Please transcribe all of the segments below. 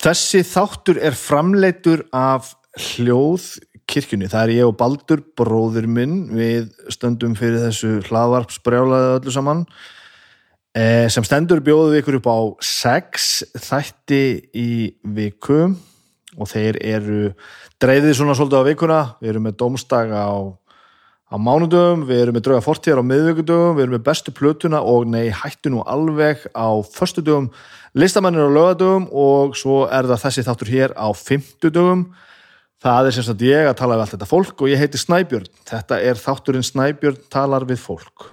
Þessi þáttur er framleitur af hljóðkirkjunni. Það er ég og Baldur, bróður minn, við stöndum fyrir þessu hlaðvarpsbrjálaði öllu saman eh, sem stendur bjóðu við ykkur upp á sex þætti í viku og þeir eru dreifðið svona svolítið á vikuna. Við erum með dómstag á, á mánudöfum, við erum með drauga fortíðar á miðvíkudöfum, við erum með bestu plötuna og nei, hættu nú alveg á förstudöfum listamennir á lögadögum og svo er það þessi þáttur hér á fymtudögum það er sem sagt ég að tala við allt þetta fólk og ég heiti Snæbjörn. Þetta er þátturinn Snæbjörn talar við fólk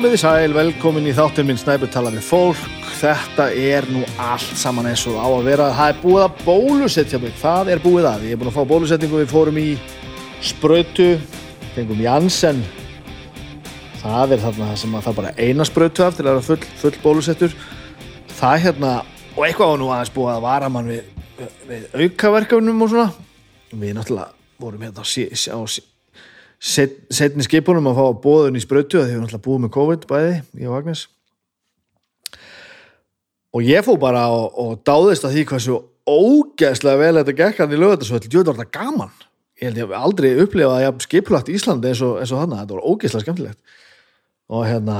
Komið í sæl, velkomin í þáttinn minn Snæbjörn tala við fólk. Þetta er nú allt saman eins og á að vera. Það er búið að bólusetja mig. Það er búið að, ég er búin að fá bólusetningu. Við fórum í sprautu Fengum Janssen. Það er þarna sem að það bara eina sprautu af til að vera full, full bólusettur. Það er hérna Og eitthvað var nú aðeins búið að vara mann við, við aukaverkefnum og svona. Við náttúrulega vorum hérna á, á, á setni skipunum að fá bóðun í sprötu að þið hefur náttúrulega búið með COVID bæði, ég og Agnes. Og ég fó bara og, og dáðist að því hvað svo ógeðslega vel þetta gekk hann í lögðarsvöld, þetta var gaman. Ég held ég hef aldrei upplifað að ég haf skipulagt Íslandi eins og, eins og þannig, þetta var ógeðslega skemmtilegt. Og hérna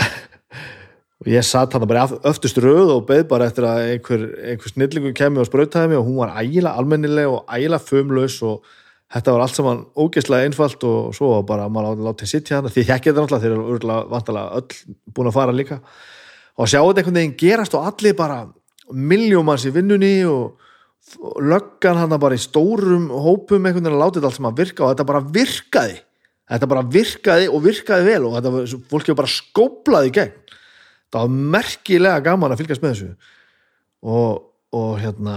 og ég satt hann bara öftust rauð og beð bara eftir að einhver, einhver snillingu kemi og sprötaði mig og hún var ægila almennileg og ægila fömlaus og þetta var allt saman ógeðslega einfalt og svo bara maður látið sittja hann því þekkið þetta náttúrulega, þeir eru örgulega vantalega öll búin að fara líka. Og sjá þetta einhvern veginn gerast og allir bara miljómans í vinnunni og, löggan hann bara í stórum hópum einhvern veginn að láta þetta allt saman virka og þetta bara virkaði. Þetta bara virkaði og virkaði vel og þetta fólki bara skóplaði í gegn. Það var merkilega gaman að fylgjast með þessu. Og, og hérna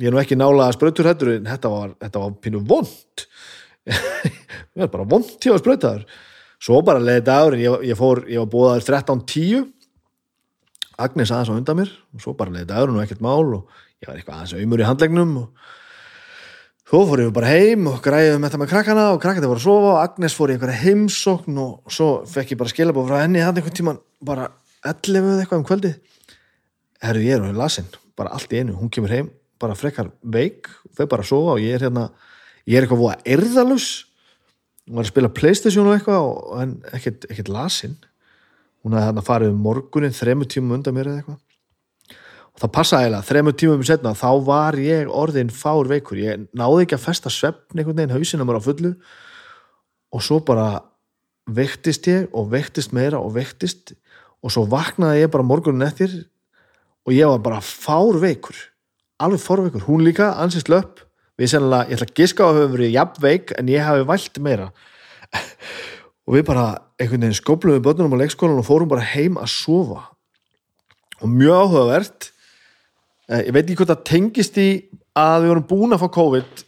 ég er nú ekki nála að sprautur hættur en þetta var, þetta var pínu vond það var bara vond tíu að sprautaður. Svo bara leiði dagur ég, ég fór, ég var búaður 13.10 Agnes aðeins á undan mér og svo bara leiði dagur og ekkert mál og ég var eitthvað aðeins auðmur í handlegnum og svo fór ég bara heim og græði um þetta með krakkana og krakkana voru að sofa og Agnes fór í einhverja heimsókn og svo fekk ég bara skilabóð frá henni hann einhvern tíman bara 11 eitthvað um kvöldi herru ég er á lasin, bara allt í einu, hún kemur heim bara frekar veik þau bara sofa og ég er hérna ég er eitthvað að erðalus hún var að spila playstation og eitthvað og hann ekkert, ekkert lasinn. Hún hafði hérna farið um morgunin þremu tímum undan mér eða eitthvað. Og það passaði eiginlega, þremu tímum um setna þá var ég orðin fár veikur. Ég náði ekki að festa svefn einhvern veginn hausina mér á fullu. Og svo bara vektist ég og vektist meira og vektist og svo vaknaði ég bara morgunin eftir og ég var bara fár veikur alveg forveikur, hún líka ansist löpp við sennilega, ég ætla að giska á að hafa verið jafnveik en ég hafi vælt meira. Og við bara einhvern veginn skópluðum við börnunum á leikskólan og fórum bara heim að sofa. Og mjög áhugavert. Eh, ég veit ekki hvort það tengist í að við vorum búin að fá COVID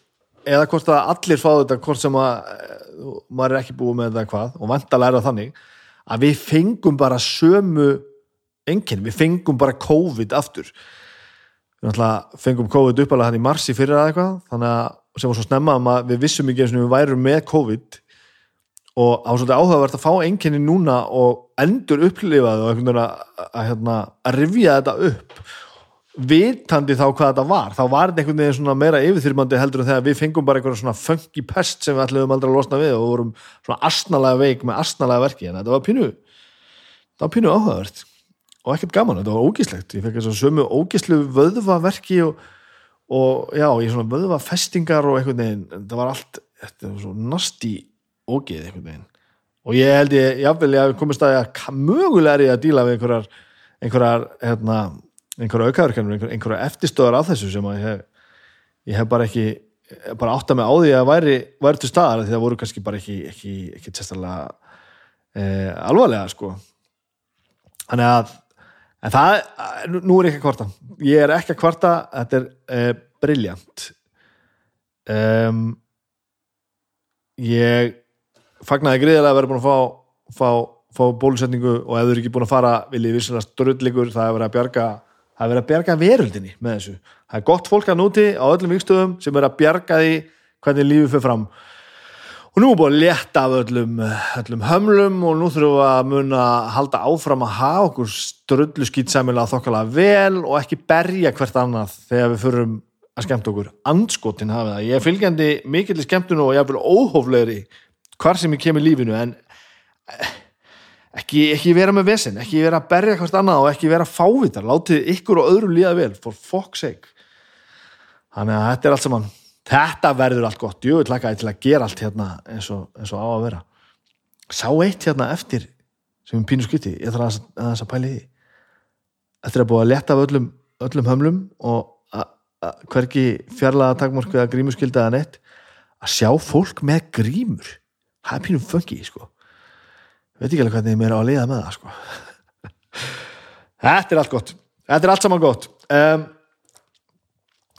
eða hvort að allir fá þetta hvort sem að eh, maður er ekki búin með þetta hvað og vantalega er það þannig að við fengum bara sömu enginn, við fengum bara COVID aftur við fengum COVID uppalega hann í marsi fyrir að eitthvað þannig að sem var svo snemma að við vissum ekki eins og við værum með COVID. Og á svolítið áhugavert að fá einkenni núna og endur upplifaði og einhvern veginn að, að, hérna, að rivja þetta upp. Vitandi þá hvað þetta var þá var þetta einhvern veginn svona meira yfirþyrmandi heldur en þegar við fengum bara einhvern svona funky pest sem við ætlum aldrei að losna við og vorum svona asnalega veik með asnalega verki. En þetta var pínu það var pínu áhugavert og ekkert gaman, þetta var ógíslegt ég fekk þess að sömu ógíslu vöðvaverki og, og já, ég svona vöðvafestingar og einhvern veginn þetta var allt, þetta var svo nasti ógið einhvern veginn. Og ég held ég, jáfnvel ég hef komið staði að mögulega er ég að díla við einhverjar einhverjar, hérna einhverjar aukaverkanur, einhverjar eftirstöðar af þessu sem að ég hef, ég hef bara ekki bara átta mig á því að væri, væri til staðar því það voru kannski bara ekki ekki, ekki testalega eh, alvarlega sko. Þannig að en það, nú- er ég ekki að kvarta. Ég er ekki að kvarta, þetta er eh, briljant um, ég fagnaði greiðilega að vera búin að fá, fá, fá bólusetningu og ef þú eru ekki búin að fara viljið vissulega ströldleikur það er verið að bjarga það er verið að bjarga veröldinni með þessu. Það er gott fólk að núti á öllum vikstöðum sem er að bjarga því hvernig lífið fyrir fram og nú er búin að létta af öllum, öllum hömlum og nú þurfum við að muna að halda áfram að hafa okkur ströllu skýtsæmilega þokkalega vel og ekki berja hvert annað þegar við förum að skemmta okkur andskotin hafi það, ég er fylgjandi mikill í skemmtunu og ég er vel óhóflegri hvar sem ég kemur í lífinu en eh, ekki, ekki vera með vesen, ekki vera að berja hvert annað og ekki vera fávitar, látið ykkur og öðrum líða vel, for fuck's sake. Þannig að þetta er allt saman þetta verður allt gott, ég vil laka til að gera allt hérna eins og, eins og á að vera. Sá eitt hérna eftir sem er pínu skuti, ég þarf að, að, að pæli því. Eftir að búa að leta af öllum, öllum hömlum og að, að hvergi fjarlaga takmorku eða grímuskylda eða neitt að sjá fólk með grímur. Það er pínu funky sko. Veit ekki alveg hvernig mér er á að liða með það sko. Þetta er allt gott. Þetta er allt saman gott. Um,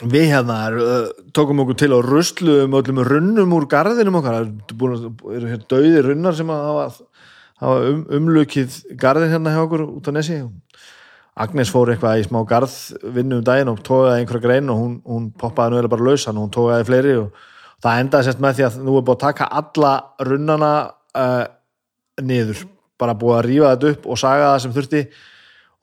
við hérna uh, tókum okkur til og rusluðum öllum runnum úr garðinum okkar. Það eru búin hérna döði runnar sem hafa, hafa um, umlukið garðin hérna hjá okkur út á nesi. Agnes fór eitthvað í smá garðvinnu um daginn og tókaði einhverja grein og hún, hún poppaði nú eða bara lausan og hún tókaði fleiri og það endaði sérst með því að nú er búið að taka alla runnana uh, niður, bara búið að rífa þetta upp og saga það sem þurfti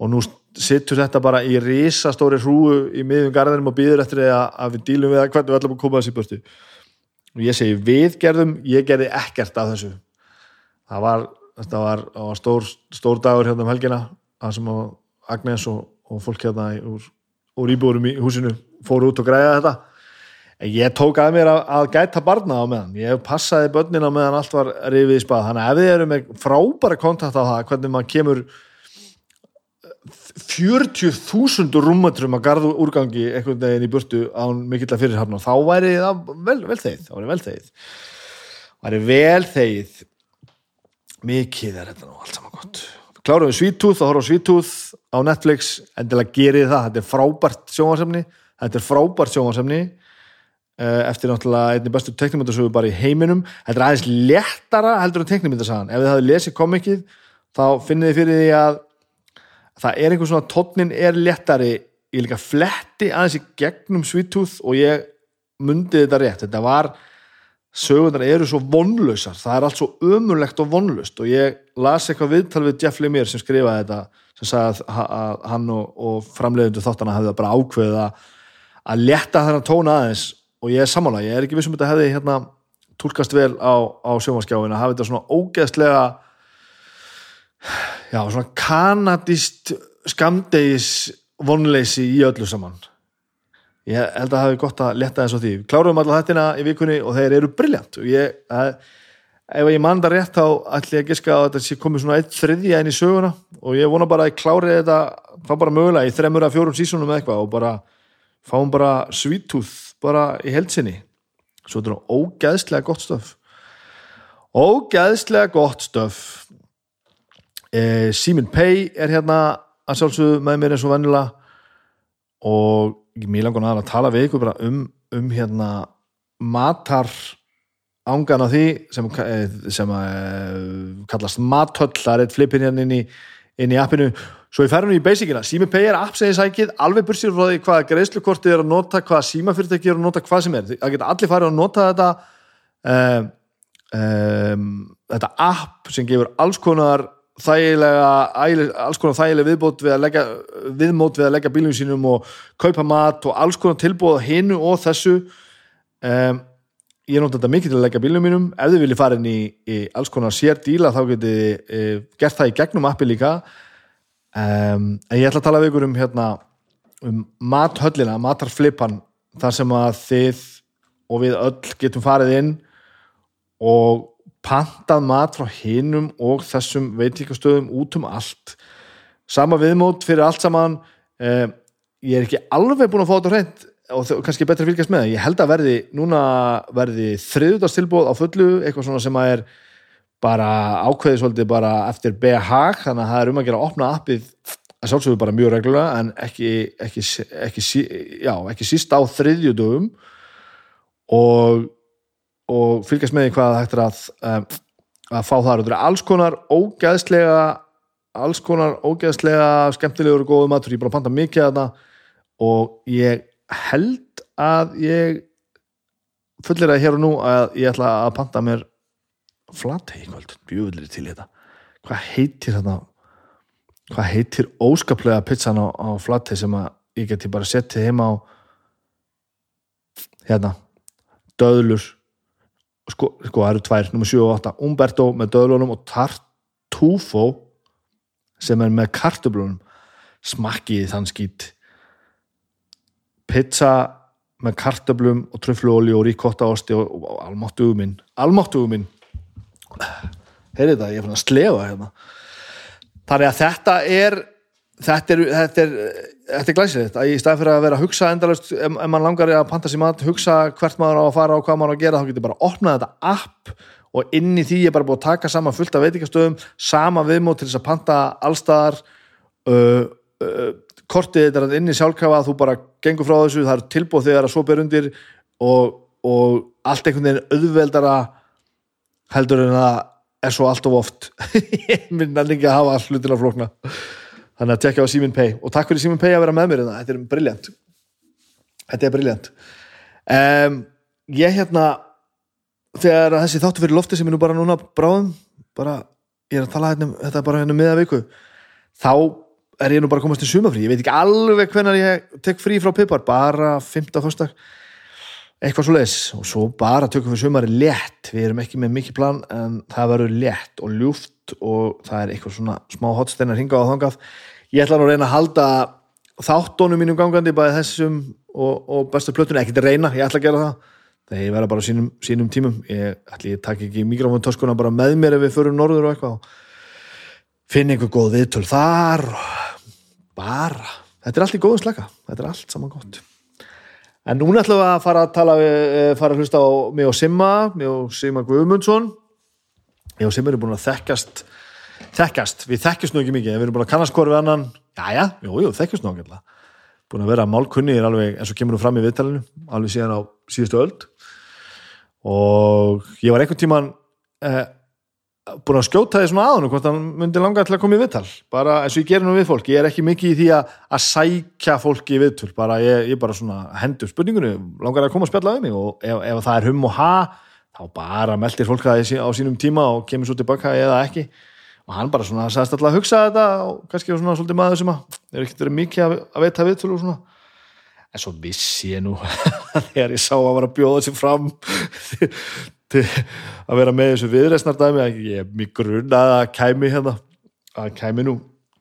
og nú sittur þetta bara í risastóri hrúu í miðjum garðinum og býður eftir því að, við dílum við að hvernig við ætlum að koma þessi í burtu. Og ég segi við gerðum, ég gerði ekkert af þessu. Það var, var, var stór, stór dagur hérna um helgina það sem Agnes og, og fólk hérna úr, úr íbúrum í húsinu fóru út og græða þetta. En ég tók að mér að, að gæta barna á meðan. Ég passaði börnin á meðan allt var rifið í spað, þannig að ef þið eru með frábæra kontakt á það, hvernig maður kemur 40.000 rúmmetrum að garðu úrgangi einhvern veginn í burtu án mikill að fyrirhafna. Þá væri það vel, vel þegið þá væri vel þegið. Væri vel þegið. Mikið er þetta nú allt saman gott. Klárum við Sweet-Tooth og horfum á Sweet-Tooth á Netflix, endilega gerið það. Þetta er frábært sjónvarsemni þetta er frábært sjónvarsemni eh, eftir náttúrulega einni bestu teknimyndasögu bara í heiminum. Þetta er aðeins léttara heldur en teknimyndasagan ef þið hafið lesið komikið þá finnið þið fyrir því að það er einhver svona tónnin er léttari ég líka fletti aðeins í gegnum Sweet Tooth og ég mundi þetta rétt, þetta var sögundar eru svo vonlausar. Það er allt svo ömurlegt og vonlust og ég las eitthvað viðtal við Jeff Lemire sem skrifaði þetta sem sagði að, að, að hann og, og framleiðundu þáttana hefði bara ákveðið að, að létta þennan tóna aðeins og ég er sammála, ég er ekki vissum þetta hefði hérna túlkast vel á, á sjónvarskjáin að hafa þetta svona ógeðslega já, svona kanadist skamdegis vonleysi í öllu saman. Ég held að það hefði gott að leta eins og því. Klárum alla þettina í vikunni og þeir eru briljant og ég, að, ef ég mann það rétt þá ætli ég að giska að þetta sé komið svona eitt þriðja inn í söguna. Og ég vona bara að ég klári þetta þá bara mögulega í þremur að fjórum sísonum eða eitthvað og bara fáum bara tooth bara í heldsinni svo þetta er ógæðslega gott stöf ógæðslega gott stöf eh, Simon Pay er hérna að sjálfsögðu með mér eins og vennilega og mér langar að tala við ykkur bara um, um hérna matar ángan á því sem, eh, sem uh, kallast matöll, það er eitt flipin hérna inn í, inn í appinu. Svo ég fer hún í basicina, Simon Pay er app sem ég sækið alveg bursir frá því hvaða greiðslukortið er að nota hvaða símafyrirtæki er að nota hvað sem er. Það geta allir farið að nota þetta um, um, þetta app sem gefur alls konar þægilega, ægileg, alls konar þægileg viðbót við að leggja, viðmót við að leggja bílum sínum og kaupa mat og alls konar tilbúð á hinu og þessu. Um, ég nota þetta mikið til að leggja bílum mínum. Ef þið viljið fara inn í, í alls konar sér díla þá getið e, gert það í gegnum appi líka. Um, en ég ætla að tala við ykkur um hérna um mathöllina, matarflipan þar sem að þið og við öll getum farið inn og pantað mat frá hinum og þessum veitíkastöðum út um allt. Sama viðmót fyrir allt saman. Eh, ég er ekki alveg búin að fá þetta hreint og kannski betra fylgjast með. Ég held að verði, núna verði þriðutastilbóð á fullu, eitthvað svona sem að er bara ákveðið svolítið bara eftir BH, þannig að það er um að gera að opna appið að sjálfsögðu bara mjög reglulega en ekki, ekki, ekki, já, ekki síst á þriðjudöfum og, og fylgjast með því hvað það hægt er að, um, að fá þar. Og það er alls konar ógeðslega alls konar ógeðslega skemmtilegur og góðu matur, ég er bara að panta mikið að það og ég held að ég fullir að hér og nú að ég ætla að panta mér flatei kvöld, bjöðlir til þetta. Hvað heitir þetta hvað heitir óskaplega pizzan á, á flatei sem að ég geti bara settið heima á hérna döðlur sko, sko það eru tvær, nummer 7 og 8 Umberto með döðlunum og Tartufo sem er með kartöblunum smakkið þann skýt pizza með kartöblum og tröfluolí og ríkotta osti og, og, og almáttuguminn almáttuguminn heyrðu þetta, ég er fann að slefa hérna. Þannig að þetta er þetta er, þetta er, þetta er glæsilegt að í stað fyrir að vera að hugsa endalust ef, mann langar að panta sér mat hugsa hvert maður á að fara og hvað maður á að gera þá getur bara að opna þetta app og inn í því er bara búið að taka saman fullt af veitingastöðum sama viðmót til þess að panta allstaðar uh, uh, kortið þetta er inn í sjálfkrafa þú bara gengur frá þessu, það er tilbúð þegar að svo ber undir og, og allt einhvern veginn auðveldara heldur en það er svo allt of oft. Ég minn að líka að hafa all hlutin á flókna þannig að tekja á Simin Pay og takk fyrir Simin Pay að vera með mér hérna. þetta er briljant þetta er briljant um, ég hérna þegar þessi þáttu fyrir lofti sem er nú bara núna bráðum bara, ég er að tala hérna um- þetta er bara hérna meða viku þá er ég nú bara komast til sumafrí ég veit ekki alveg hvenær ég tek frí frá Pipar bara 15. fyrstak eitthvað svo leis og svo bara tökum við sumari létt. Við erum ekki með mikið plan en það verður létt og ljúft og það er eitthvað svona smá hotsteinar hingað og þangað. Ég ætla nú að reyna að halda þáttónum mínum gangandi bæði þessum og, og bestu plötunni, ekkert að reyna, ég ætla að gera það. Þegar ég verða bara sínum, sínum tímum. Ég ætla ég takk ekki mikrofóntöskuna bara með mér ef við förum norður og eitthvað og finna einhver góð viðtöl þar bara, þetta er allt í góðum slaka. Þetta er allt saman gott en núna ætlum við að fara að tala eh, fara að hlusta á mig og Simma mig og Simma Guðmundsson. Ég og Simma erum búin að þekkjast þekkjast, við þekkjast nú ekki mikið við erum búin að kannast hvort við annan. Jæja, jú, jú, þekkjast nú ekki búin að vera málkunnir alveg eins og kemur nú fram í viðtalinu alveg síðan á síðustu öld. Og ég var einhvern tíman eh, búin að skjóta því svona aðun hvort hann myndi langa til að koma í viðtal. Bara eins og ég gerir nú við fólk, ég er ekki mikið í því að, að sækja fólki í viðtöl. Bara ég, ég bara svona hendur spurningunni langar að koma að spjalla við mig og ef, ef það er hum og ha, þá bara meldir fólk það á sínum tíma og kemur svo tilbaka eða ekki. Og hann bara svona sagðist alltaf að hugsa þetta og kannski svona svolítið maður sem að er ekkert verið mikið að, að veita viðtöl og svona. En svo vissi ég nú þegar ég sá að var að bjóða sér fram til að vera með þessu viðreisnar dæmi að ég mig grunnaði að kæmi hérna. Að kæmi nú,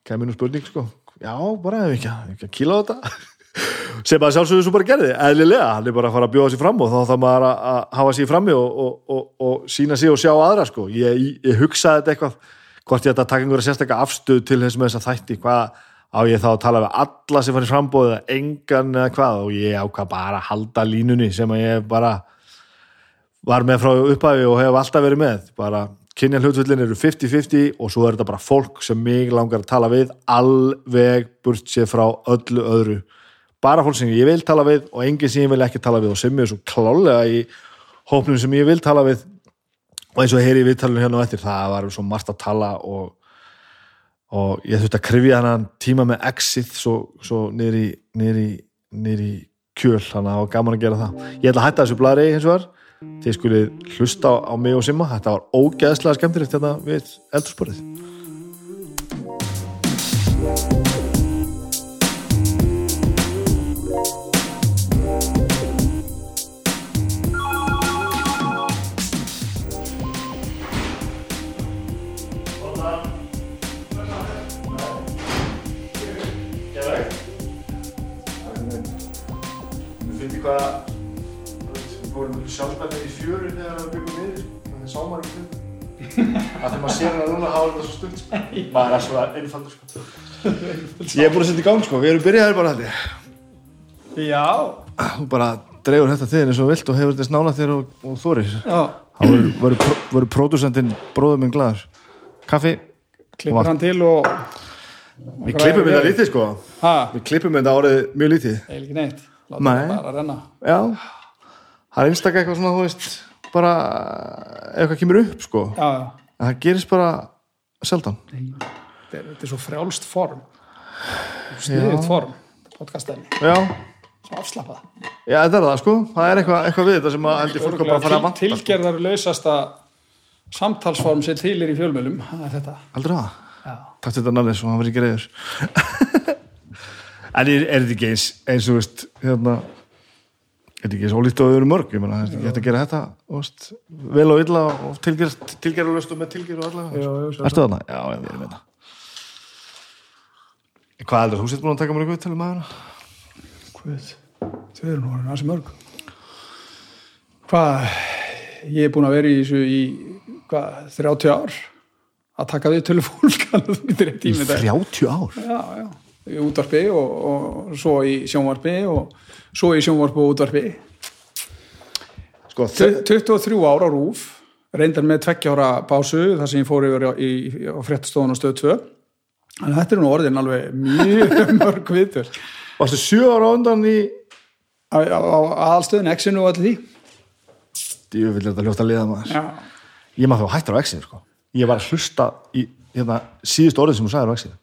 kæmi nú spurning sko, já, bara ef ekki, ekki að kýla á þetta. Sem að sjálfsögðu svo bara gerði, eðlilega. Hann er bara að fara að bjóða sér fram og þá þarf maður að, hafa sér frammi og, og, og, og sína sig og sjá aðra sko, ég, ég hugsaði þetta eitthvað hvort ég ætta að taka einhverja sérstakka afstöð til þess með þess að þætti, hvað á ég þá að tala við alla sem fann í frambóð eða engan eða hvað? Og ég ákvað bara að halda línunni sem að ég bara var með frá upphæfi og hef alltaf verið með. Bara kynja hlutvöldin eru 50-50 og svo er þetta bara fólk sem mig langar að tala við alveg burt sér frá öllu öðru. Bara fólk sem ég vil tala við og enginn sem ég vil ekki tala við og sem er svo klálega í hópnum sem ég vil tala við. Og eins og heyri í viðtalinu hérna og eftir það var svo margt að tala og, og ég þurfti að krifja hann tíma með exit svo, svo niður í kjöl, þannig að það var gaman að gera það. Ég ætla að hætta þessu blæri hins vegar þið skulið hlusta á, á mig og Simma þetta var ógeðslega skemmtilegt þetta við eldursporið hvað að þegar maður sér hana núna hafa þetta svo stutt sko. maður er svo einfaldur sko. ég er búin að setja í gang sko, við erum byrjaðir bara ég. Já, þú bara dregur þetta til þér eins og vilt og hefur þetta snála þér og, og þorir. Já, þá verður- verður pró- verður pródusentinn bróður minn glaður. Kaffi, klippur hann til og við klippum þetta lítið sko. Ha, við klippum þetta árið mjög lítið. Eða ekki neitt. Láta það bara renna. Já, það er einstaklega eitthvað svona þú veist, bara eitthvað kemur upp sko. Já, já, en það gerist bara sjaldan. Þetta er, þetta er svo frjálst form. Sniðið form podcastæmi, já, svo afslappað já þetta er það sko. Það er eitthvað, eitthvað við þetta sem að heldur fólk að bara fara að vanta til, tilgerðar lausasta samtalsform sem til er í fjölmjölum það er þetta. Heldur það, já, takk þetta nafnir svo hann verið ekki reyður en er, er þetta ekki eins eins og veist hérna er þetta ekki eins ólíkt og þau eru mörg ég meina, það er ekki hægt að gera þetta veist, vel og illa og tilgerð tilgerðarlöst og með tilgerð og allavega. Ertu þarna? Já, ég verið með það Hvað heldur þú sétt búin að taka mér eitthvað til um aðeina? Guð, þau eru nú ansi mörg hvað ég er búin að vera í þessu í hvað, 30 ár að taka við tölu fólk alveg þú getur eitt tími þetta 30 ár? já, já, útvarpi og, og svo í sjónvarpi og svo í sjónvarpi og útvarpi. Sko, Tu- 23 ára rúf reyndar með tveggjára pásu þar sem ég fór yfir á, í, á fréttastofun og stöð 2 en þetta er nú orðin alveg mjög mörg viðtöl. Varstu 7 ára undan í á, á, á aðalstöðin, X-inu og allir því. Ég vil þetta hljóta að liða maður. Já, Ég maður þá hættur á exinu sko. Ég var að hlusta í hérna, síðust orðið sem þú sagðir á exinu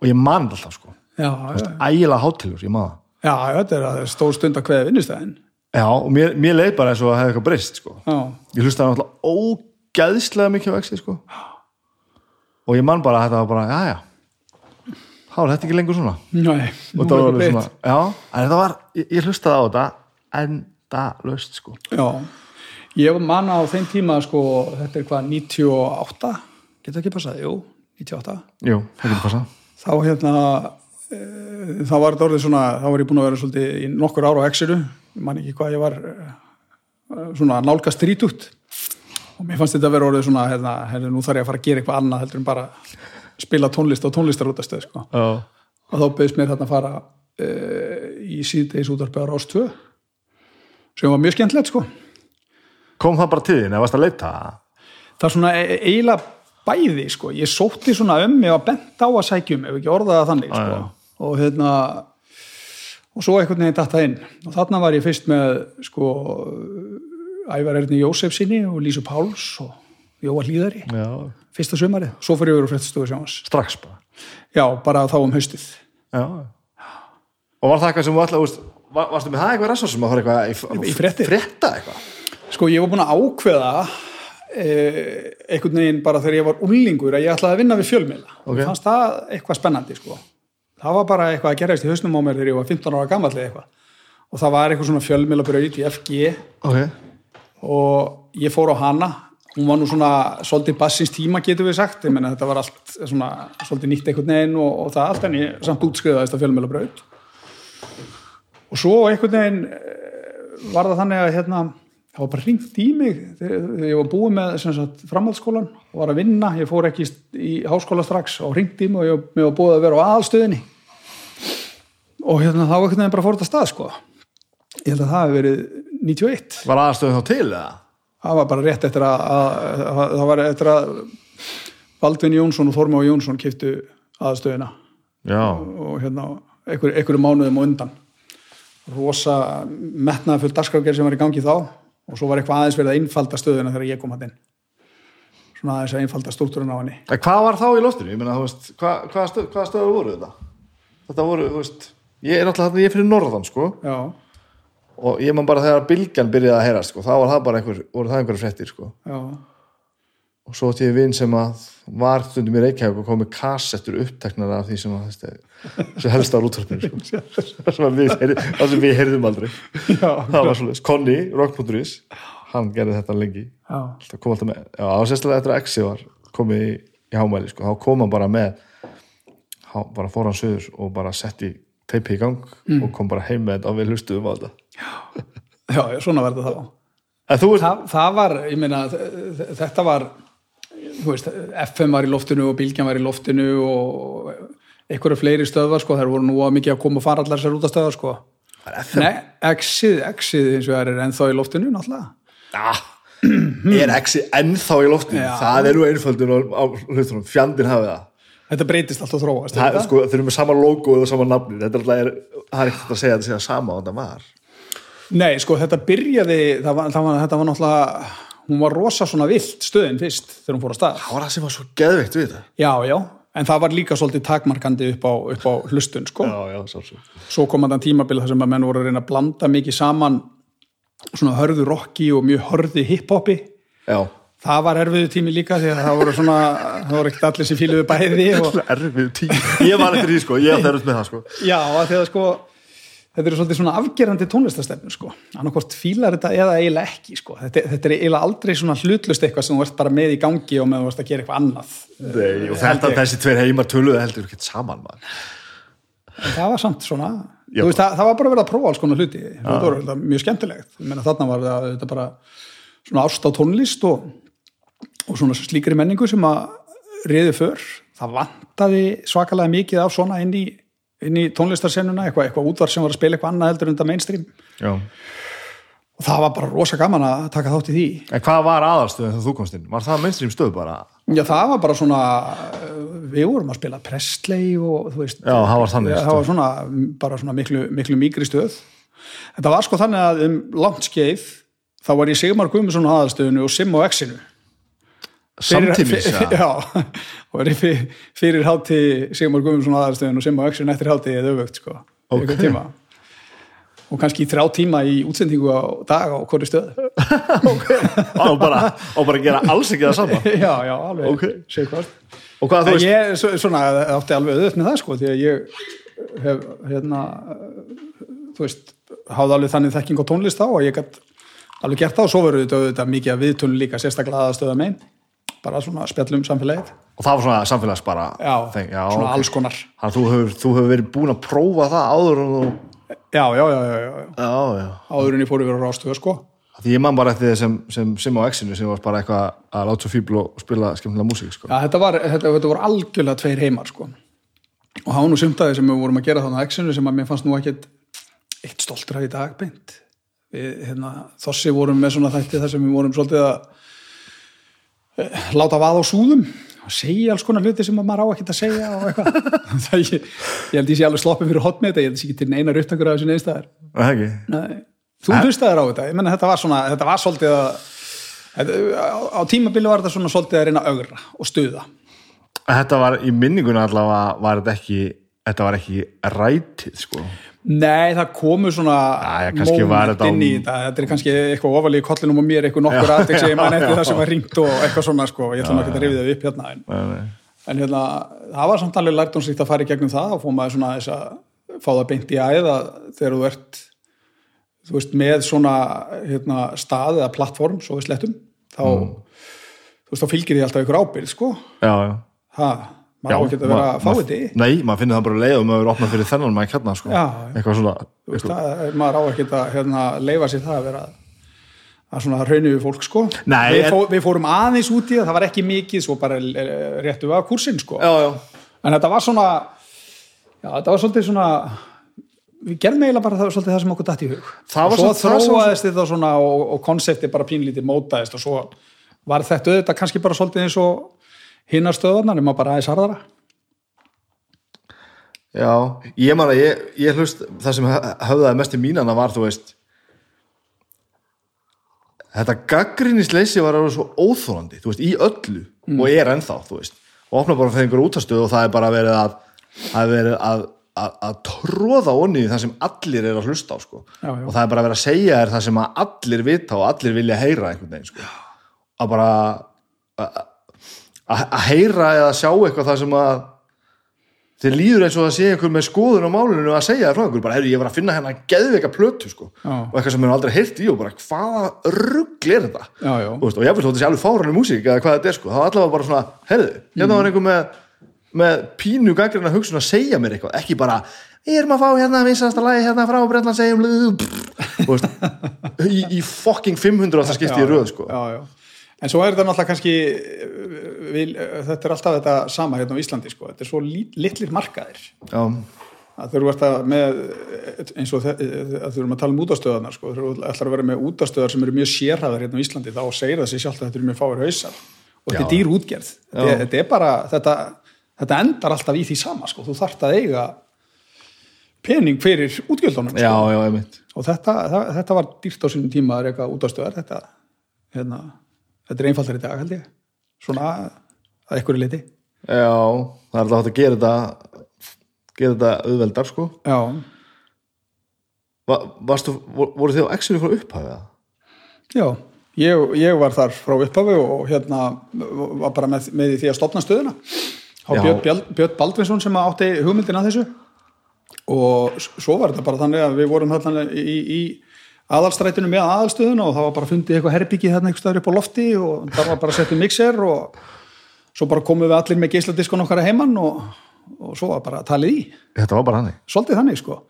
og ég man alltaf sko. Ægilega hátilur, ég man það. Já, þetta er stór stund að kveða vinnustæðin Já, og mér, mér leið bara eins og að hefði eitthvað breyst sko. Já, Ég hlustaði náttúrulega ógæðslega mikið exinu sko. Og ég man bara að þetta var bara, já, já. Þá er þetta ekki lengur svona. Nei, og það var svona, já, en þetta var ég, ég hlustaði á þetta enda löst sko. Já, ég manna á þeim tíma sko, þetta er hvað, 98 getur ekki passað, jú, 98 Jú, það getur passað þá hérna e, þá var þetta orðið svona, þá var ég búin að vera svolítið í nokkur ára á X-inu, ég man ekki hvað ég var e, svona nálgast strítút og mér fannst þetta að vera orðið svona, hérna, hérna, nú þarf ég að fara að gera eitthvað annað heldur en bara spila tónlist á tónlistarútastöð, sko. Já, og þá beðist mér þarna að fara e, í síðdeis útvarpi á Rás 2 sem var mjög skemmtilegt, sko. Kom það bara til þín, eða varst að leita? Það er svona e- eiginlega bæði sko. ég sótti svona um mig og bent á að sækjum ef ekki orðaða þannig sko. og hérna og svo einhvern veginn datta inn. Og þarna var ég fyrst með sko Ævar Erni Jósef sinni og Lísu Páls og Jóa Hlíðari Já, fyrsta sumarið, svo fyrir yfir á fréttastofu sjónvars strax bara. Já, bara þá um haustið. Já. Og var það eitthvað sem þú alltaf, var, varstu með það eitthvað ressa sem að fara eitthvað í, Í? Frétta eitthvað? Sko ég var búin að ákveða einhvern veginn bara þegar ég var ullingur að ég ætlaði að vinna við fjölmiðla. Ok. okay. fannst það eitthvað spennandi sko. Það var bara eitthvað að gerast í hausnum á mér þegar ég var 15 ára gamall eða eitthvað. Og það var eitthvað svona fjölmiðla braut í FG Ok, og ég fór á hana. Hún var nú svona svolítið bassins tíma getur við sagt, ég menna þetta var allt svona svolítið nýtt einhvern veginn og, og það allt en ég samt útskriðaðist að fjölmiðla braut og svo einhvern veginn eh, var það þannig að hérna það var bara hringt í mig þegar ég var búið með sagt, framhaldsskólan og var að vinna, ég fór ekki í háskóla strax og hringt í mig og ég, mér var búið að vera á aðalstöðinni. Og hérna þá einhvern veginn bara fór þetta stað sko. Ég held að það hefði verið 91 var aðstöðum þá til eða? það var bara rétt eftir að, að, að það var eftir að Baldvin Jónsson og Þormá Jónsson kiftu aðstöðina Já, og hérna einhver, einhverju mánuðum og undan. Rosa metnaða fullt dagskrafgerð sem var í gangi þá og svo var eitthvað aðeins verið að einfalda stöðuna þegar ég kom hann inn. Svona aðeins að einfalda stúltúrun á henni. En hvað var þá í loftinu? Hvað, hvað, stöð, hvað stöður voru þetta? Þetta voru, þú veist Ég er alltaf þarna, ég er fyrir norðan, sko. Já, og ég man bara þegar bylgjan byrjaði að heyrast, sko þá var það bara einhver, voru það einhverja fréttir, sko. Já, og svo átti ég vinn sem að var stundum í Reykjavík og kom með kassettur uppteknar af því sem að þessi, þessi helst á rútvarpinu sko. það sem við, heyrðum aldrei. Já, það var svolítið, Conny, rock.is hann gerði þetta lengi. Já, það kom alltaf með, já, ásesslega eftir að Exi var komið í, í hámæli, sko. Þá kom hann bara með há, bara fór hann söður og bara setti teipi í gang og kom bara heim með þetta og við hlustuðum á þetta. Já, svona verður það það var, ég meina þetta var veist, FM var í loftinu og Bilgjan var í loftinu og einhverju fleiri stöðvar sko, þær voru nú að mikið að koma og fara allar sér út af stöðvar sko Það. Nei, X-ið, X-ið eins og það er ennþá í loftinu náttúrulega Ah, er exi ennþá í loftinu Já. það er nú einföldun á, á hlutunum fjandinn hafið það Þetta breytist alltaf þróast það, þetta? sko, þeir eru með sama logo og sama nafni þetta er alltaf, er, það er ekkert að segja að þetta segja sama og þetta var Nei, sko, þetta byrjaði það var, það var, þetta var náttúrulega hún var rosa svona vilt stöðin fyrst þegar hún fór á stað. Það var það sem var svo geðveikt við þetta. Já, já, en það var líka svolítið takmarkandi upp á, upp á hlustun, sko. Já, já, svo, kom þetta tímabil þar sem að menn voru að reyna að blanda mikið saman svona hörðu rocki og mjög hörði hiphopi. Já, það var erfiðu tími líka því að það voru svona það voru ekkert allir sem fíluðu bæði og erfið tíma ég var eftir því sko, ég erfitt með það sko. Já, að því að sko þetta eru svolítið svona afgerandi tónlistastefnu sko, annarkvort fílar þetta eða eiginlega ekki sko, þetta, þetta er eiginlega aldrei svona hlutlust eitthvað sem þú ert bara með í gangi og með þú ert að gera eitthvað annað. Nei, og Eh, þetta, ég. þessi tveir heimar töluðu heldur ekki saman maður. en það var samt svona. Veist, það, það var bara verið að prófa alls konar hluti. Það var þetta mjög skemmtilegt. Ég meina, þarna var það þetta bara svona ást á tónlist og, og svona slíkri menningu sem að riði för. Það vantaði svakalega mikið af svona inn í, inn í tónlistarsennuna eitthvað, eitthvað útvar sem var að spila eitthvað annað heldur en þetta mainstream já og það var bara rosa gaman að taka þátt í því En hvað var aðalstöðin þegar þú komst inn? Var það mainstream stöð bara? Já, það var bara svona við vorum að spila Presley og þú veist Já, það var þannig stöð. það var svona, bara svona miklu, miklu mýgri stöð þetta var sko þannig að um langt skeið þá var ég Sigmar Guðmundsson á aðalstöðinu og Sim á X-inu Samtímis, já. og er fyrir, hátti Sigmar Guðmundsson á aðalstöðinu og Sim á X-inu eftir hátti eða öfugt sko, Ok. einhvern tíma og kannski í þrjá tíma í útsendingu á dag á hverju stöð Á bara, á bara gera alls ekki það sama já, já, alveg Ok. Segðu hvað. Og hvað þú En veist? ég svo- svona, átti alveg auðvitað með það sko, því að ég hef hérna þú veist, háði alveg þannig þekking á tónlist þá og ég gætt alveg gert það og svo verður þetta mikið að viðtunum líka sérstaklega aðstöða megin bara svona spjallum samfélagið. Og það var svona samfélags bara já, þeng, já, svona ok. alls konar. Þannig að þú hefur, þú hefur verið búin að prófa það áður þú já, já, já, já, áður en ég fór yfir á rástöðu sko. Því ég man bara eftir þið sem, sem Sim á X-inu sem var bara eitthvað að láta svo fíbl og spila skemmtilega músík sko. já, þetta, var, þetta, þetta voru algjörlega tveir heimar sko. Og það var nú sumtaði sem við vorum að gera þannig á X-inu sem að mér fannst nú ekkit eitt stoltur af í dag beint. Við, hérna, þossi vorum með svona þætti þar sem við vorum svolítið að láta vaða á súðum og segja alls konar hluti sem að maður á ekkert að segja og eitthvað. Ég, ég held ég sé alveg sloppið fyrir hot með þetta ég held sé ekki til neinar upptakur af þessu neðstæðar þú hlustaðir á þetta? Ég menna þetta var svona, þetta var svolítið að á, tímabili var þetta svona svolítið að reyna að augra og stuða. Þetta var í minningunni allavega var þetta ekki þetta var ekki rætið sko. Nei, það komu svona á- inn í þetta, þetta er kannski eitthvað ofalí í kollinum og mér, eitthvað nokkur aðeins sem ég man eftir það sem var ringt og eitthvað svona sko, ég ætlum ekki að rifið það upp hérna en, Nei, nei. en hérna, það var samt alveg lærdómsríkt að fara í gegnum það og fór maður svona þess að fá það beint í æða þegar þú ert þú veist, með svona hérna, stað eða plattform, svo við slettum þá, Mm. þú veist, þá fylgir því alltaf ykkur ábyrð, sko. Já, já. Ha, maður á ekki að vera að fá þetta í Nei, maður finnir það bara leið og maður er opnað fyrir þennan maður hérna sko. Já, svona það, maður á ekki að hérna, leifa sér það að vera að svona rauninu við fólk sko. Nei, við, fó, við fórum aðeins út í það, það var ekki mikið svo bara eh, réttu við að kursinn sko. Já, já. En þetta var svona já, þetta var svolítið svona við gerðum eiginlega bara það, svolítið það sem okkur datt í hug. Það var og svo þróaðist þetta svona og, og konsepti bara pínlítið mótaðist og svo var þetta auðvitað kannski bara svolítið eins og hinnar stöðarnar nema bara aðeins harðara Já, ég man að ég, ég hlust það sem hö- höfðaði mest í mínana var þú veist þetta gaggrinnisleysi var alveg svo óþólandi, þú veist, í öllu og er ennþá, þú veist og opna bara fyrir einhver útastöð og það er bara verið að er verið að, að, að tróða onni það sem allir er að hlusta á sko. Já, já. og það er bara verið að segja þér það sem að allir vita og allir vilja heyra einhvern veginn sko. að bara að- að að heyra eða sjá eitthvað það sem að þeir líður eins og það sé einhver með skoðun á málunum að segja það frá einhver, bara, heyrðu, ég var að finna hérna geðveika plötu, sko, Já. og eitthvað sem mér aldrei heyrt í og bara, hvaða rugl er þetta? Já, já, veist, og ég veist þótt þessi alveg fáranlega músík eða hvað þetta er, sko, það var allavega bara svona heyrðu, hérna var einhver með, með pínu gangrina hugsun að segja mér eitthvað. Ekki bara, við erum að fá hérna vinsasta lagi hérna frá Brendland segjum í, í fucking 500 að það skipti í röð, sko. En svo er þetta náttúrulega kannski vil, þetta er alltaf þetta sama hérna á Íslandi sko. þetta er svo litlir markaðir. Já, að ert að með eins og að þú erum að tala um útastöðarnar sko, þú ætlar að vera með útastöðar sem eru mjög sérhæðar hérna á Íslandi þá segir það sér sjálft að þetta eru mjög fáir hausar. Og þetta Já. er dýr útgerð. Þetta, þetta er bara, þetta, þetta endar alltaf í því sama sko, þú þarft að eiga pening fyrir útgjöldunum já, sko. já, einmitt. Og þetta, það, þetta var dýrt á sínum tíma að reyka útastöðar þetta, hérna, þetta er einfaldar í dag held ég. Svona að einhverju liti já, það er alltaf hægt að gera þetta gera þetta auðveldar sko. Já, Va, varstu, vor- voru þið á X-inu frá upphæfið Já, ég, ég var þar frá upphafi og hérna var bara með, með því að stopna stöðuna. Já. Björn, Björn, Baldvinsson sem átti hugmyndin að þessu. Og svo var þetta bara þannig að við vorum þarna í, í aðalstrætinu með aðalstöðuna og það var bara fundið eitthvað herbyggi þarna eitthvað upp á lofti og það var bara settið mixer og svo bara komum við allir með geisladiskon okkar að heiman og, og svo var bara talið í. Þetta var bara hannig svolítið þannig sko.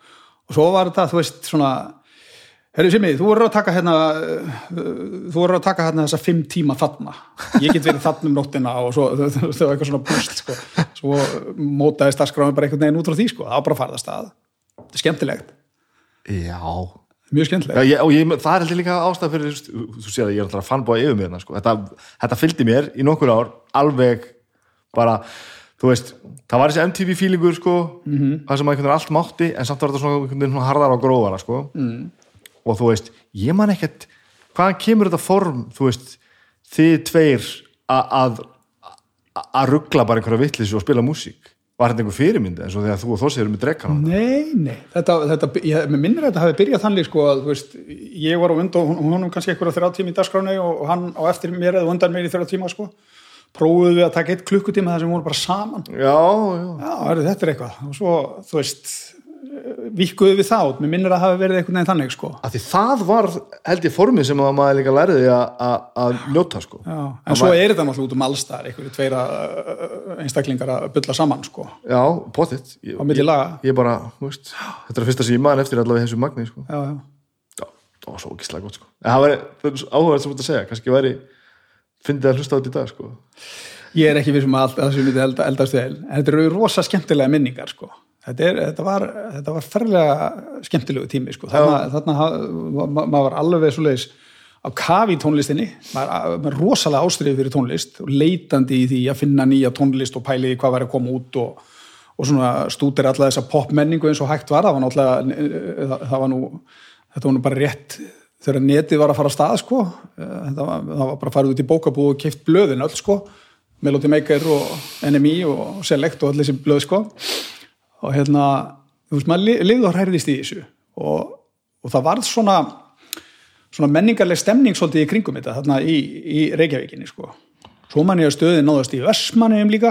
Og svo var þetta, þú veist, svona Herri Simi, þú voru að taka hérna uh, þú voru að taka hérna þessa fimm tíma þarna, ég get verið þarna um nóttina og svo, það var eitthvað svona búst sko, svo mótaði starfskrámi bara einhvern veginn út frá því sko, það var bara að fara það stað. Þetta er skemmtilegt, já, mjög já skemmtilegt ég, og ég, það er heldur líka ástæð fyrir þú, þú séð að ég er alltaf fannbúið yfir mér hérna, sko. þetta, þetta fylgdi mér í nokkur ár alveg bara þú veist, það var þessi MTV feelingur sko, -hmm. það sem veginn allt mátti en samt var þetta svona, veginn svona harðar og grófara sko. mm. og þú veist, ég man ekkert hvaðan kemur þetta form þú veist, þið tveir að að ruggla bara einhverja vitleysu og spila músík var þetta einhver fyrirmyndi eins og þegar þú og Þossi eru með drekkan Nei, nei, þetta, þetta ég, minnir að þetta hafi byrjað þannig sko að, þú veist, ég var á undan, hún, hún kannski eitthvað þrjá tíma í dagskráni og, og hann á eftir mér eða undan mér í þrjá tíma sko. Prófuðu við að taka eitt klukkutíma þar sem við vorum bara saman. Já, já, Já, þetta er eitthvað. Og svo, þú veist vikkuðu við það út, mér minnir að hafi verið einhvern veginn þannig sko af því það var held ég formið sem að maður líka lærði að- njóta sko Já, en svo er þetta náttúrulega út um allstar einhverju tveira uh, einstaklingar að bylla saman sko já, ég, á milli laga ég bara, þú veist, þetta er að fyrsta sem ég maður eftir allavega þessu magni sko. Já, já, já, það var svo ógislega gott sko. en það var áhugað sem þú ert að segja kannski væri, fyndið að hlusta á þetta í dag sko. Ég er ekki við sem að allt að þessu myndi elda, eldast vel en þetta eru rosa skemmtilega minningar sko. Þetta, er, þetta, var, þetta var ferlega skemmtilegu tími sko. þarna, maður var alveg svoleiðis á kafi í tónlistinni. Maður maður rosalega ástriðið fyrir tónlist og leitandi í því að finna nýja tónlist og pæli í hvað var að koma út og, og svona stútir alla þessa popmenningu eins og hægt var. Það var náttúrulega það, það var nú, þetta var nú bara rétt þegar netið var að fara að stað sko. Það var, það var bara farið út í bókabúð og keift blöðin öll sko. Melody Maker og NME og Select og allir þessi blöð sko og hérna, þú veist, maður li- lifði og hærðist í þessu. Og, og það varð svona svona menningarleg stemning svolítið í kringum þetta þarna í, í Reykjavíkinni sko. svo man ég að stöðin náðast í Vestmanniðum líka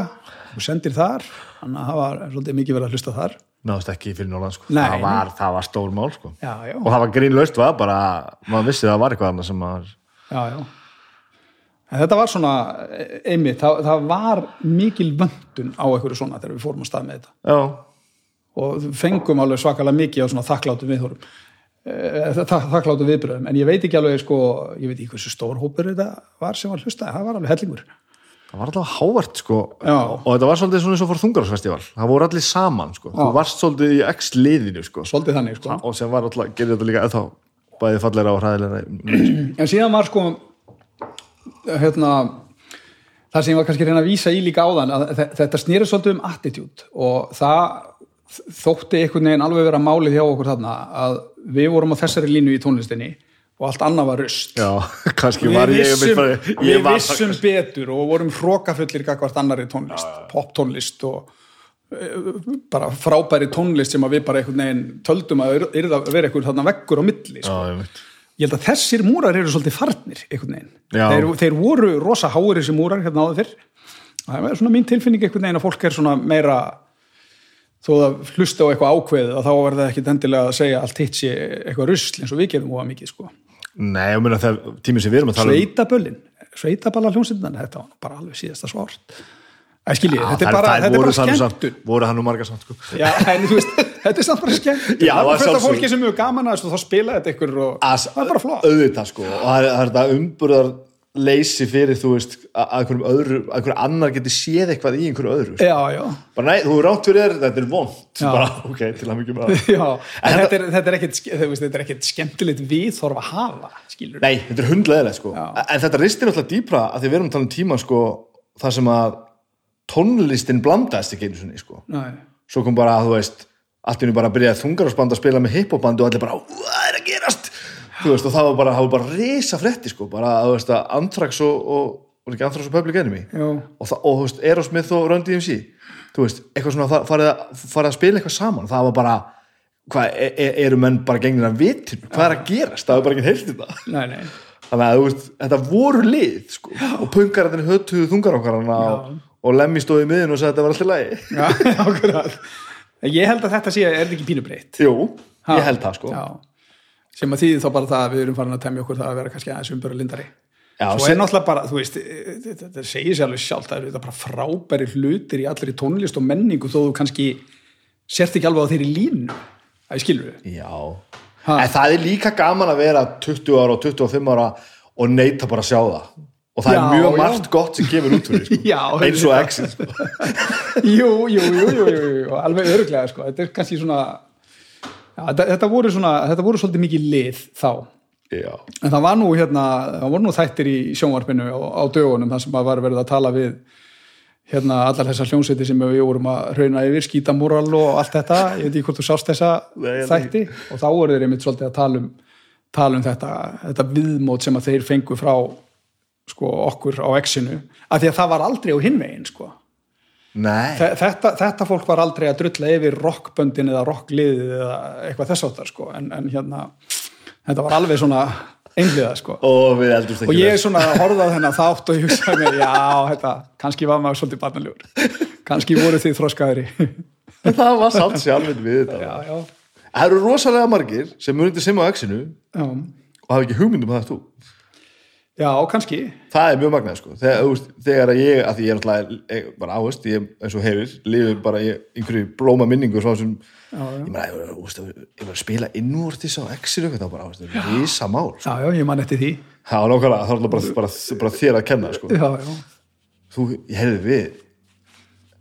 og sendir þar. Þannig að það var svolítið mikið verið að hlusta þar. Náðust ekki fyrir Norðan sko. Nei, það, var, það var stór mál sko. já, já, og það var grínlaust var bara, maður vissi að það var eitthvað annað sem maður já, þetta var svona einmitt, það, það var mikil vöndun á einhverju svona þegar við fórum á stað með þetta. Já, og fengum alveg svakalega mikið á svona þakkláttum viðhórum þakkláttum viðbröðum, en ég veit ekki alveg sko, ég veit ekki hversu stór hópur þetta var sem var hlustaði, það var alveg hellingur það var alltaf hávart sko. Já. og þetta var svolítið svona eins og fór þungarásfestival það voru allir saman, sko. þú varst svolítið í X-liðinu sko. svolítið þannig sko og sem var alltaf, gerir þetta líka eða bæði falleira og hræðilega en síðan var sko hérna það sem ég var kannski reyna að vísa í líka áðan að þe- þetta snýri svolítið um attitude og það þótti einhvern veginn alveg vera málið hjá okkur þarna að við vorum á þessari línu í tónlistinni og allt annað var rust já, kannski við var ég vissum, ég, bara, við ég var vissum betur og vorum hrókafullir gagvart annari tónlist, poptónlist og eh, bara frábæri tónlist sem að við bara einhvern veginn töldum að vera einhver þarna veggur á milli sko. já, ég ég held að þessir múrar eru svolítið farnir einhvern veginn, þeir, þeir voru rosa háir þessi múrar hérna áður fyrr. Það er svona mín tilfinning einhvern veginn að fólk er svona meira þó að hlusta á eitthvað ákveðið að þá er það ekkit endilega að segja allt hitt sé eitthvað rusl eins og við gerum óa mikið sko nei, ég meina þegar tíminn sem við erum að tala um sveitaböllin, sveitaballa hljómsyndan þetta var bara alveg síðasta svart Æ, skilji, Já, þetta er bara, þetta er bara skemmtun voru hann og margar samt sko. Já, en þú veist, þetta er samt bara skemmtun það er sjálfsögðu. fólki sem hefur gaman að þá spila þetta ykkur og það er bara flott og leysi fyrir þú veist að að einhverjum öðru, að einhverjum annar geti séð eitthvað í einhverju öðru sko. já, já, bara nei, þú er rátt fyrir þér, þetta er vond Já. bara, ok, til að mikið bara þetta þetta er þetta er ekkit skemmtilegt viðþorf að hafa, skilur nei, þetta er hundleðilegt sko Já. en þetta ristir náttúrulega dýpra að því við erum að tala um tíma sko, þar sem að tónlistin blandaðist ekki einu sinni sko Nei. svo kom bara, þú veist allt í henni bara að byrja þungarásband að spila með hiphopband og allir bara, "Ú, það er að gerast þú veist, og það var bara, það var bara risa frétti sko, bara, þú veist, að Anthrax og, og, og ekki Anthrax og Public Enemy? Já. og, það, og þú veist, Aerosmith og Run DMC þú veist, eitthvað svona fa- farið að, farið að spila eitthvað saman, það var bara hvað, e, e, eru menn bara gengir að vitin hvað er að gerast, það var bara ekki heilt þetta Nei, nei. þannig að þú veist, þetta voru lið sko, og punkararnir hötuðu þungar okkar og, og lemmi stóði í miðin og sagði að þetta var alltaf lægi Já, akkurat. Ég held að þetta sé, er þetta ekki pínu breytt? Jú, ég held það sko. Já. Sem að þýði þá bara það að við erum farin að temja okkur það að vera kannski aðeins umböru lindari. Já, Svo er náttúrulega bara, þú veist, þetta þetta segir sér alveg sjálft, það eru bara frábæri hlutir í allir í tónlist og menningu þó þú kannski sért ekki alveg á þeirri línu. Það skilur við. Já, Ha. en það er líka gaman að vera 20 ára og 25 ára og neyta bara að sjá það og það Já, er mjög já. margt gott sem kemur út fyrir sko. Já, eins og exit sko. jú, jú, jú, jú, jú, jú, alveg öruglega, sko. Þetta er kannski svona, já, þetta, voru svona, þetta voru svolítið mikið lið þá. Já, En það var nú hérna, það voru nú þættir í sjónvarpinu á, á dögunum þar sem að var verið að tala við hérna allar þessar hljómsveiti sem við vorum að rauna yfir, skítamúral og allt þetta, ég veit ekki hvort þú sást þessa Nei, þætti. og þá voru þeir einmitt svolítið að tala um, tala um þetta, þetta viðmót sem að þeir fengu frá sko, okkur á exinu, af því að það var aldrei á hinvegin sko. Þetta, þetta fólk var aldrei að drulla yfir rockböndin eða rockliðið eða eitthvað þess áttar sko, en, en hérna þetta var alveg svona einliða sko. Og og ég svona að horfa á þennan þátt og hugsa mér, já, þetta, kannski var maður svolítið barnaljúr, kannski voru þið þroskaðri. En það var samt sjálfinn við þetta. Já, já, Það eru rosalega margir sem munið til sem á exinu já, og hafa ekki hugmyndum að það þú já, kannski. Það er mjög magnað sko. Þegar, veist, þegar ég, að því ég er alltaf bara áherskt, ég eins og hefur lifið bara í einhverju blóma minningu svo sem, já, já. ég meina, ég, var að spila innvortis á exinu, það var bara, þú veist, rísa mál sko. já, já, ég man eftir því. Það var nákvæmlega, það var bara, bara, bara þér að kenna sko. já, já, þú, ég heyrði við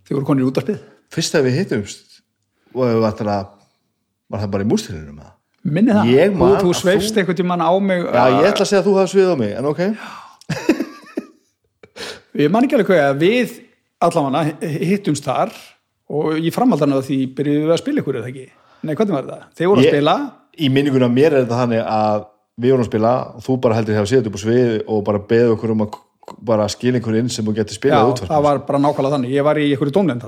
þið voru konir í útarpið fyrst að við hittumst og var það bara í mústirinum með það minni það, Ég man þú, að sveifst þú- einhvern tímann á mig Já, ég ætla að segja að þú hafði svið á mig, en ok. Ég man ekki alveg hvað að við allavega hittumst þar og í framhaldan af því byrjuðum við að spila ykkur eða ekki. Nei, hvernig var þetta? Þeir voru að Ég- spila, Í minninguna mér er þetta þannig að við vorum að spila og þú bara heldur hefur séð upp á svið og bara beðið okkur um að bara skila einhver inn sem þú getur spilað útvarp það var bara nákvæmlega þannig. Ég var í ykkur tónleind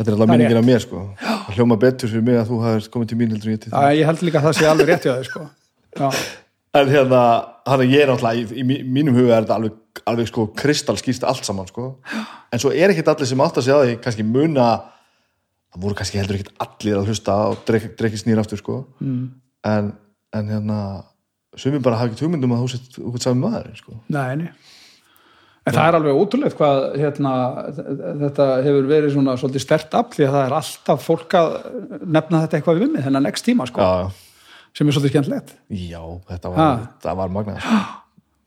þetta er alltaf Það minningin af mér sko Það hljóma betur fyrir mig að þú hafðist komið til mín heldur en ég til Já, ég held líka að það sé alveg rétt hjá þau, sko. Já, En hérna, hann ég er náttúrulega í, í mí- mínum huga er þetta alveg, alveg sko kristalskýrst allt saman sko en svo er ekkit allir sem átt að segja því kannski muna það voru kannski heldur ekkit allir að hlusta og drek- drekkist nýr aftur sko mm. en, en hérna sumir bara hafa ekki hugmyndum að þú sett út sami maður sko. nei, nei. En það er alveg ótrúlegt hvað hérna, þetta hefur verið svona svolítið stert afl því að það er alltaf fólk að nefna þetta eitthvað við mig þennan next tíma sko, já, sem er svolítið skemmtilegt. já, þetta var, það var magnað.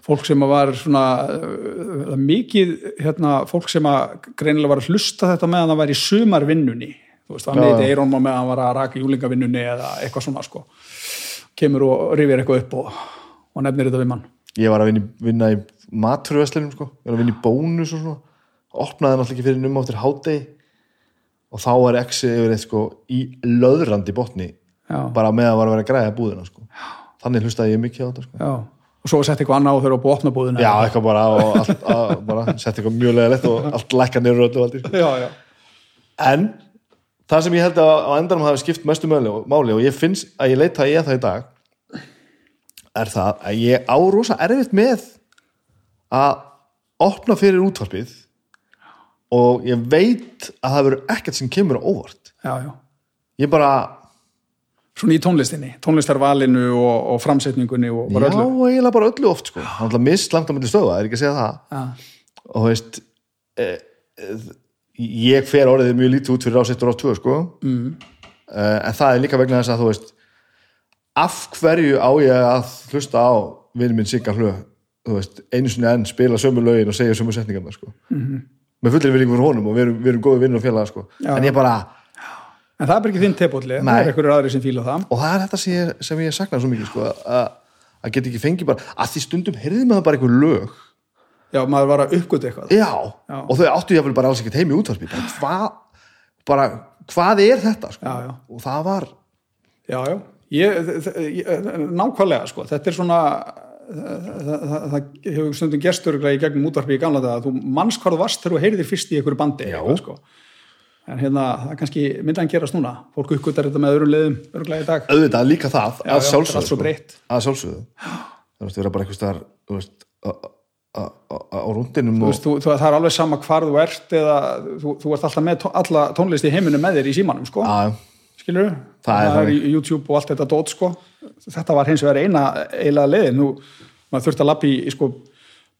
Fólk sem var svona uh, mikið hérna, fólk sem að greinilega var að hlusta þetta meðan það var í sumarvinnunni. Þú veist, það meiti já. Eiron meðan hann var að raka júlingavinnunni eða eitthvað svona sko. Kemur og rifir eitthvað upp og, og nefnir þetta við mann. Ég var að vinna, í- maturveslunum sko, ég var að vinna í bónus og svona opnaði náttúrulega ekki fyrir numma áttir hádegi og þá var exi yfir eitt sko í löðrandi botni já, bara með að var að vera að græða búðina sko. þannig hlustaði ég mikið á þetta sko. já. og svo sett eitthvað annað og þau eru á búið opna búðina já, eitthvað bara og allt, að, bara sett eitthvað mjög leðilegt og allt lækka niður öllu valdi, sko. já, já. en það sem ég held að á endanum hafi skipt mestu máli, máli og ég finnst að ég leita í það í dag er það að ég á rosa erfitt með að opna fyrir útvarpið og ég veit að það verður ekkert sem kemur á óvart. Já, já. ég bara, svona í tónlistinni, tónlistarvalinu og, og framsetningunni og já, bara öllu. eiginlega bara öllu oft sko, hann er alltaf mist langt á myndi stöða, er ekki að segja það? Já, og þú veist e, e, ég fer orðið mjög lítið út fyrir ásett og rátt tvö sko. Mm. en það er líka vegna þess að þú veist af hverju á ég að hlusta á vinur minn Sigga Hlu þú veist, einu sinni enn spila sömu lögin og segja sömu setningarna sko. -hmm. með fullir virðingu fyrir honum og við erum, við erum góði vinnur og félaga sko. En ég bara, en það er ekki þinn tepolli, það er einhverjur aðri sem fíla það og það er þetta sem ég, sem ég sakna svo mikið sko, að að geta ekki fengið bara, að því stundum heyrði maður bara einhver lög já, maður var að uppgöta eitthvað Já, Já. og þau áttu ég bara alls ekkert heim í útvarpi bara hvað bara, hvað er þetta sko? Já, já. og það var Já, já, nákvæmlega sko, þetta er svona það, það, það, hefur stundum gestur í gegnum útvarpi í gamla þú manns hvað þú varst þegar þú heyrðir fyrst í einhverju bandi eitthvað, sko. en hérna, það er kannski myndan gerast núna, fólk uppgötar þetta með öðrum leiðum örglega í dag, auðvitað líka það Já, að sjálfsögðu sko. að sjálfsögðu það vera bara þú veist, á- rúndinum þú og veist, þú, þú, það er alveg sama hvar þú ert eða þú, þú ert alltaf með tó, alla tónlist í heiminu með þér í símanum sko. að, skilur Það er er í YouTube og allt þetta dót sko. þetta var hins vegar eina eiginlega leiðin, nú, maður þurfti að lappa í, í sko,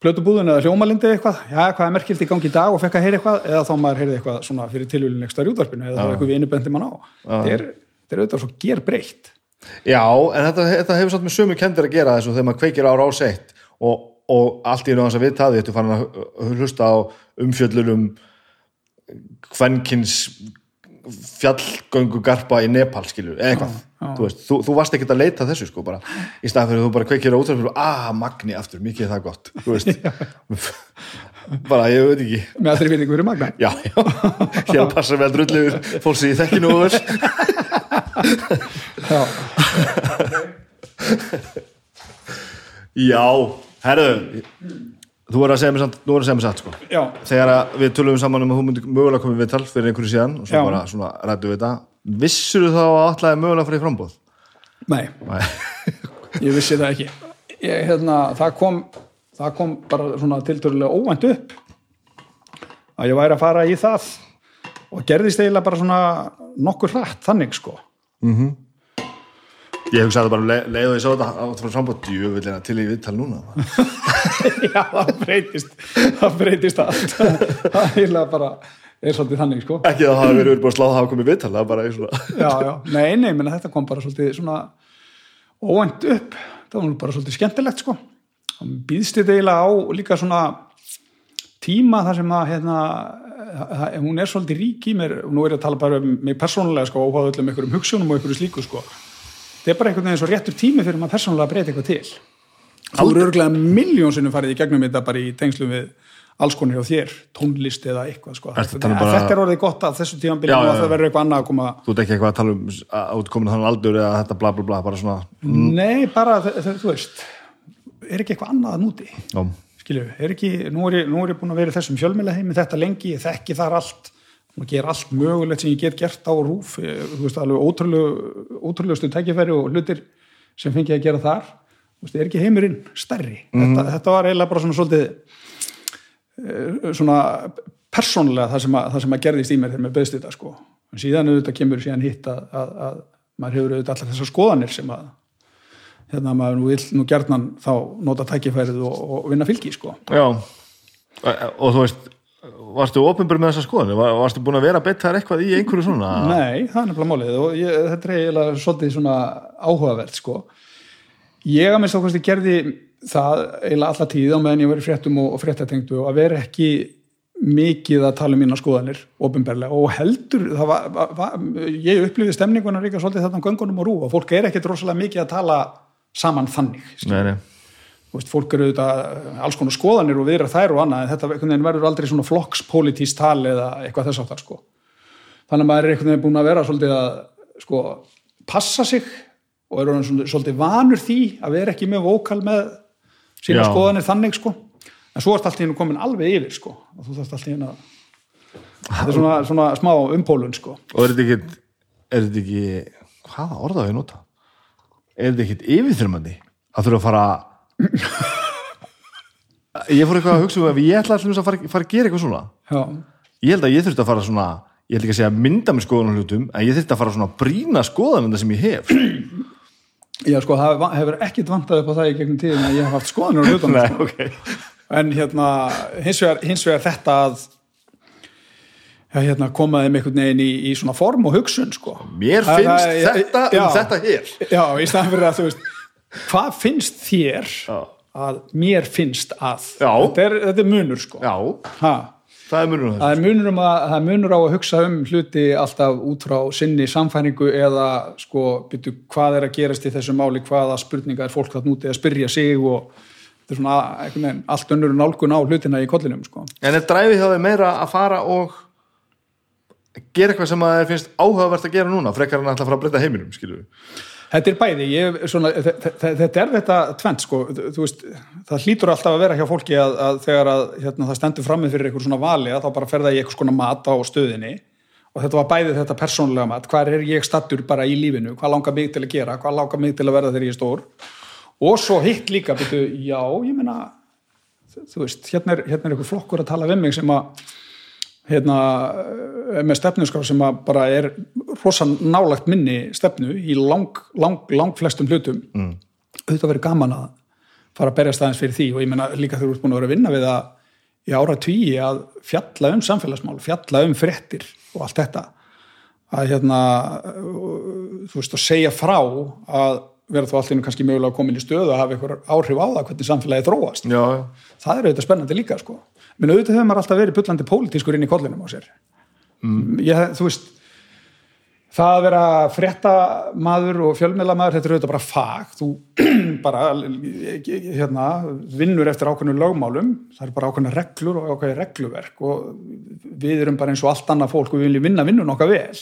plötubúðun eða hljómalindi eitthvað, já, hvað er merkilt í gangi í dag og fekk að heyra eitthvað, eða þá maður heyrði eitthvað svona fyrir tilvílun ekstra rjúðvarpinu eða þá eitthvað við bendi mann á, þetta er, auðvitað svo ger breytt já, en þetta, þetta hefur samt með sömu kendir að gera þessu þegar maður kveikir á rás eitt og, og allt í einu hans að við taði þetta fann að hlusta á umfjöllunum kvenkins fjallgöngu garpa í Nepal skilur, eða eitthvað. Þú, veist, þú, þú varst ekkert að leita að þessu sko bara í staðan fyrir að þú bara kveikir á útvarpinu og ah, magni aftur, mikið er það gott bara, ég veit ekki. Með allri vinningu fyrir magna. Já, já, hér passa vel drullu fólk sem ég þekki nú vel já, já, herðu þú voru að segja mér samt, þú voru að segja mér satt sko. Já, þegar við tölum saman um að þú myndir mögulega komið við tal fyrir einhverju síðan og svo Já. bara svona rættu við þetta vissur þú þá að allavega mögulega fyrir frambóð nei. Nei. ég vissi það ekki. Ég, hérna, það kom það kom bara svona tiltörulega óvænt upp að ég væri að fara í það og gerðist eiginlega bara svona nokkur hratt þannig sko ég hugsaði bara um leið, leið og ég sá þetta átt frá frambóð djúvillina til í viðtal núna. Já það breytist það breytist allt. Það er bara er svolítið þannig sko. Ekki að það hafi verið búin að slá það hafa komið viðtal það er bara í svona já, já, nei, nei, menn þetta kom bara svolítið svona óvænt upp. Það var bara svolítið skemmtilegt sko. Býðst þetta eiginlega á líka svona tíma þar sem að hérna, það, hún er svolítið rík í mér. Og nú er ég að tala bara um mig persónulega sko, óháð öllum einhverjum hugsunum og einhverju slíku sko þetta er bara einhvern veginn svo réttur tími fyrir maður persónulega að breyta eitthvað til. Þú eru örgulega miljónsinnum farið í gegnum þetta bara í tengslum við alls konar hjá þér, tónlist eða eitthvað sko. Að þetta, um bara- þetta er orðið gott af þessu tímanbili Já, og að það verður eitthvað annað að koma þú ert ekki eitthvað að tala um að út komin þannig aldur eða þetta bla bla bla bara svona Nei, bara, þú veist er ekki eitthvað annað að núti? Já, skilju, er ekki, nú er, ég, nú er ég búin að vera í þessum fjölmjöla heimi þetta lengi, ég þekki þar allt og ger allt mögulegt sem ég get gert á rúf ég, þú veist, alveg ótrúlegu ótrúlegustu tækifæri og hlutir sem fengi að gera þar, þú veist, er ekki heimurinn stærri, þetta, þetta var eiginlega bara svona svolítið eh, svona persónlega það sem að, það sem að gerðist í mér þegar mér beðst þetta sko, en síðan auðvitað kemur síðan hitt að, að, að maður hefur auðvitað allar þessar skoðanir sem að hérna maður nú vill nú gerðnan þá nota tækifærið og, og vinna fylgi sko. já. og þú veist varstu ofinbjörn með þessa skoðan Var, varstu búin að vera beitt þar eitthvað í einhverju svona Nei, það er nefnilega málið og ég, þetta er eiginlega svolítið svona áhugavert sko. Ég að minnst ákvæmst gerði það eiginlega alla tíð á meðan ég í fréttum og, og fréttatengdu og að vera ekki mikið að tala um mína skoðanir ofinberlega og heldur var, var, ég upplifði stemninguna líka svolítið þarna á göngunum og rú og fólk er ekkit rosalega mikið að tala saman þannig nei, nei. Veist, fólk eru auðvitað alls konar skoðanir og viðra þær og annað en þetta einhvern veginn verður aldrei svona flokkspolítís tal eða eitthvað þess áttar sko. þannig að maður er einhvern veginn búin að vera svolítið að sko, passa sig og er svona- svolítið vanur því að vera ekki með vókal með sína Já. skoðanir þannig sko. en svo ert allt í hennu komin alveg yfir sko. og þú þarft allt í hennu að þetta er svona, svona smá umpólun sko. og er þetta ekki er þetta ekki, hvaða orða við nota er þetta ekki yfirþyrmandi að þurfa að fara ég fór eitthvað að hugsa um ef ég ætla allum að fara, fara að gera eitthvað svona Já. ég held að ég þurfti að fara svona ég ætla ekki að segja mynda með skoðan hlutum en ég þurfti að fara svona að brýna skoðan sem ég hef Já, sko, það hefur ekkit vantað upp á það í gegnum tíðin að ég hef haft skoðanir á hlutunum Nei, sko. okay. en hérna hins vegar, hins vegar þetta að ja, hérna, koma þeim einhvern veginn í, í svona form og hugsun sko. mér Það- finnst það- þetta já, um þetta hér já, í staðan fyrir að þú veist hvað finnst þér Já. að mér finnst að þetta er, þetta er munur sko Já, ha. það er munur þessu það er munur, um að, það er munur á að hugsa um hluti alltaf út frá sinni samfæringu eða sko byrju, hvað er að gerast í þessu máli hvaða spurninga er fólk þarna úti að spyrja sig og þetta er svona veginn, allt önnur nálgun á hlutina í kollinum sko. En er dræfið þau meira að fara og gera eitthvað sem að þér finnst áhugavert að gera núna frekar en alltaf fara að breyta heiminum, við Þetta er bæði, ég, svona, þe- þe- þetta er þetta tvent sko, þú veist, það hlýtur alltaf að vera hjá fólki að, að þegar að hérna, það stendur frammið fyrir einhver svona vali að þá bara ferða ég eitthvað svona mat á stöðinni. Og þetta var bæði þetta persónulega mat, hvað er ég stattur bara í lífinu, hvað langar mig til að gera, hvað langar mig til að verða þegar ég er stór? Og svo hitt líka, byrju, já, ég meina, þú veist, hérna er, hérna er einhver flokkur að tala við mig sem að hérna, er með stefnuskrá sem að bara er rosa nálagt minni stefnu í lang, lang, lang flestum hlutum. Mm. auðvitað verið gaman að fara að berjast aðeins fyrir því og ég meina líka þú ert búin að vera að vinna við það í ára tvíi að fjalla um samfélagsmál, fjalla um fréttir og allt þetta. Að hérna þú veist að segja frá að vera þá allt einu kannski mögulega komin í stöðu að hafa einhver áhrif á það hvernig samfélagi þróast. Já, það er auðvitað spennandi líka sko menn auðvitað hefur maður alltaf verið bullandi pólitískur inn í kollinum á sér. Mm. ég, þú veist það að vera fréttamaður og fjölmiðlamaður, þetta er auðvitað bara fag. Þú bara hérna, vinnur eftir ákveðnu lögmálum. Það er bara ákveðna reglur og ákveðni regluverk og við erum bara eins og allt annað fólk og við viljum vinna vinnun okkar vel.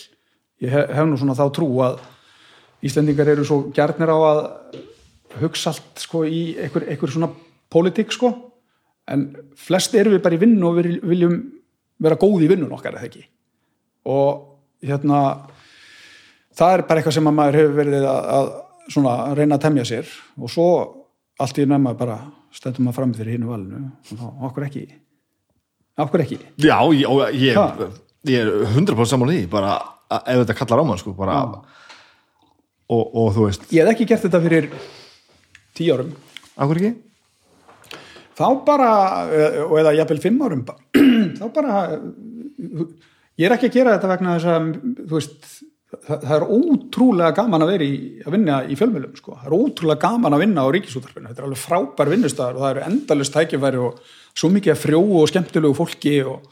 Ég hef, nú svona þá trú að Íslendingar eru svo gjarnir á að hugsa allt sko í einhver, einhver svona pólitík sko en flest eru við bara í vinnu og við viljum vera góð í vinnun okkar eða ekki? Og hérna það er bara eitthvað sem að maður hefur verið að, að svona reyna að temja sér. Og svo allt í nefna bara stendum maður fram fyrir hínu valinu. Og okkur ekki. Okkur ekki? Já, ég, ég, ég er 100% saman í bara ef þetta kallar á mann sko, bara og, og þú veist, ég hef ekki gert þetta fyrir tíu árum. Akkur ekki? Þá bara, og eða jafnvel fimm árum þá bara ég er ekki að gera þetta vegna þess að þú veist, það, það er ótrúlega gaman að vera í, að vinna í fjölmjölum sko. það er ótrúlega gaman að vinna á ríkisútarfinu þetta er alveg frábær vinnustæðar og það eru endalist tækifæri og svo mikið að frjóu og skemmtilegu fólki og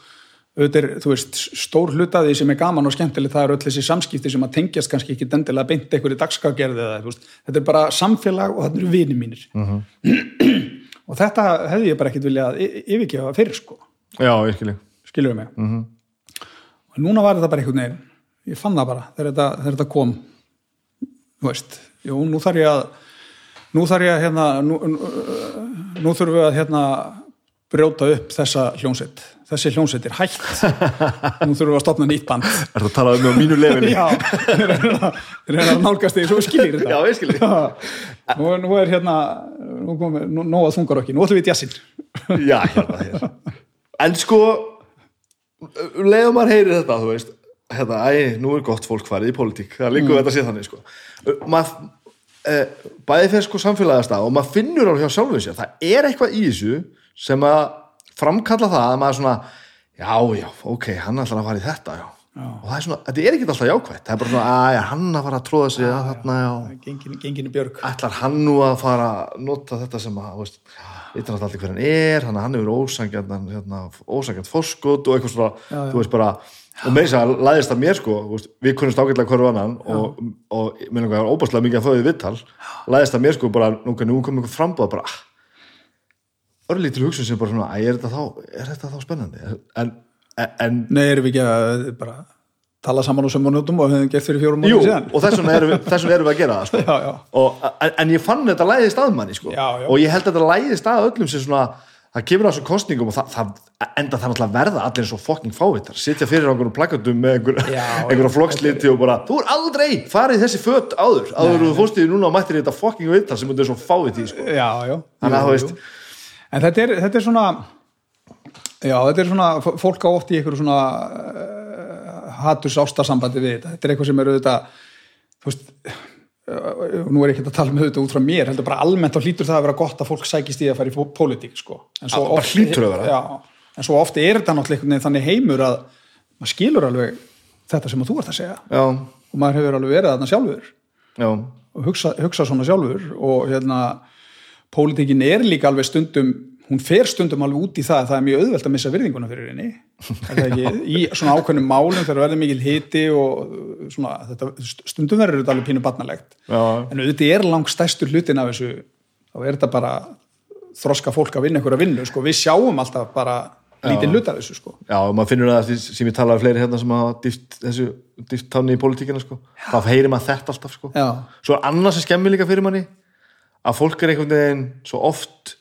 auðvitað er, þú veist, stór hlutaði sem er gaman og skemmtilegt, það eru öll þessi samskipti sem að tengjast kannski ekki dendilega beint einhverju dagskagerði eða, þú veist, þetta er bara samfélag og þetta eru vini mínir og þetta hefði ég bara ekkit viljað yfirgefa fyrir sko, Já, virkileg við mig? Og núna var þetta bara einhvern veginn ég fann það bara þegar þetta, þegar þetta kom. Þú veist, jú, nú þarf ég að nú þarf ég að hérna nú, nú, þurfum við að hérna brjóta upp þessa hljónsett þessi hljónsett er hægt nú þurfum við að stopna nýtt band. Er það að tala um á mínu lefinu? já, reyna að nálgast því svo skilir þetta. Já, ég skil þig. Já. nú, nú er hérna nú komið, nú, nóga þungar okki, nú ætlum við jazzin Já, hérna hér En sko leiðum maður heyri þetta, þú veist. Hérna, æ, nú er gott fólk farið í pólitík. Það líkur mm. þetta sé þannig, sko. Maður, e, bæði fyrir sko samfélagast og maður finnur á hjá sjálfum sér. Það er eitthvað í þessu sem að framkalla það að maður svona já, já, ok, hann ætlar að fara í þetta já. og það er svona, þetta er ekki alltaf jákvætt. Það er bara svona, að hann að fara að tróða sig að þarna, já. Gengin, gengin í björg. Ætlar hann nú að fara að nota þetta sem að, veist, veitir náttúrulega allir hver hann er þannig að hann hefur ósangjarn hérna, ósangjarn fórskot og eitthvað svona Já, já. þú veist bara, og með þess að læðist það mér sko, veist, við kunnumst ágætlega hverju annan og, og mér langar að óbærslega mikið að fá því viðtal, læðist það mér sko bara, nú, nú kom einhver frambúð bara, örlítil hugsun sem bara svona, er þetta þá, er þetta þá spennandi? En, en Nei, erum við ekki að bara tala saman á sömur nótum og hefum gert fyrir fjórum jú, mánuði síðan. og þess vegna erum við, þess vegna erum við að gera það sko. Já, já, og, en, en ég fann þetta læðist að manni sko. Já, og ég held að þetta læðist að öllum sem svona það kemur á þessu kostningum og það, það enda það náttúrulega verða allir eins og fokking fávittar sitja fyrir á einhverjum plakatum með einhver, Já, einhverjum flokksliti og bara þú er aldrei farið þessi fött áður. Áður þú fórst í núna og mættir þetta fokking vittar sem þetta er svo fáviti sko. þannig að þú veist En þetta er, þetta er svona já, þetta er svona fólk á oft í einhverju svona uh, haturs ástasambandi við þetta. Þetta er eitthvað sem er auðvitað þú veist uh, nú er ég ekki að tala með auðvitað út frá mér heldur bara almennt þá hlýtur það að vera gott að fólk sækist í að fara í pó- pólitík sko. En svo oft- já, en svo ofti er þetta náttúrulega þannig heimur að maður skilur alveg þetta sem þú ert að segja. Já, og maður hefur alveg verið þarna sjálfur. Já, og hugsa, hugsa svona sjálfur og hérna pólitíkin er líka alveg stundum hún fer stundum alveg út í það að það er mjög auðvelt að missa virðinguna fyrir henni ekki, í svona ákveðnum málum þegar verður mikil hiti og svona, þetta, stundum verður þetta alveg pínu barnalegt Já. en auðvitað er langt stærstur hlutin af þessu þá er þetta bara þroska fólk að vinna einhverja vinnu sko. við sjáum alltaf bara lítið hlut af þessu sko. Já, og maður finnur það sem ég talaði fleiri hérna sem hafa dýft þessu dýft tanni í pólitíkina sko. þá heyrir maður þetta alltaf sko. Svo er annars sem skemmir líka fyrir manni að fólk er einhvern veginn svo oft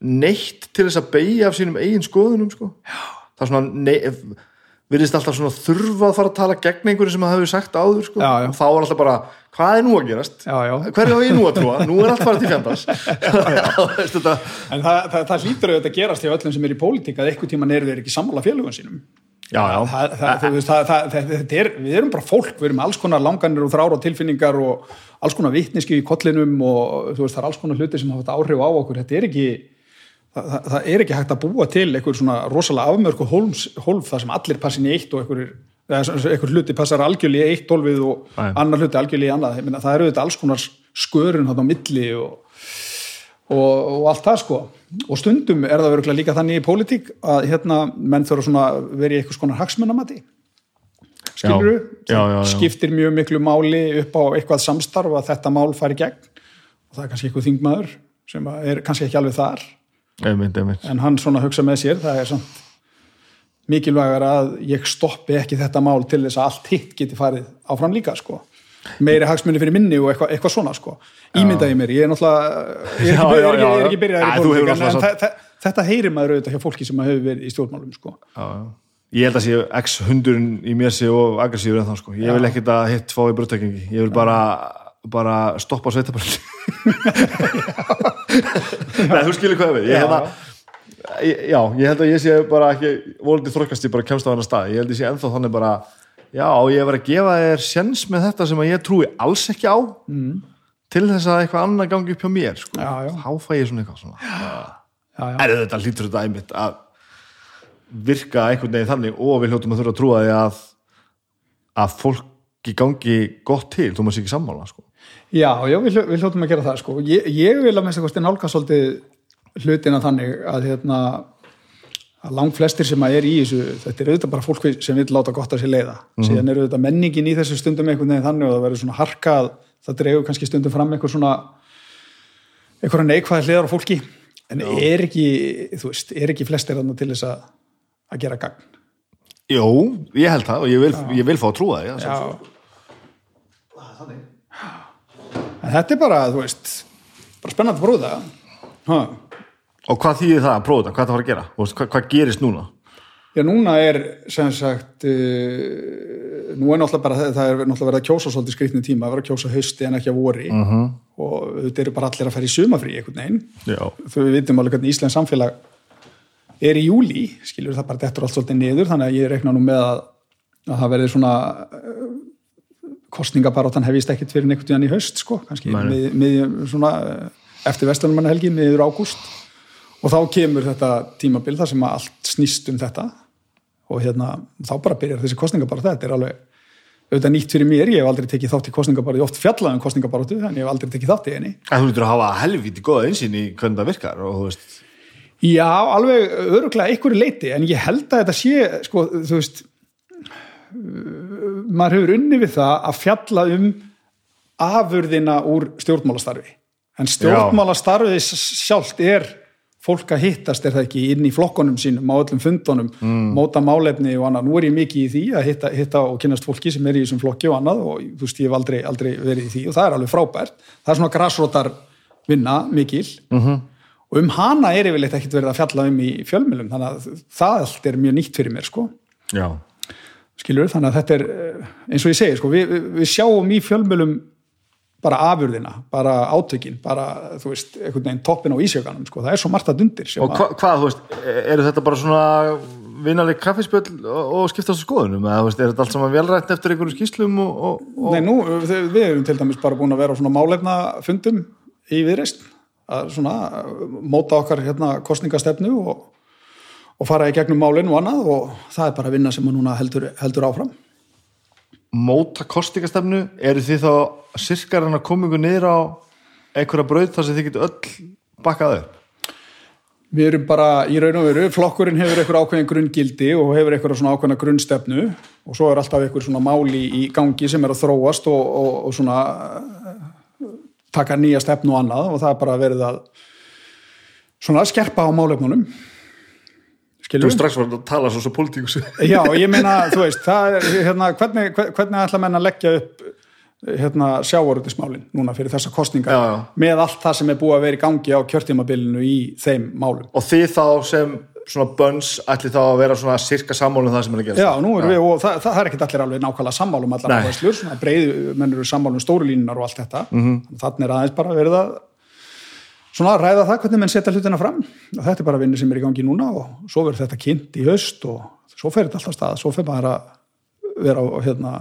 neitt til þess að beigja af sínum eigin skoðunum sko. það er svona virðist alltaf svona þurfa að fara að tala gegn einhverju sem það hefur sagt áður sko. Já, já. og þá er alltaf bara, hvað er nú að gerast Já, já. hverju á ég nú að trúa, nú er allt farið til fjandars en það, það, það hlýtur auðvitað að gerast hjá öllum sem er í pólitík að eitthvað tíman eru þeir ekki sammála félögum sínum já, já, það, það, það, það, er, við erum bara fólk, við erum alls konar langanir og þrár og tilfinningar og alls konar vitneski í kollinum og veist, það er alls konar hluti sem hafa þetta áhrif á okkur, þetta er ekki það, er ekki hægt að búa til einhver svona rosalega afmörku hólf þar sem allir passin í eitt og einhver, einhver hluti passar algjörlega í eitt hólfið og Nei. annar hluti algjörlega í annað, það eru þetta alls konar skörun þarna á milli og og, og allt það sko. Og stundum er það verið líka þannig í pólitík að hérna menn þurfa að vera í eitthvað skonar hagsmunamati. Skilur Já, já, já, skiptir mjög miklu máli upp á eitthvað samstarf að þetta mál fari gegn. Og það er kannski eitthvað þingmaður sem er kannski ekki alveg þar. Einmitt, einmitt. En hann svona hugsa með sér það er samt mikilvægar að ég stoppi ekki þetta mál til þess að allt hitt geti farið áfram líka sko meiri hagsmunni fyrir minni og eitthvað, eitthvað svona sko. Ímyndaði mér, ég er náttúrulega ég er ekki, ég ég þe- þe- þetta heyrir maður auðvitað hjá fólki sem hefur verið í stjórnmálum sko. Já, já. ég held að sé x-hundurinn í mér sé og aggressífur en þá sko. Ég vil ekkert að hitt fá í bröttekingi ég vil bara, bara stoppa sveitabrönd Nei, þú skilur hvað við ég, hérna, ég, já, ég held að ég sé bara ekki volandi þrokkast ég bara kemst á hennar stað. Ég held að ég sé ennþá þannig bara já, ég var að gefa þér sjens með þetta sem ég trúi alls ekki á mm. til þess að eitthvað annað gangi upp hjá mér sko. Já, já. þá fæ ég svona eitthvað svona já, já. er þetta hlýtur þetta einmitt að virka einhvern veginn þannig og við hljóttum að þurfa að trúa því að að fólki gangi gott til, þú maður sé ekki sammála sko. Já, já, við, við hljótum að gera það sko. ég, ég vil að minnst að nálga svolítið hlutina þannig að hérna að langt flestir sem að er í þessu þetta er auðvitað bara fólk sem vil láta gott að sér leiða. Síðan er auðvitað menningin í þessu stundum einhvern veginn þannig og það verður svona harkað það dregur kannski stundum fram einhver svona einhverja neikvæði hliðar á fólki. En er ekki, þú veist, er ekki flestir þarna til þess að, að gera gagn? Jó, ég held það og ég vil, ég vil fá að trúa því Já. En þetta er bara, þú veist bara prófa það. Ha. Og hvað þýðir það að prófa þetta, hvað það var að gera? Hvað, hvað gerist núna? Já, núna er sem sagt uh, nú er náttúrulega bara það er náttúrulega verið að kjósa svolítið skrýtni tíma, að vera að kjósa hausti en ekki að vori. Mhm. -huh. og þetta eru bara allir að í sumafrí einhvern veginn. Já, þau við vitum alveg hvernig Íslands samfélag er í júli, skilur það bara dettur allt svolítið niður, þannig að ég rekna nú með að, að það verði svona uh, kostningabaróttan hefist ekkit fyrir einhvern tíðan í haust, sko, kannski mið, mið, svona uh, eftir ágúst og þá kemur þetta tímabil þar sem allt snýst um þetta. Og hérna, þá bara byrjar þessi kostningabarótt þetta er alveg auðvitað nýtt fyrir mér, ég hef aldrei tekið þátt í kostningabarótt ég hef oft fjallað um kostningabaróttu, en ég hef aldrei tekið þátt í henni. En þú lítur að hafa helviti góða einsýn í hvernig það virkar og þú veist. Já, alveg öruglega einhverju leiti en ég held að þetta sé sko, þú veist uh, maður hefur unni við það að fjalla um afurðina úr stjórnmálastarfi. En stjórnmálastarfi sjálft er fólk að hittast er það ekki inn í flokkonum sínum á öllum fundunum, móta málefni og annað, nú er ég mikið í því að hitta, hitta og kynast fólki sem er í þessum flokki og annað og þú veist, ég hef aldrei, aldrei verið í því og það er alveg frábært, það er svona grassrótar vinna mikil. -hmm. og um hana er yfirleitt ekkert verið að fjalla um í fjölmjölum, þannig að það allt er mjög nýtt fyrir mér, sko. Já, skilur, þannig að þetta er eh, eins og ég segi, sko, við, við- við sjáum í fjölmjölum bara afurðina, bara átökin bara, þú veist, einhvern veginn toppin á ísjökanum, sko, það er svo margt að dundir og hva, hvað, þú veist, eru þetta bara svona vinnaleg kaffispjöld og, skiptast á skoðunum? Eða þú veist, er þetta allt saman velrætt eftir einhverjum skýslum og, og, og... Nei, nú, við, erum til dæmis bara búin að vera á svona málefna fundum í viðreist að svona móta okkar hérna kostningastefnu og, og fara í gegnum málin og annað og það er bara vinna sem að núna heldur, heldur áfram. Móta kostingastefnu eru þið þá sirkar hann að koma ykkur niður á einhverja braut þar sem þið getur öll bakka það upp? Við erum bara í raun og veru, flokkurinn hefur eitthvað ákveðin grunngildi og hefur eitthvað svona ákveðina grunnstefnu og svo er alltaf eitthvað svona máli í gangi sem er að þróast og, og, og svona eh, taka nýja stefnu og annað og það er bara verið að svona skerpa á málefnunum Þú skilur er strax var að tala svo svo politíkus Já, ég meina, þú veist, það er, hérna, hvernig, hver- hvernig ætla menn að leggja upp hérna, sjávarútismálin núna fyrir þessa kostningar Já, já. með allt það sem er búið að vera í gangi á kjörtímabilinu í þeim málum. og þið þá sem svona bönns ætli þá að vera svona sirka sammálum það sem er að gera Já, nú erum við, og það, það er ekkert allir alveg nákvæmlega sammálum allar áherslur, svona breiðu, menn eru sammálum stóru línunar og allt þetta. Mm -hmm. Þannig er aðeins bara verið að svona að ræða það hvernig menn setja hlutina fram og þetta er bara vinnu sem er í gangi núna og svo verður þetta kynnt í haust og svo fer þetta alltaf stað, svo fer maður að vera á hérna,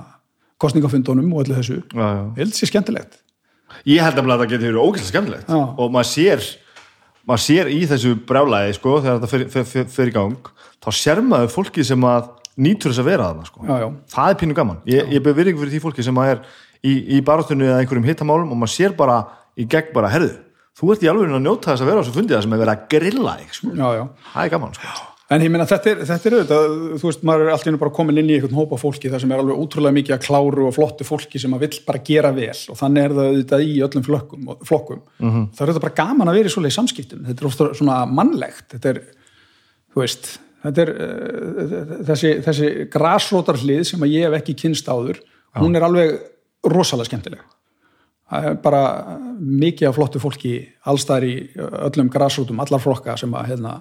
kostningafundunum og öllu þessu. Já, já. Ég held sér skemmtilegt. Ég held að það getur verið ógæslega skemmtilegt Já. og maður sér maður sér í þessu brjálæði sko, þegar þetta fer, fer, fer, fer í gang þá sér maður fólki sem að nýtur þess að vera þarna sko. Já, já. það er pínu gaman ég, ég beð virðingu fyrir því fólki sem að er í, í barátunni eða einhverjum hittamálum og maður sér bara í gegn bara, herðu, þú ert í alveg að njóta þess að vera á þessu fundið sem er verið að grilla þig sko. Já, já. það er gaman sko. En ég meina þetta er, þetta er auðvitað, þú veist, maður er alltaf bara komin inn í einhvern hópa fólki þar sem er alveg útrúlega mikið að kláru og flottu fólki sem að vill bara gera vel og þannig er það auðvitað í öllum flokkum, flokkum. -hmm. það er auðvitað bara gaman að vera í svoleið samskiptum, þetta er ofta svona mannlegt, þetta er, þú veist, þetta er uh, þessi, þessi grasrótarhlið sem að ég hef ekki kynst áður, hún er alveg rosalega skemmtileg. Bara mikið af flottu fólki allstæðar í öllum grasrótum, allar flokka sem að hérna,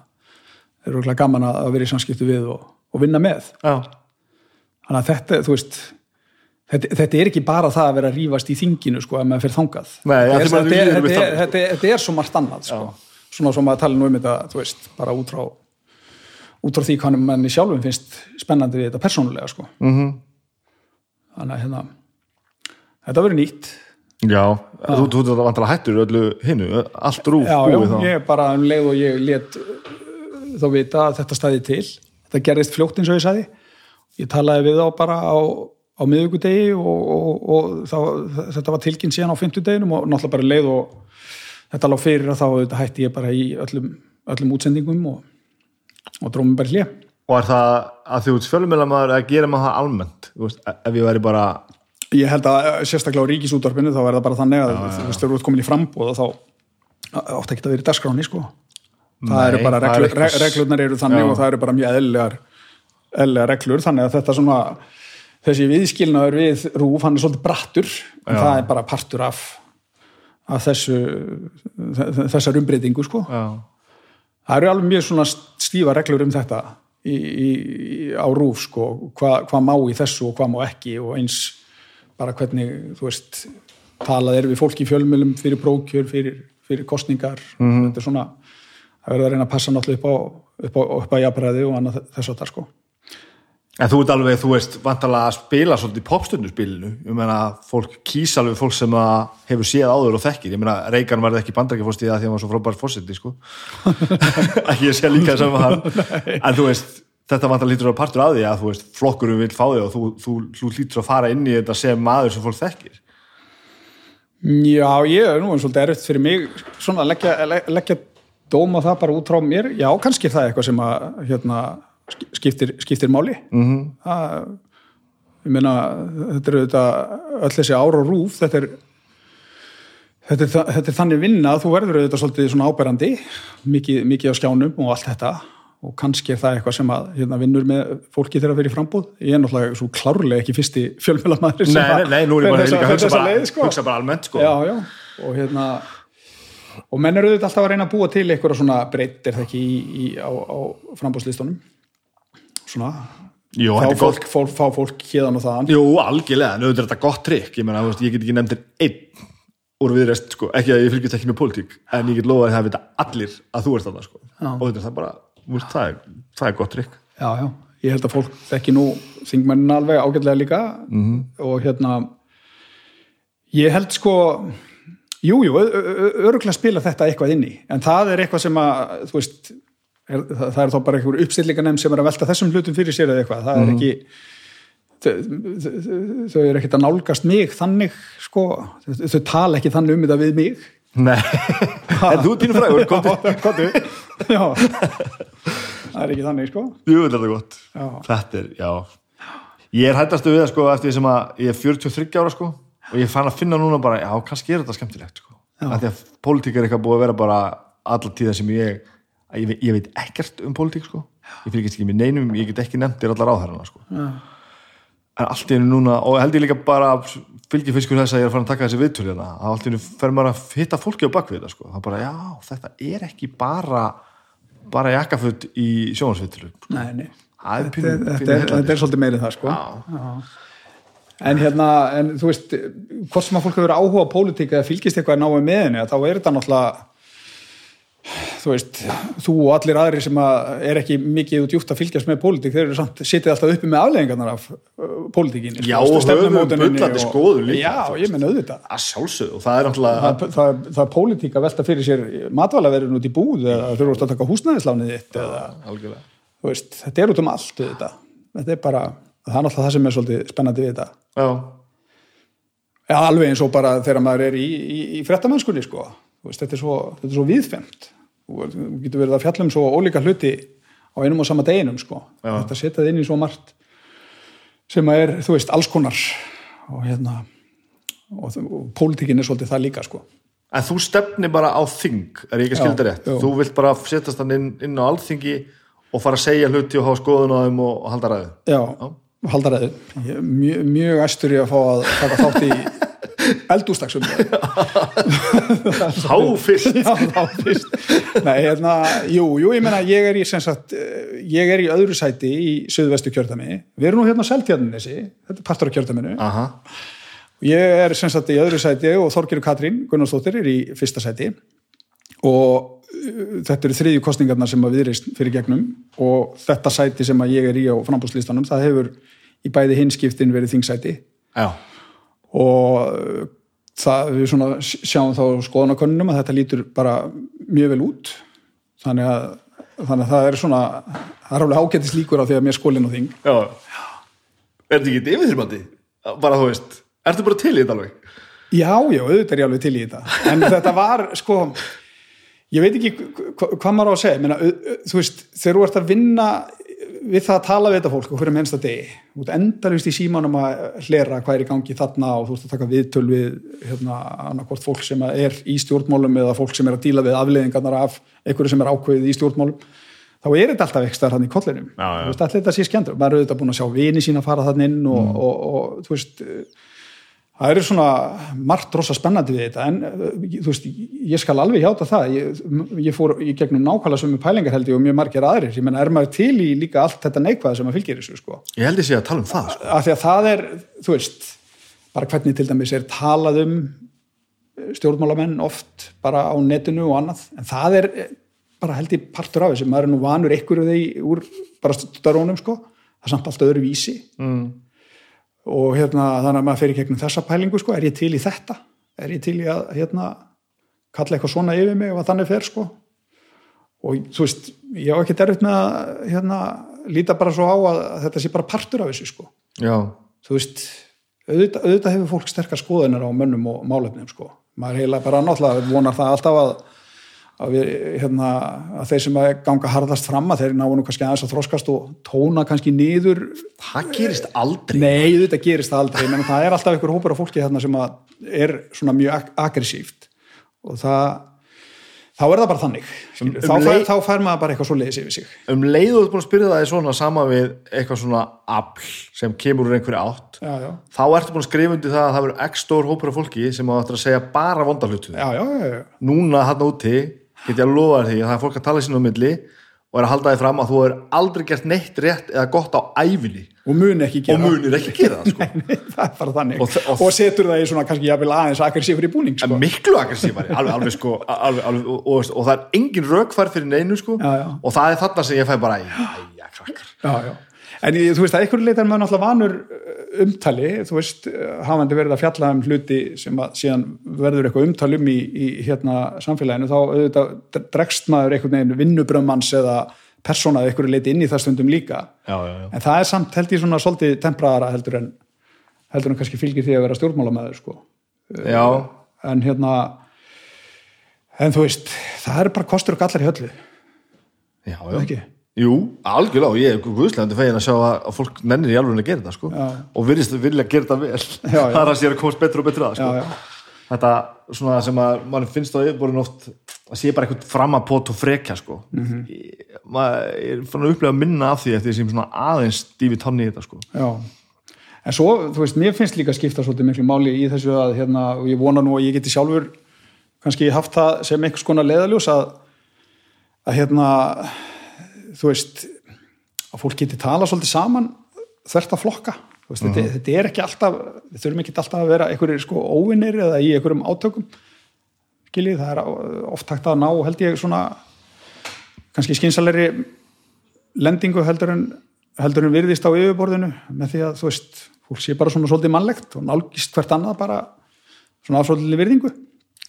er rúglega gaman að vera í samskiptu við og, og vinna með. já, Þannig að þetta, þú veist, þetta, þetta er ekki bara það að vera að rífast í þinginu, sko, að maður fyrir þangað. Þetta, er, svo margt annað, sko. Svona sem maður tala nú um þetta, þú veist, bara út frá, út frá því hvað manni sjálfum finnst spennandi við þetta persónulega, sko. Mm Mhm. -hmm. Þannig að, hérna, þetta verður nýtt. Já. þú þú ert að vantala hættur öllu hinnu, allt rúf Já, já, þá. ég bara um leið og ég let uh, þá vita að þetta stæði til. Þetta gerðist fljótt eins og ég sagði. Ég talaði við þá bara á, á miðugudegi og, og, og þá, þetta var tilkynnt síðan á fimmtudeginum og náttúrulega bara leið og þetta lág fyrir að þá hætti ég bara í öllum, öllum útsendingum og, og drómum bara hlið og er það að því út fjölumjölamæður að gera maður það almennt? Þú veist, ef ég væri bara Ég held að uh, sérstaklega á ríkisútvarpinu þá er það bara þannig að þú veist, þú ert komin í frambúð þá átt ekki að vera í dagskráni sko. það Nei, eru bara það er reglur, eitthvað- eitthvað... reglurnar eru þannig Já. og það eru bara mjög eðlilegar reglur þannig að þetta svona þessi viðskilnaður við rúf hann er svolítið brattur en það er bara partur af, af þessu þessar umbreytingu sko. já, það eru alveg mjög svona stífa reglur um þetta í, í, á rúf sko, hvað hva má í þessu og hvað má ekki og eins bara hvernig þú veist talað er við fólki í fjölmjölum fyrir prókjör, fyrir, fyrir kostningar Mhm. þetta er svona það verður að reyna að passa náttúrulega upp á, upp á, upp á jafnræði og annað þess að það sko En þú ert alveg, þú veist, vantarlega að spila svolítið popstundurspilinu. Ég meina, fólk kýs alveg fólk sem að hefur séð áður og þekkir. Ég meina, Reykján varði ekki bandarækjafórst í það því að hann var svo frábær fórseti, sko. ekki ég sé líka að hann. En þú veist, þetta vantarlega lítur að partur af því að, þú veist, flokkurum vil fá þig og þú, þú, þú lítur að fara inn í þetta sem maður sem fólk þekkir. Já, ég er nú eins og þetta er eftir fyrir mig svona að leggja, le- leggja dóma það bara út frá mér, já, kannski er það eitthvað sem að hérna, sk- skiptir, skiptir máli mm -hmm. það, ég meina þetta er auðvitað öll þessi ára og rúf þetta er Þetta er, þetta er þannig vinna að þú verður auðvitað svolítið svona áberandi, mikið, mikið á skjánum og allt þetta og kannski er það eitthvað sem að hérna, vinnur með fólki þegar það fyrir frambúð. Ég er náttúrulega svo klárlega ekki fyrsti fjölmjölamæður sem Nei, nei, nei, nú er ég bara að hugsa bara, sko. hugsa bara almennt, sko. Já, já, og hérna og menn eru auðvitað alltaf að reyna að búa til eitthvað svona breytt er það ekki í, í, á, á frambúðslistunum svona Jú, fá þetta fólk, fólk, fá fólk hérðan og þaðan Jú, algjörlega, er þetta gott trikk ég meina, þú veist, ég get ekki nefndir einn úr viðrest, sko, ekki að ég fylgjast ekki með pólitík en ég get það að vita allir að þú ert þarna, sko, Já. og þetta er það bara veist, það er, það er gott trikk. Já, já, ég held að fólk þekki nú þingmennin alveg ágætlega líka. Mhm. og hérna ég held sko jú, jú, öruglega spila þetta eitthvað inn í, en það er eitthvað sem að þú veist, er, það, er þá bara einhver uppstillinganem sem er að velta þessum hlutum fyrir sér eða eitthvað, það Mhm. er ekki þau, þau, þau eru ekkert að nálgast mig þannig, sko. Þau, þau tala ekki þannig um þetta við mig. Nei, en þú er pínu frægur, komdu Kottu Já. Það er ekki þannig sko. Jú, þetta er gott. Já. Þetta er, já. Ég er hættastu við það sko eftir sem að ég er 43 ára sko og ég fann að finna núna bara, já, kannski er þetta skemmtilegt sko. Því að pólitík er eitthvað búið að vera bara alla tíða sem ég ég, ég veit ekkert um pólitík sko. Ég fylgist ekki með neinum, ég get ekki nefndir allar áhærana sko. Já. en allt í einu núna, og held ég líka bara fylgir fiskur þess að ég er að fara að taka þessi viðtöl hérna, allt í einu fer maður að hitta fólki á bakvið þetta sko, það er bara, já, þetta er ekki bara bara jakkafutt í sjónvarsviðtölu Nei, nei. Það er Þetta, pínu- er- pínu þetta, þetta er svolítið meirið það sko. Já. En hérna, en þú veist hvort sem að fólk hefur áhuga á pólitík eða fylgist eitthvað náðu með henni, þá er þetta náttúrulega þú veist, þú og allir aðrir sem að er ekki mikið og djúpt að fylgjast með pólitík, þeir eru samt, sitið alltaf uppi með afleðingarnar af uh, pólitíkinni Já, höfum bullandi skoðun líka, Já, ég menn auðvitað. Að sjálfsögðu og það er náttúrulega það, það, það er pólitík að velta fyrir sér matvælaverðin út í búð eða þurfum að taka húsnæðislánið þitt eða, þú veist, þetta er út um allt þetta, þetta er bara, það er náttúrulega það sem er svolítið spennandi við þetta. Já, Já, alveg eins og bara þegar maður er í, í, í frettamennskunni, sko. Veist, þetta, er svo, svo viðfemt. Þú getur verið að fjalla um svo ólíka hluti á einum og sama deginum, sko. Já. Þetta setjað inn í svo margt sem að er, þú veist, alls konar og hérna og, og pólitíkin er svolítið það líka, sko. En þú stefni bara á þing, er ég ekki að skilda Já, rétt? já. Þú vilt bara setjast hann inn, inn á alþingi og fara að segja hluti og hafa skoðun á þeim og, halda ræðu. Já, haldaræðu. Ég er mjög, æstur í að fá að taka þátt í eldústaksum. Há fyrst. Já, þá fyrst. Nei, hérna, jú, jú, ég meina, ég er í, sem sagt, eh, ég er í öðru sæti í söðvestu kjördami. Við erum nú hérna á Seltjarnissi, þetta er partur af kjördaminu. Aha, Ég er sem sagt í öðru sæti og Þorgir Katrín Gunnarsdóttir er í fyrsta sæti og uh, þetta eru þriðju kostningarnar sem að viðreist fyrir gegnum og þetta sæti sem að ég er í á frambúslistanum, það hefur í bæði hinskiptin verið þingsæti já, og það, við svona sjáum þá skoðanakönnunum að þetta lítur bara mjög vel út þannig að, þannig að það er svona það er alveg ágættis líkur á því að mér skólinn á þing já. Er þetta ekki yfirþyrmandi? Bara þú veist, ertu bara til í þetta alveg? Já, já, auðvitað er ég alveg til í þetta en þetta var, sko ég veit ekki hva- hvað maður á að segja Meina, þú veist, þegar þú ert að vinna við það að tala við þetta fólk og hverjum hensta degi, þú ert endalust í símanum að hlera hvað er í gangi þarna og þú ert að taka viðtöl við hérna, annarkvort fólk sem er í stjórnmálum eða fólk sem er að díla við afleðingarnar af einhverju sem er ákveðið í stjórnmálum. Þá er þetta alltaf ekki stær hann í kollinum. Allir þetta sé skemmtur, maður er auðvitað búin að sjá vini sína fara þann inn og, og, og, þú veist það eru svona margt rosa spennandi við þetta en uh, þú veist, ég skal alveg hjáta það. Ég, ég fór í gegnum nákvæmlega sömu pælingar held ég og mjög margir aðrir. Ég menna er maður til í líka allt þetta neikvæða sem að fylgir þessu sko? Ég held sé að tala um það, sko. af því að það er, þú veist bara hvernig til dæmis er talað um stjórnmálamenn oft bara á netinu og annað. En það er eh, bara held ég partur af þessu. Maður er nú vanur því úr bara störunum sko, það er samt allt öðru vísi Mm. Og hérna þannig að maður fer í gegnum þessa pælingu sko, er ég til í þetta? Er ég til í að hérna kalla eitthvað svona yfir mig ef að þannig fer sko? Og þú veist ég á ekki derfitt með að hérna líta bara svo á að þetta sé bara partur af þessu sko. Já, þú veist, auðvitað, auðvitað hefur fólk sterkar skoðunar á mönnum og málefnum sko. maður heila bara náttúrulega vonar það alltaf að, að, við, hérna, að þeir sem að ganga harðast fram að þeir náu nú kannski aðeins að þroskast og tóna kannski niður það gerist aldrei. nei, auðvitað gerist aldrei menn það er alltaf einhver hópur af fólki hérna sem er svona mjög ag aggressíft og það þá er það bara þannig Um- þá, um fær, þá fær maður bara eitthvað svo leiðis yfir sig Um leið og þú ert búin að spyrja það í svona sama við eitthvað svona afl sem kemur úr einhverju átt, já, já, þá ertu búin að skrifa undir það að það verður x stór hópur af fólki sem á eftir að segja bara vonda hlutu. já, já, já, já. Núna hann úti get ég að lofa því að það er fólk að tala sín á milli og er að halda því fram að þú er aldrei gert neitt rétt eða gott á æfinni og mun ekki og gera munir ekki gera það sko. það er bara þannig Og og, og- setur það í svona kannski jafnvel aðeins aggressífur í búning sko. miklu aggressífari alveg, alveg, sko, alveg, alveg, og, og, það er engin rökfær fyrir neinu sko, Já, já. og það er þarna sem ég fæ bara æja, krakkar en þú veist að einhverju leitar maður náttúrulega vanur umtali þú veist, uh, hafandi verið að fjalla um hluti sem að síðan verður eitthvað umtal um í, í hérna samfélaginu þá auðvitað dregst maður einhvern veginn vinnubrömmanns eða persóna eða einhverju leiti inn í það stundum líka já, já, já. en það er samt held ég svona svolítið tempraðara heldur en heldur en kannski fylgir því að vera stjórnmálamæður sko já. en hérna en þú veist, það er bara kostur og gallar í höllu já, já. Jú, algjörlega, og ég er guðslegandi fegin að sjá að, að fólk nennir í alveg að gera þetta sko. Og virðist vilja gera þetta vel það er að sér að komast betur og betur að sko. Já, já. þetta svona sem að mann finnst á yfirborðin oft að sé bara eitthvað framapót og frekja sko. Mhm. ég, maður er fann að upplega minna af því eftir því sem svona aðeins stífi tonni í þetta sko. Já, en svo, þú veist, mér finnst líka skipta svolítið miklu máli í þessu að, hérna, og ég vona nú að ég geti sjálfur kannski haft það sem einhvers konar leðaljós að, að hérna, þú veist, að fólk geti tala svolítið saman þvert að flokka, veist, þetta, þetta er ekki alltaf, við þurfum ekki alltaf að vera einhverjir sko óvinnir eða í einhverjum átökum, skiljið, það er oft hægt að ná, held ég, svona kannski skynsalegri lendingu heldur en, heldur en virðist á yfirborðinu með því að þú veist, fólk sé bara svona svolítið mannlegt og nálgist hvert annað bara svona afsvolítið virðingu.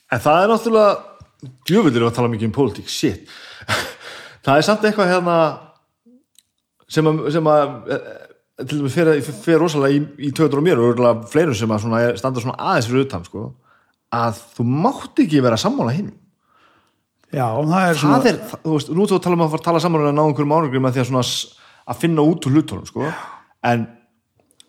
En það er náttúrulega djöfulir að tala mikið um pólitík, shit það er samt eitthvað hérna sem að, sem að eh, til dæmis fyrir, rosalega í, í töður og mér og örugglega fleirum sem að svona, standa svona aðeins fyrir utan sko, að þú mátt ekki vera sammála hinn Já, það er svona það er, þú veist, nú þú að tala um að fara að tala saman og ná einhverjum ánugum með því að svona að finna út úr hlutunum, sko. En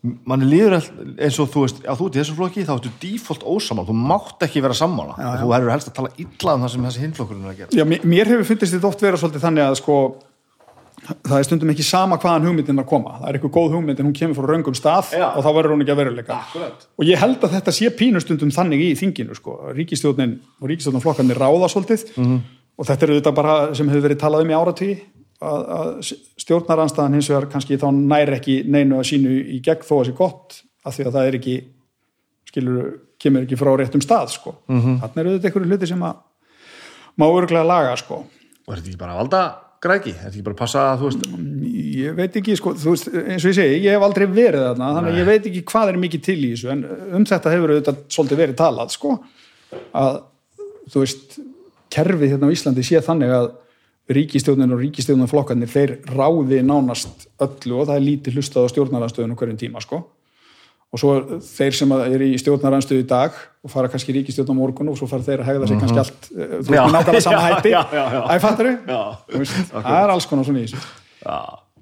manni líður eins og þú veist, já þú ert í þessum flokki þá ertu default ósamála, þú mátt ekki vera já. þú herur helst að tala illa um það sem þessi hinflokkurinn er að gera. Já, mér, hefur fyndist þetta oft vera svolítið þannig að sko það er stundum ekki sama hvaðan hugmyndin að koma. Það er eitthvað góð hugmynd en hún kemur frá raungum stað Já. og þá verður hún ekki að veruleika. Og ég held að þetta sé pínu stundum þannig í þinginu sko, ríkistjórnin og ríkistjórnarflokkarnir ráða svolítið Mhm. og þetta að, að stjórnaranstaðan hins vegar kannski þá næri ekki neinu að sínu í gegn þó að sé gott af því að það er ekki skilur, kemur ekki frá réttum stað sko. mm. -hmm. þannig er auðvitað einhverju hluti sem að má örglega laga sko. og er þetta ekki bara valda græki, er þetta ekki bara að passa að þú veist, ég veit ekki, sko, veist, eins og ég segi ég hef aldrei verið þarna, þannig að ég veit ekki hvað er mikið til í þessu, en um þetta hefur auðvitað svolítið verið talað, sko að, þú veist kerfið hérna á Íslandi sé þannig að ríkistjórnin og ríkistjórnarflokkarnir þeir ráði nánast öllu og það er lítið hlustað á stjórnaranstöðun hverjum tíma, sko. Og svo þeir sem er í stjórnaranstöðu í dag og fara kannski í ríkistjórn á morgun og svo fara þeir að hegða sig kannski allt eh, þú veist, nákvæmlega sama Já, hætti. já, já, já. Æ, fattarðu? Já. Þú veist, það er alls konar svona í þessu. Já,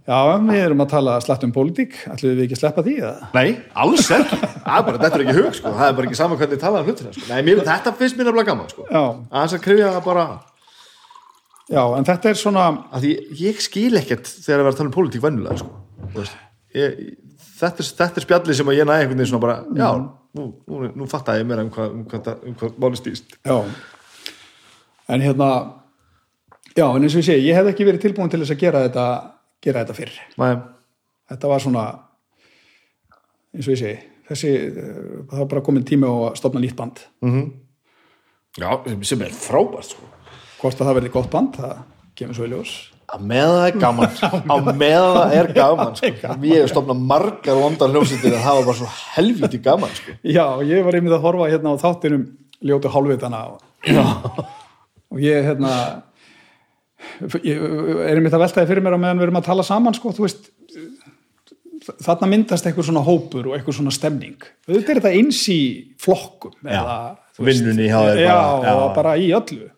Já, við erum að tala slætt um pólitík, ætlum við ekki að sleppa því eða? nei, alls er þetta er ekki hug, sko, það er bara ekki sama hvernig tala um hlutina, sko, þetta finnst mér nefnilega gaman, sko, Já, aðeins að krifja bara já, en þetta er svona, því ég skil ekkert þegar að vera að tala um pólitík vennulega sko. Þú veist, ég, þetta, er, þetta er spjalli sem að ég næði einhvern veginn svona bara já, nú, nú, nú fattaði ég meira um hvað, um hvað, um hvað máli stýst já, en hérna, já, en eins og ég segi, ég hef ekki verið tilbúin til þess að gera þetta, gera þetta fyrr. Nei, Þetta var svona, eins og ég segi, þessi, það var bara komin tími á að stopna nýtt band. já, sem er frábært sko. Hvort að það verði gott band, það kemur svo í ljós. að með það er gaman á með það er gaman sko. ég hef stofnað margar vondar hljómsýttir en það var bara svo helviti gaman sko. Já, ég var einmitt að horfa hérna á þáttinum ljótu hálfvitana og, og ég hérna ég er einmitt að veltaði fyrir mér á meðan við erum að tala saman sko, þú veist þarna myndast eitthvað svona hópur og eitthvað svona stemning auðvitað er þetta eins í flokkum eða, þú veist, Vinnunni já, bara, já. og bara í öllu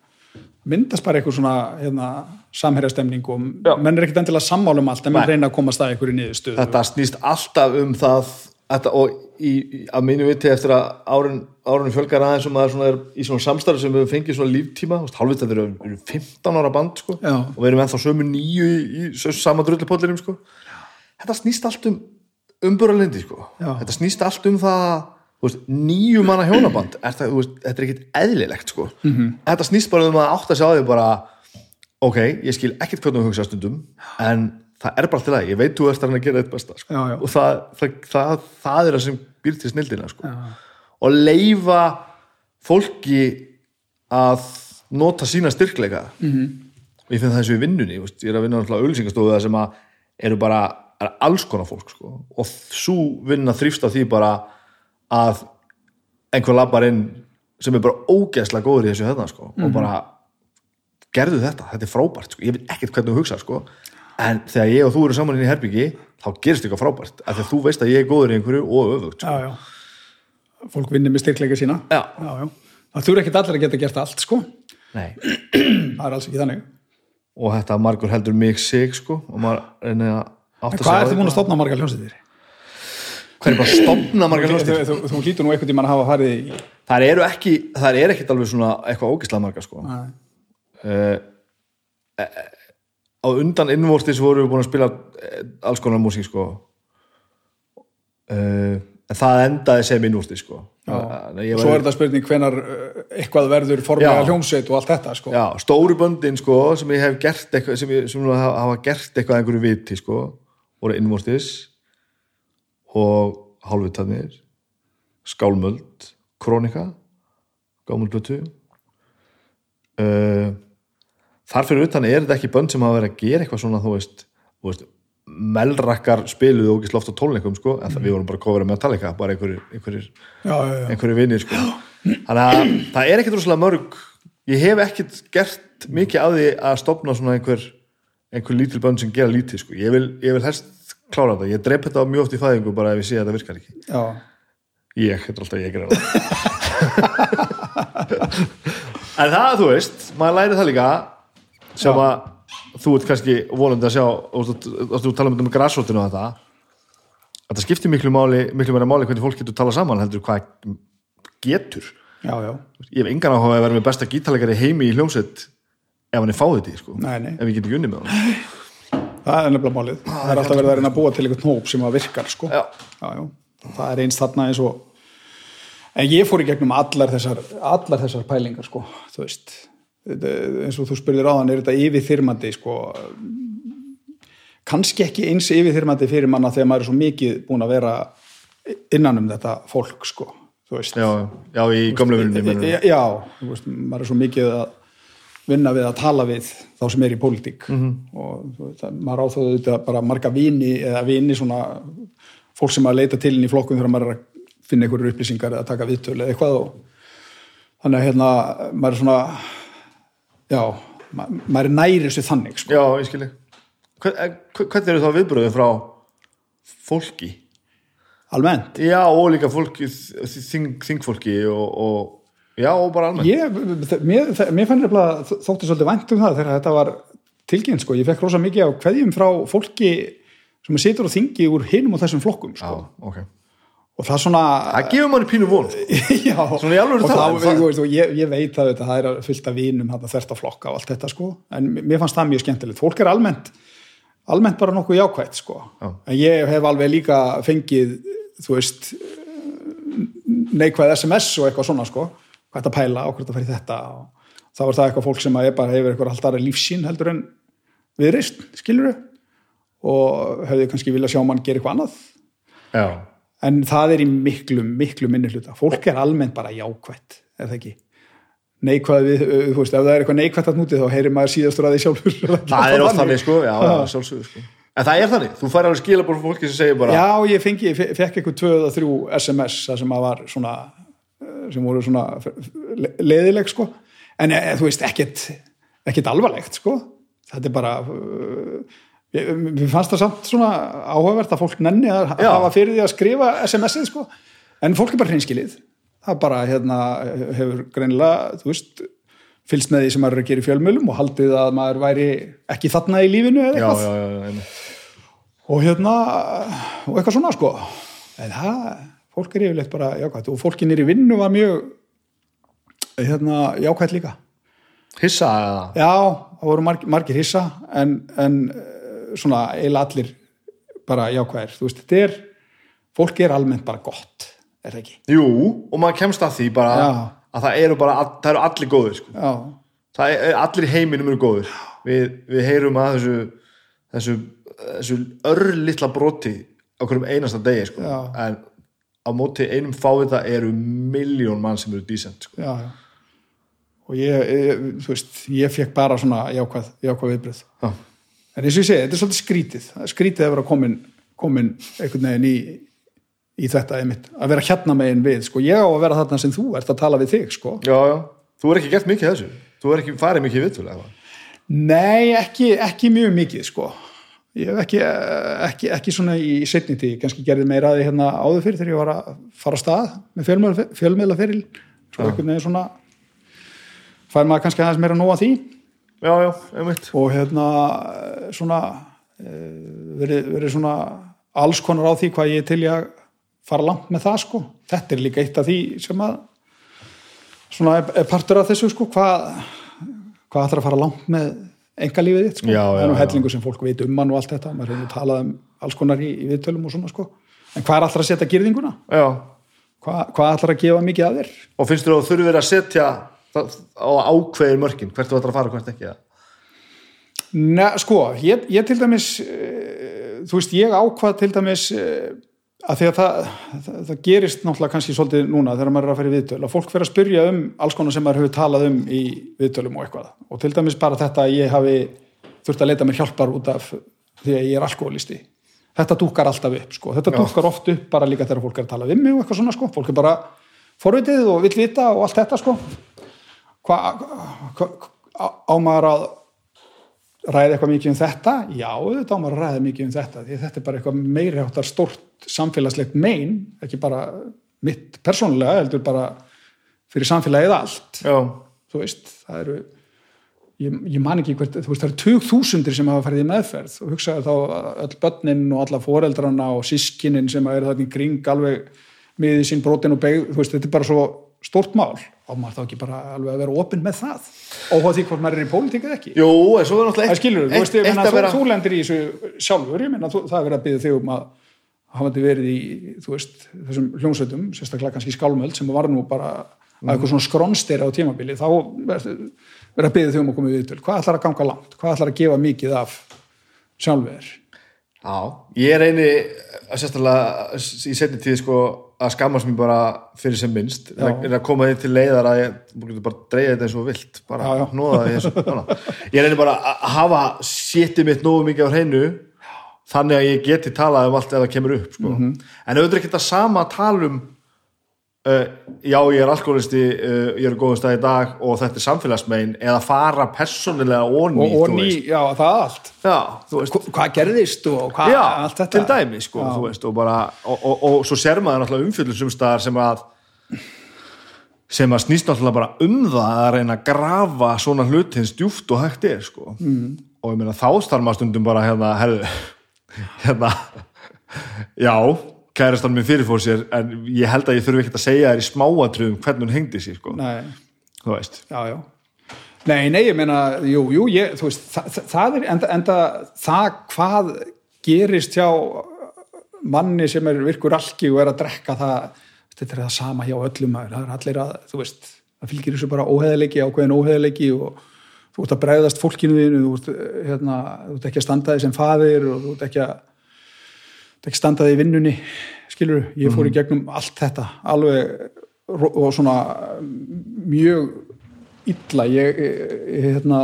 myndast bara eitthvað svona hérna, samherjastemning og Já. menn er ekkert endilega sammála um allt en menn Nei. reyna að komast að einhverju niðurstöðu þetta snýst alltaf um það þetta, og í, í, að mínu viti eftir að árin, árin fjölgar aðeins og maður svona er í svona samstarfi sem við fengið svona líftíma hálfvitað þeir eru eru 15 ára band sko, og við erum ennþá sömu nýju í, í sama drullipollirum sko. þetta snýst allt um umbúralindi sko. Þetta snýst allt um það nýju manna hjónaband er það, veist, þetta er ekkit eðlilegt sko. Mhm. -hmm. þetta snýst bara um að átta sig á því bara ok, ég skil ekkert hvernig þú hugsa stundum en það er bara til það, ég veit þú ert að að gera þetta besta sko. Já, já. og það, það, það, það er það sem býr til snildina sko. og leifa fólki að nota sína styrkleika mm -hmm. ég finn það eins og í vinnunni veist, ég er að vinna auðlýsingastofu það sem að eru bara er alls konar fólk sko. og svo vinna þrýfst á því bara að einhver labbar inn sem er bara ógeðslega góður í þessu höfna sko. og bara gerðu þetta, þetta er frábært sko. ég veit ekkert hvernig þú hugsa sko. en þegar ég og þú eru saman inn í herbyggi þá gerist eitthvað frábært, af því að þú veist að ég er góður í einhverju og öfugt sko. já, já. fólk vinnir með styrkleika sína Já. Það þurfa ekkert allir að geta gert allt sko það er alls ekki þannig og þetta margur heldur mig sig sko og maður reynir að átta en sig hvað á ertu því búin að stopna margar hljómsveitir? Hvað er bara að stopna margar Þú, hljómsveitir þú, þú hlýtur nú einhvern tímann að hafa farið í það eru ekki, það er ekkit alveg svona eitthvað ógislega margar sko. Uh, á undan innvortis voru við búin að spila eh, alls konar músík sko. Uh, en það endaði sem innvortis sko. Og svo var- er þetta spurning hvenar eitthvað verður formlega Já. hljómsveit og allt þetta sko. Já, stóru böndin sko sem ég hef gert eitthvað sem, ég, sem hafa gert eitthvað að einhverju viti sko voru innvortis og hálfutarnir skálmöld krónika gámulblötu uh, þar fyrir utan er þetta ekki bönd sem hafa verið að gera eitthvað svona þú veist, veist melrakkar spiluðu ógislega oft á tónleikum sko en það við vorum bara að kofra með Metallica bara einhverjir, einhverjir já, já, já. einhverju vinnir sko. þannig að það er ekkert rosalega mörg ég hef ekkert gert mikið af því að stopna svona einhver einhver lítil bönn sem gera lítið sko. ég, vil, ég vil helst klára þetta ég dreip þetta mjög oft í fæðingu bara ef ég sé að þetta virkar ekki. Já. ég, þetta er alltaf ég en það þú veist maður læri það líka sem Já. að þú ert kannski volandi að sjá og þú, tala um græsrótinu og þetta. Að það skiptir miklu máli miklu meira máli hvernig fólk getur tala saman heldur hvað getur. Já, já, ég hef engan áhuga að vera með besta gítalegari heimi í hljómsveit ef hann er fáið því sko. Ef ég get ekki unni með hann það er nefnilega málið það er alltaf verið að reyna að búa til einhvern hóp sem að virkar sko. Já. Já, já. það er eins þarna eins og en ég fór í gegnum allar þessar allar þessar pælingar sko, þú veist eins og þú spurðir á er þetta yfirþyrmandi sko kannski ekki eins yfirþyrmandi fyrir manna þegar maður er svo mikið búin að vera innan um þetta fólk sko, þú veist já, já, í gamlu vinnunni já, já, þú veist, maður er svo mikið að vinna við að tala við þá sem er í pólitík -hmm. og þú veist, að maður áþóðu þetta bara marga vini eða vini svona fólk sem að leita til inn í flokkum þegar maður er að finna einhverju upplýsingar eða taka viðtölu eða eitthvað og þannig að hérna maður er svona já, ma maður er næri þessu þannig sko. já, ég skilji eh, hvernig eru þá viðbröðin frá fólki almennt já, og líka fólki þing, þingfólki og, og já, og bara almennt Ég, mér, mér fann nefnilega þótti svolítið vænt um það þegar þetta var tilkynnt sko. ég fekk rosa mikið á kveðjum frá fólki sem situr og þingi úr hinum og þessum flokkum já, sko. ok og það svona það gefur manni pínu von já, Svona alvöru og talað, það, það- þú veist, og ég, ég veit að þetta, það er fyllt af vínum þetta þvert að flokka og allt þetta sko. en mér fannst það mjög skemmtilegt fólk er almennt almennt bara nokkuð jákvætt sko. Já. en ég hef alveg líka fengið þú veist neikvæð SMS og eitthvað svona sko. Hvað þetta pæla og hvað þetta færi þetta og þá er það eitthvað fólk sem að bara hefur eitthvað alltaf lífsín heldur en við reist, skilur og hefði kannski vilja sjá mann gera eitthvað annað. Já, en það er í miklu, miklu minni hluta. Fólk er almennt bara jákvætt er það ekki? Neikvæð við, þú veist, ef það er eitthvað neikvætt að núti þá heyrir maður síðastur að því sjálfur. Það er oft þannig sko. Já, já, sjálfsögur sko. En það er þannig, þú fær alveg skilabór fólki sem segir bara Já, ég fengi, fekk eitthvað tvö eða þrjú SMS það sem að var svona sem voru svona le- leiðileg sko, en e, þú veist ekkert, ekkert alvarlegt sko. Þetta er bara ég, mér fannst það samt svona áhugavert að fólk nenni að Já. hafa fyrir því að skrifa SMS-ið sko, en fólk er bara hreinskilið. Það bara hérna hefur greinilega, þú veist fylgst með því sem maður er að gera í fjölmjölum og haldið að maður væri ekki þarna í lífinu eða eitthvað. Já, já, já, og hérna og eitthvað svona sko. En það, fólk er yfirleitt bara jákvæmt og fólkin er í vinnu var mjög hérna jákvæmt líka. Hissa eða? Já, það voru margir, margir hissa en, en eh, svona eiginlega allir bara jákvæðir. Þú veist, þetta er, fólk er almennt bara gott, er það ekki? Jú, og maður kemst að því bara Já. að það eru bara, það eru allir góðir sko. já, það er, allir í heiminum eru góðir. Við, við heyrum að þessu þessu, þessu örlittla broti á hverjum einasta degi sko. En á móti einum fávita eru miljón mann sem eru decent sko. já, já. Og ég, ég, þú veist, ég fekk bara svona jákvæð, jákvæð viðbröð Já. en eins og ég segi, þetta er svolítið skrítið. Það skrítið að vera komin, komin einhvern veginn í, í þetta einmitt, að vera hérna megin við, sko, ég á að vera þarna sem þú ert að tala við þig, sko. Já, já, þú er ekki gert mikið þessu. Þú er ekki farið mikið viðtölu? Nei, ekki, ekki mjög mikið, sko ég hef ekki, ekki, ekki svona í setni tíð, kannski gerði meira að því hérna áður fyrir þegar ég var að fara að stað með fjölmiðla, fjölmiðla svo einhvern veginn svona fær maður kannski aðeins meira nóg að því. Já, já, einmitt. Og hérna svona eh, verið, verið svona alls konar á því hvað ég er til að fara langt með það sko. Þetta er líka eitt af því sem að svona er partur af þessu sko hvað, hvað ætlar að fara langt með enga lífið þitt sko það er nú hellingu sem fólk veit um hann og allt þetta maður hefur talað um alls konar í, í viðtölum og svona sko en hvað er alltaf að setja girðinguna? já. Hvað, hvað ætlar að gefa mikið að þér? og finnst þú að þú þurfir að setja á ákveðin mörkin hvert þú ætlar að fara hvert ekki. Nei, sko, ég, ég til dæmis uh, þú veist, ég ákvað til dæmis uh, að því að það, það, það gerist náttúrulega kannski svolítið núna þegar maður er að fara í viðtöl og fólk fyrir að spyrja um alls konar sem maður hefur talað um í viðtölum og eitthvað. Og til dæmis bara þetta að ég hafi þurft að leita mér hjálpar út af því að ég er alkoholisti þetta dúkar alltaf upp, sko, þetta Já. dúkar oft upp bara líka þegar fólk er að tala við mig og eitthvað svona, sko. Fólk er bara forvitið og vill vita og allt þetta, sko. Hvað hva, á, á maður að ræða eitthvað mikið um þetta? Já, auðvitað á maður að ræða mikið um þetta því þetta er bara eitthvað meiri áttar stort samfélagslegt mein, ekki bara mitt persónulega, heldur bara fyrir samfélagið allt. Já, þú veist, það eru ég, ég man ekki hvert, þú veist, það eru tug þúsundir sem hafa farið í meðferð. Og hugsaðu þá öll börnin og alla foreldrana og sískinin sem eru þarna í kring alveg miðið sín brotin og beigð, þú veist, þetta er bara svo stórt mál og maður þá ekki bara alveg að vera opinn með það óháð því hvort maður er í pólitík eða ekki jú, en svo er náttúrulega Það skilur, þú veist, eitt að vera þú lendir í þessu sjálfur, ég meina, þú, það er verið að byggja þig um að hafandi verið í, veist, þessum hljómsveitum, sérstaklega kannski skálmöld sem var nú bara að eitthvað svona skronsteri á tímabili, þá verður að byggja þig um að koma við viðtöl. Hvað ætlar að ganga langt? Hvað ætlar að gefa mikið af sjálfur? Já, ég er eini sérstaklega í setni tíð sko að skammast mér bara fyrir sem minnst en að, koma því til leiðar að ég getur bara dreigja þetta eins og vilt bara Já, já. hnóða því eins og svona. ég eini bara að hafa sétti mitt nógu mikið á hreinu þannig að ég geti talað um allt ef það kemur upp sko. Mhm. en auðvitað ekki þetta sama að tala um uh, já ég er alkoholisti uh, ég er góðum stað í dag og þetta er samfélagsmein eða fara persónilega onni, Og, veist. já, það allt. já, Hvað gerðist og hvað, já, allt þetta? til dæmi sko, veist, og, bara, og, og, og svo sér maður umfjöldum sumstaðar sem að sem að snýst náttúrulega bara um það að reyna að grafa svona hlutins djúft og hægt er sko. mm. og ég meina þá starf maður stundum bara hérna, herðu hérna, já kærastan minn fyrirfór sér en ég held að ég þurfi ekkert að segja þér í smáatröðum hvernig hún hengdi sér sko. Þú veist já, já. Nei, nei, ég meina, jú, jú, ég, þú veist, það, það- er enda, enda það hvað gerist hjá manni sem er virkur alki og er að drekka það, þetta er það sama hjá öllum það er allir að, þú veist, það fylgir þessu bara óheðleiki, ákveðin óheðleiki og þú ert að bregðast fólkinu þínu, þú ert, hérna, þú ert ekki að standa því sem faðir og þú ert ekki að, ekki að standa því í vinnunni, skilur, ég fór í gegnum allt þetta, alveg og svona mjög illa. Ég, ég, ég hérna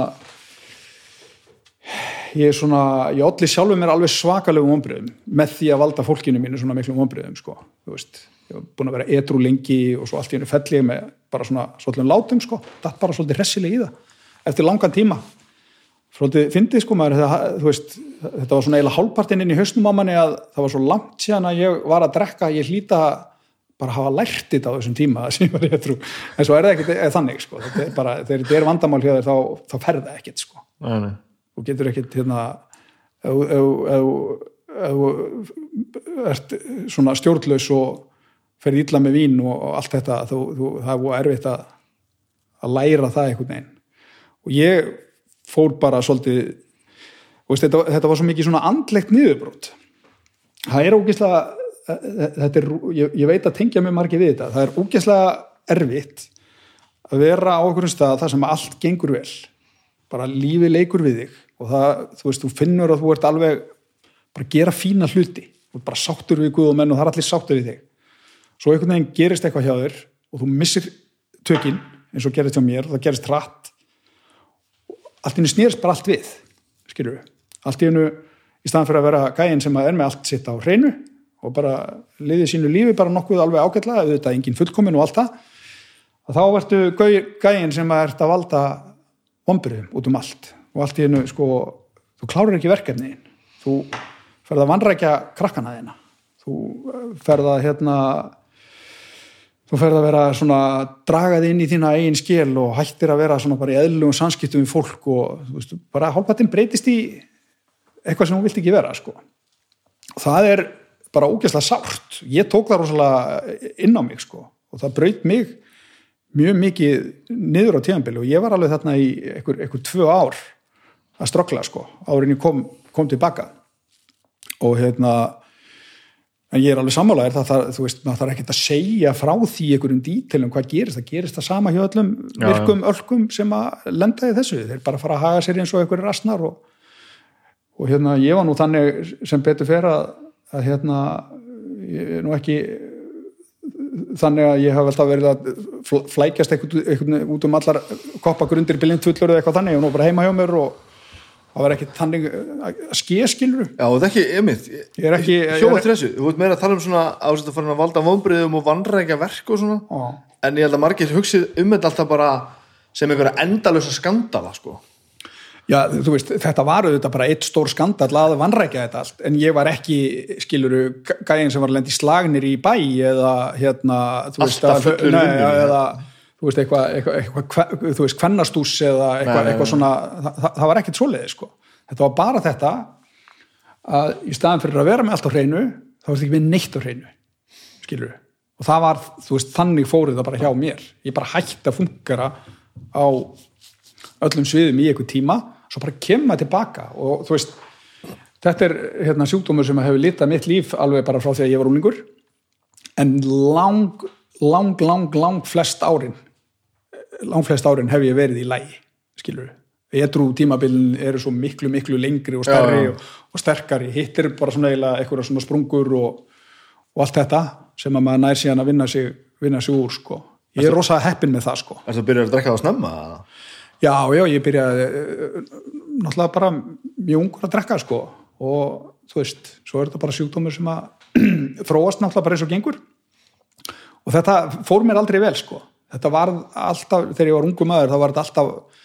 ég er svona, ég olli sjálfur mér alveg svakalegum ombriðum með því að valda fólkinu mínu svona miklum ombriðum sko, þú veist, ég var búin að vera edru lengi og svo allt í hennu fell ég með bara svona svolítið látum sko, það bara svolítið hressileg í það eftir langan tíma svolítið fyndið sko maður það, veist, þetta var svona eiginlega hálfpartinn inn í hausnum á manni að það var svo langt síðan að ég var að drekka, ég hlýta bara að hafa lært þetta á þessum tíma sem ég var í trú, en svo er það ekkert eða þannig sko, þetta er bara, þegar þetta er vandamál hjá þér þá, þá fer það ekkert sko. Nei, nei. þú getur ekkert hérna þú ert svona stjórnlaus og ferð illa með vín og, og allt þetta þú, þú, það er búið erfitt að, að læra það einhvern veginn. Og ég fór bara svolítið og veist, þetta, þetta var svo mikið svona andlegt niðurbrót það er ógeðslega þetta er, ég, ég veit að tengja mjög margir við þetta, það er ógeðslega erfitt að vera á einhverjum stað þar sem allt gengur vel. Bara lífið leikur við þig og það, þú veist, þú finnur að þú ert alveg bara að gera fína hluti. Ert bara sáttur við Guð og menn og það er allir sáttur við þig. Svo einhvern veginn gerist eitthvað hjá þér og þú missir tökin eins og gerist hjá mér, það gerist hratt allt í hennu snýrst bara allt við skilur við, allt í hennu í staðan fyrir að vera gæinn sem að er með allt sitt á hreinu og bara liðið sínu lífi bara nokkuð alveg ágætlega, auðvitað engin fullkomin og allt það að þá ertu gau- gæinn sem að ert að valda vombriðum út um allt. Og allt í hennu sko, þú klárar ekki verkefniðin þú ferð að vanrækja krakkana þina þú eh, ferð að hérna þú ferð að vera svona dragað inn í þína eigin skil og hættir að vera svona bara í eðlugum samskiptum við fólk og veist, bara hálfpartin breytist í eitthvað sem hún vilt ekki vera sko. það er bara ógeðslega sárt ég tók það rosalega inn á mig sko. og það braut mig mjög mikið niður á tíðanbili og ég var alveg þarna í einhver, einhver tvö ár að strokla sko, árin ég kom, kom tilbaka og hérna en ég er alveg sammálaðir það, það, þú veist, maður þarf ekkert að segja frá því einhverjum dítilum hvað gerist, það gerist það sama hjá öllum virkum ölkum sem að lenda í þessu, þeir bara fara að haga sér eins og einhverju rastnar og, og hérna ég var nú þannig sem betur fer að, að hérna ég er nú ekki þannig að ég hef alltaf verið að fl- flækjast eitthvað, eitthvað út um allar koppagrundir biljent fullur eða eitthvað þannig, ég var nú bara heima hjá mér og það var ekki þannig að skeskilur Já, og það er ekki, einmitt Ég er ekki- til þessu, þú veit meira að tala um svona ásett að fara að valda vonbriðum og vannrækja verk og svona Já. en ég held að margir hugsið um þetta alltaf bara sem einhverja endalösa skandala sko. Já, þú veist, þetta var auðvitað bara eitt stór skandall að vannrækja þetta allt, en ég var ekki, skiluru, gæðin sem var í slagnir í bæ eða hérna, þú veist, Alltaf að- vinnunni. eða, þú veist, eitthvað, eitthvað, eitthvað, þú veist, kvennastús eða eitthvað, eitthvað svona, það, það- var ekkert svoleiði, sko. Þetta var bara þetta að í staðan fyrir að vera með allt á hreinu, þá þetta ekki með neitt á hreinu, skiluru. Og það var, þú veist, þannig fórið það bara hjá mér. Ég bara hætti að fungera á öllum sviðum í einhver tíma svo bara kemur maður tilbaka og þú veist þetta er hérna, sjúkdómur sem hefur litað mitt líf alveg bara frá því að ég var úlingur en lang, lang, lang, lang flest árin lang flest árin hef ég verið í lægi skilur Edrú tímabilin eru svo miklu, miklu lengri og stærri Já, já. og, og sterkari hitt er bara svona eitthvað svona sprungur og, og allt þetta sem að maður nær síðan að vinna sig, vinna sig úr sko. ég er rosa heppin með það sko. Er það að byrja að drekka það snemma? Já, já, ég byrjaði eh, náttúrulega bara mjög ungur að drekka sko og þú veist, svo er þetta bara sjúkdómur sem að þróast náttúrulega bara eins og gengur og þetta fór mér aldrei vel sko þetta var alltaf, þegar ég var ungu maður þá var þetta alltaf,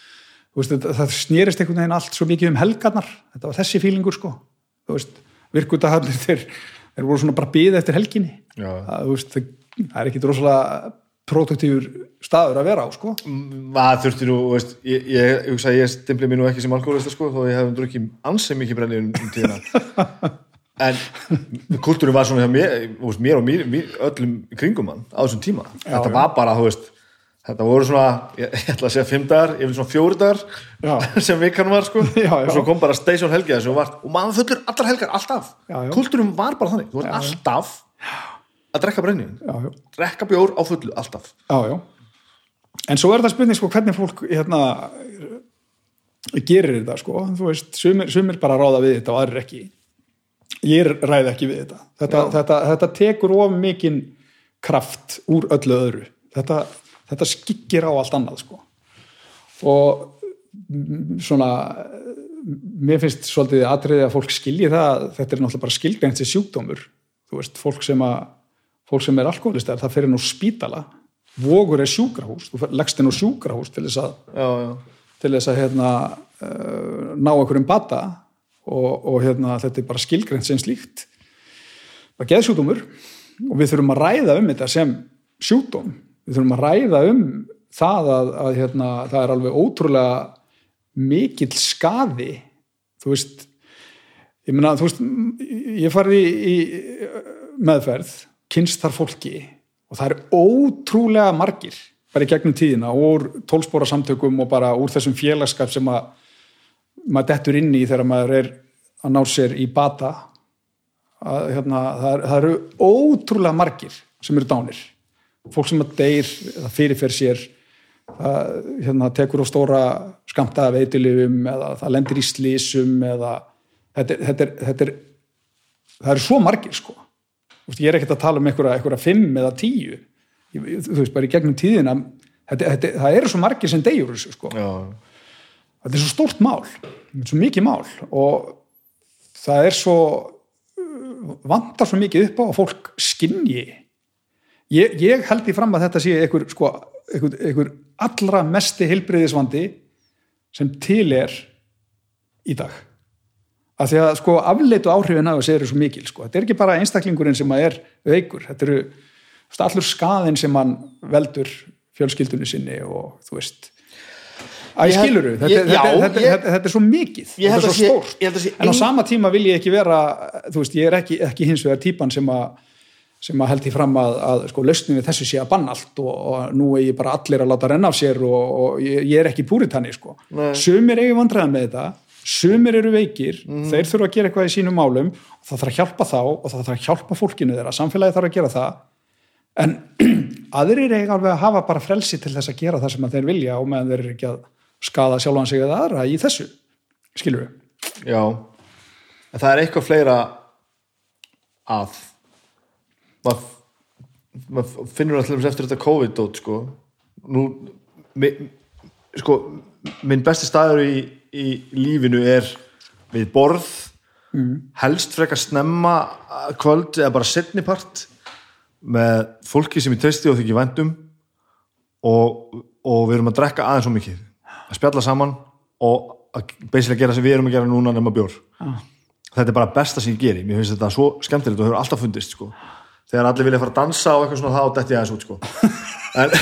veist, þetta- það snýrist einhvern veginn allt svo mikið um helgarnar. Þetta var þessi fílingur sko. Virkutaharnir þeir, þeir voru svona bara byðið eftir helginni. Það, veist, það, það er ekki rosalega produktífur staður að vera á sko. Maður þurfti nú, veist, ég, ég, ég ég stimpli mér nú ekki sem alkoholista sko, þó ég hefum drukkið ansið mikið brenni um, um tíðina. En kultúrin var svona mér, veist, mér og mér, mér öllum kringum hann á þessum tíma. Þetta já. var bara, þú veist þetta voru svona, ég, ég ætla að segja fimm dagar ég vil svona fjóri dagar sem vikan var sko, Já, já. og svo kom bara station helgi þessu og, var, og maður fullur allar helgar, alltaf kultúrin var bara þannig, þú var alltaf að drekka brenni já, já. drekka bjór á fullu, alltaf Já, já. En svo er það spurning sko hvernig fólk hérna gerir þetta sko, þú veist, sumir, bara ráða við þetta og aðrir ekki. Ég ræði ekki við þetta. Þetta, þetta, þetta tekur of mikinn kraft úr öllu öðru. Þetta, þetta skikkir á allt annað sko. Og mm, svona, mér finnst svolítið atriði að fólk skilji það að þetta er náttúrulega bara skilgreint sem sjúkdómur. Þú veist, fólk sem að fólk sem er alkoholistar, það fyrir nú spítala vogur er sjúkrahús, þú leggst inn á sjúkrahús til þess að, já, já, til þess að hérna, uh, ná einhverjum bata og, og hérna, þetta er bara skilgreint sem slíkt er geðsjúkdómur og við þurfum að ræða um þetta sem sjúkdóm við þurfum að ræða um það að, að hérna, það er alveg ótrúlega mikill skaði þú veist ég meina, þú veist, ég farið í, í meðferð, kynst þar fólki og það er ótrúlega margir, bara í gegnum tíðina úr tólspóra samtökum og bara úr þessum félagskap sem að maður dettur inn í þegar maður er að ná sér í bata. Að, hérna, það, er, það eru ótrúlega margir sem eru dánir fólk sem að deyr, það fyrirfer sér það hérna, tekur á stóra skamta af eitilifum eða það lendir í slísum eða þetta, er- þetta, er, þetta er það eru svo margir sko. Ég er ekkert að tala um einhverja, fimm eða tíu. Þú veist, bara í gegnum tíðina þetta, þetta, það eru svo margir sem deyjur sko. Já. þetta er svo stórt mál svo mikið mál og það er svo vantar svo mikið upp á að fólk skinji ég, ég held í fram að þetta sé einhver, sko, einhver, einhver allra mesti heilbriðisvandi sem til er í dag. Að því að sko afleitu áhrifin af þessu eru svo mikil sko. þetta er ekki bara einstaklingurinn sem að er veikur. Þetta eru allur skaðin sem hann veldur fjölskyldunni sinni og þú veist. Að Ég ég held- skilur þetta, ég- þetta, já, þetta, ég- þetta, er svo mikið. þetta er svo stórt. en á sama tíma vil ég ekki vera þú veist, ég er ekki, ekki hins vegar típan sem að sem að held í fram að, að sko, lausnin við þessu sé að banna allt og, og nú er ég bara allir að láta renna af sér og, og ég, ég er ekki púritanni sko. Nei. sumir eigi vandræðan með þetta sumir eru veikir, Mhm. þeir þurfa að gera eitthvað í sínum málum og það þarf að hjálpa þá og það þarf að hjálpa fólkinu þeirra, samfélagi þarf að gera það en aðrir eiga alveg að hafa bara frelsi til þess að gera það sem þeir vilja og meðan þeir eru ekki að skada sjálfan sig eða aðra í þessu skilur við Já, en það er eitthvað fleira að maður mað finnur alltaf eftir þetta COVID-dót sko. Nú mi, sko, minn besti staður í, í lífinu er við borð. Helst frekar snemma kvöld eða bara setnipart með fólki sem ég treysti og þykir vændum og, og við erum að drekka aðeins svo mikið. Að spjalla saman og að basically gera sem við erum að gera núna nema bjór. Ah. þetta er bara besta sem ég geri. Mér finnst þetta svo skemmtilegt og hefur alltaf fundist sko. Þegar allir vilja fara að dansa og eitthvað svona þá detti ég aðeins út sko. en,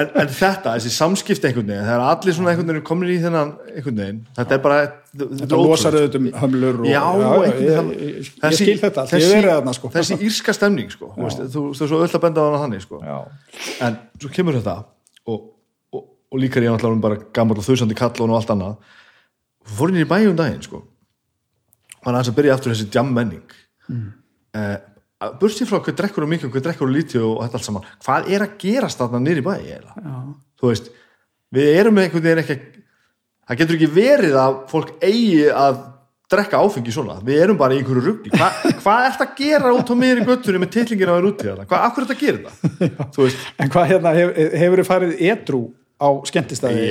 en, en þetta, þessi samskipti einhvern veginn þegar allir svona einhvern veginn komin í þennan einhvern veginn, þetta er bara þetta losar auðvitað um hömlur og, Já, einhvern ég, ég, ég skil þetta allt, ég hef verið þarna sko þessi írska stemning sko, þú veist, þú, er svo öll að benda á hana þannig sko. Já. en svo kemur þetta og, og, og líka er ég náttúrulega orðinn bara gammal og þausandi kall og allt annað fór inn í bæjum daginn sko hann aðeins að byrja aftur þessi jam menning mm. eh, bursi frá hvað drekkur og mikið og hvað drekkur og lítið og þetta allt saman. Hvað er að gerast þarna nýri bæ eiginlega? þú veist, við erum með einhvern veginn ekki það getur ekki verið að fólk eigi að drekka áfengi svona, við erum bara í einhverju ruggi Hva, hvað ert að gera út á miðri göttunni með titlingina á þér út í þetta, hvað, akkur er þetta að gera þetta? Veist, en hvað hérna, hef, hefur þið farið edru á skemmtistæði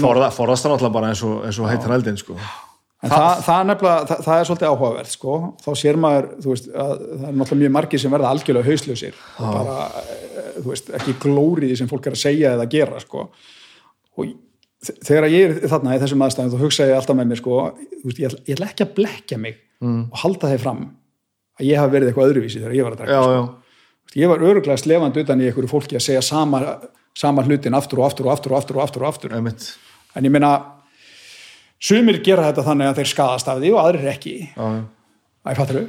forðast það náttúrulega bara eins og, eins og heitar eldin sko. En það, það, er nefnilega, það, það er svolítið áhugavert sko. þá sér maður, veist að það er náttúrulega mjög margir sem verða algjörlega hauslausir og bara, eh, veist, ekki glóriði sem fólk er að segja eða gera sko. og þegar ég er þarna í þessum aðstæðum þá hugsa ég alltaf með mér sko, veist, ég, ég ætla ekki að blekja mig mm. og halda þeir fram að ég hafi verið eitthvað öðruvísi þegar ég var að drekka já, sko. já, ég var öruglega slefandi utan í einhverju fólki að segja sama, sama hlutin aftur og aftur og aftur og aftur og aftur og aftur en ég meina sumir gera þetta þannig að þeir skadast af því og aðrir ekki. Já. Æ, fattur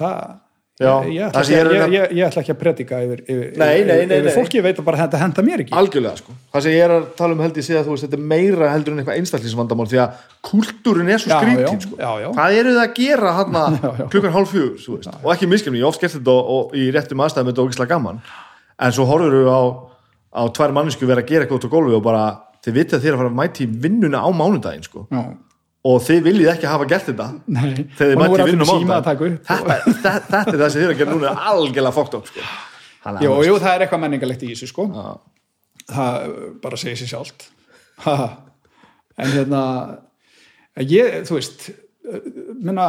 það Já, ég, ætla það ekki, ég er ég, að- ég, ætla ekki að predika yfir, yfir, Nei, nei, nei, yfir fólki veit að bara þetta henda mér ekki. Algjörlega sko, það sem ég er að tala um held ég sé að þú veist, þetta er meira heldur en eitthvað einstaklingsvandamál því að kultúrin er svo Já, skrítin já, sko. hvað eru það að gera hann já. klukkan hálf fjögur og ekki miskilni, ég oft gert þetta og, og í réttum aðstæðum þetta er ógislega gaman. En svo horfur þú á, á tvær mannesku vera að gera eitthvað út á gólfi og bara þið vitið að þið er að fara að mæti vinnuna á mánudaginn sko. Og þið viljið ekki hafa gert þetta Nei. þegar þið mæti vinnuna á upp. þetta, þetta, þetta er það sem þið er að gera núna algjörlega fókt upp sko. Jú, jú, það er eitthvað menningalegt í þessu sko það uh, bara segir sér sjálft en hérna ég, þú veist minna,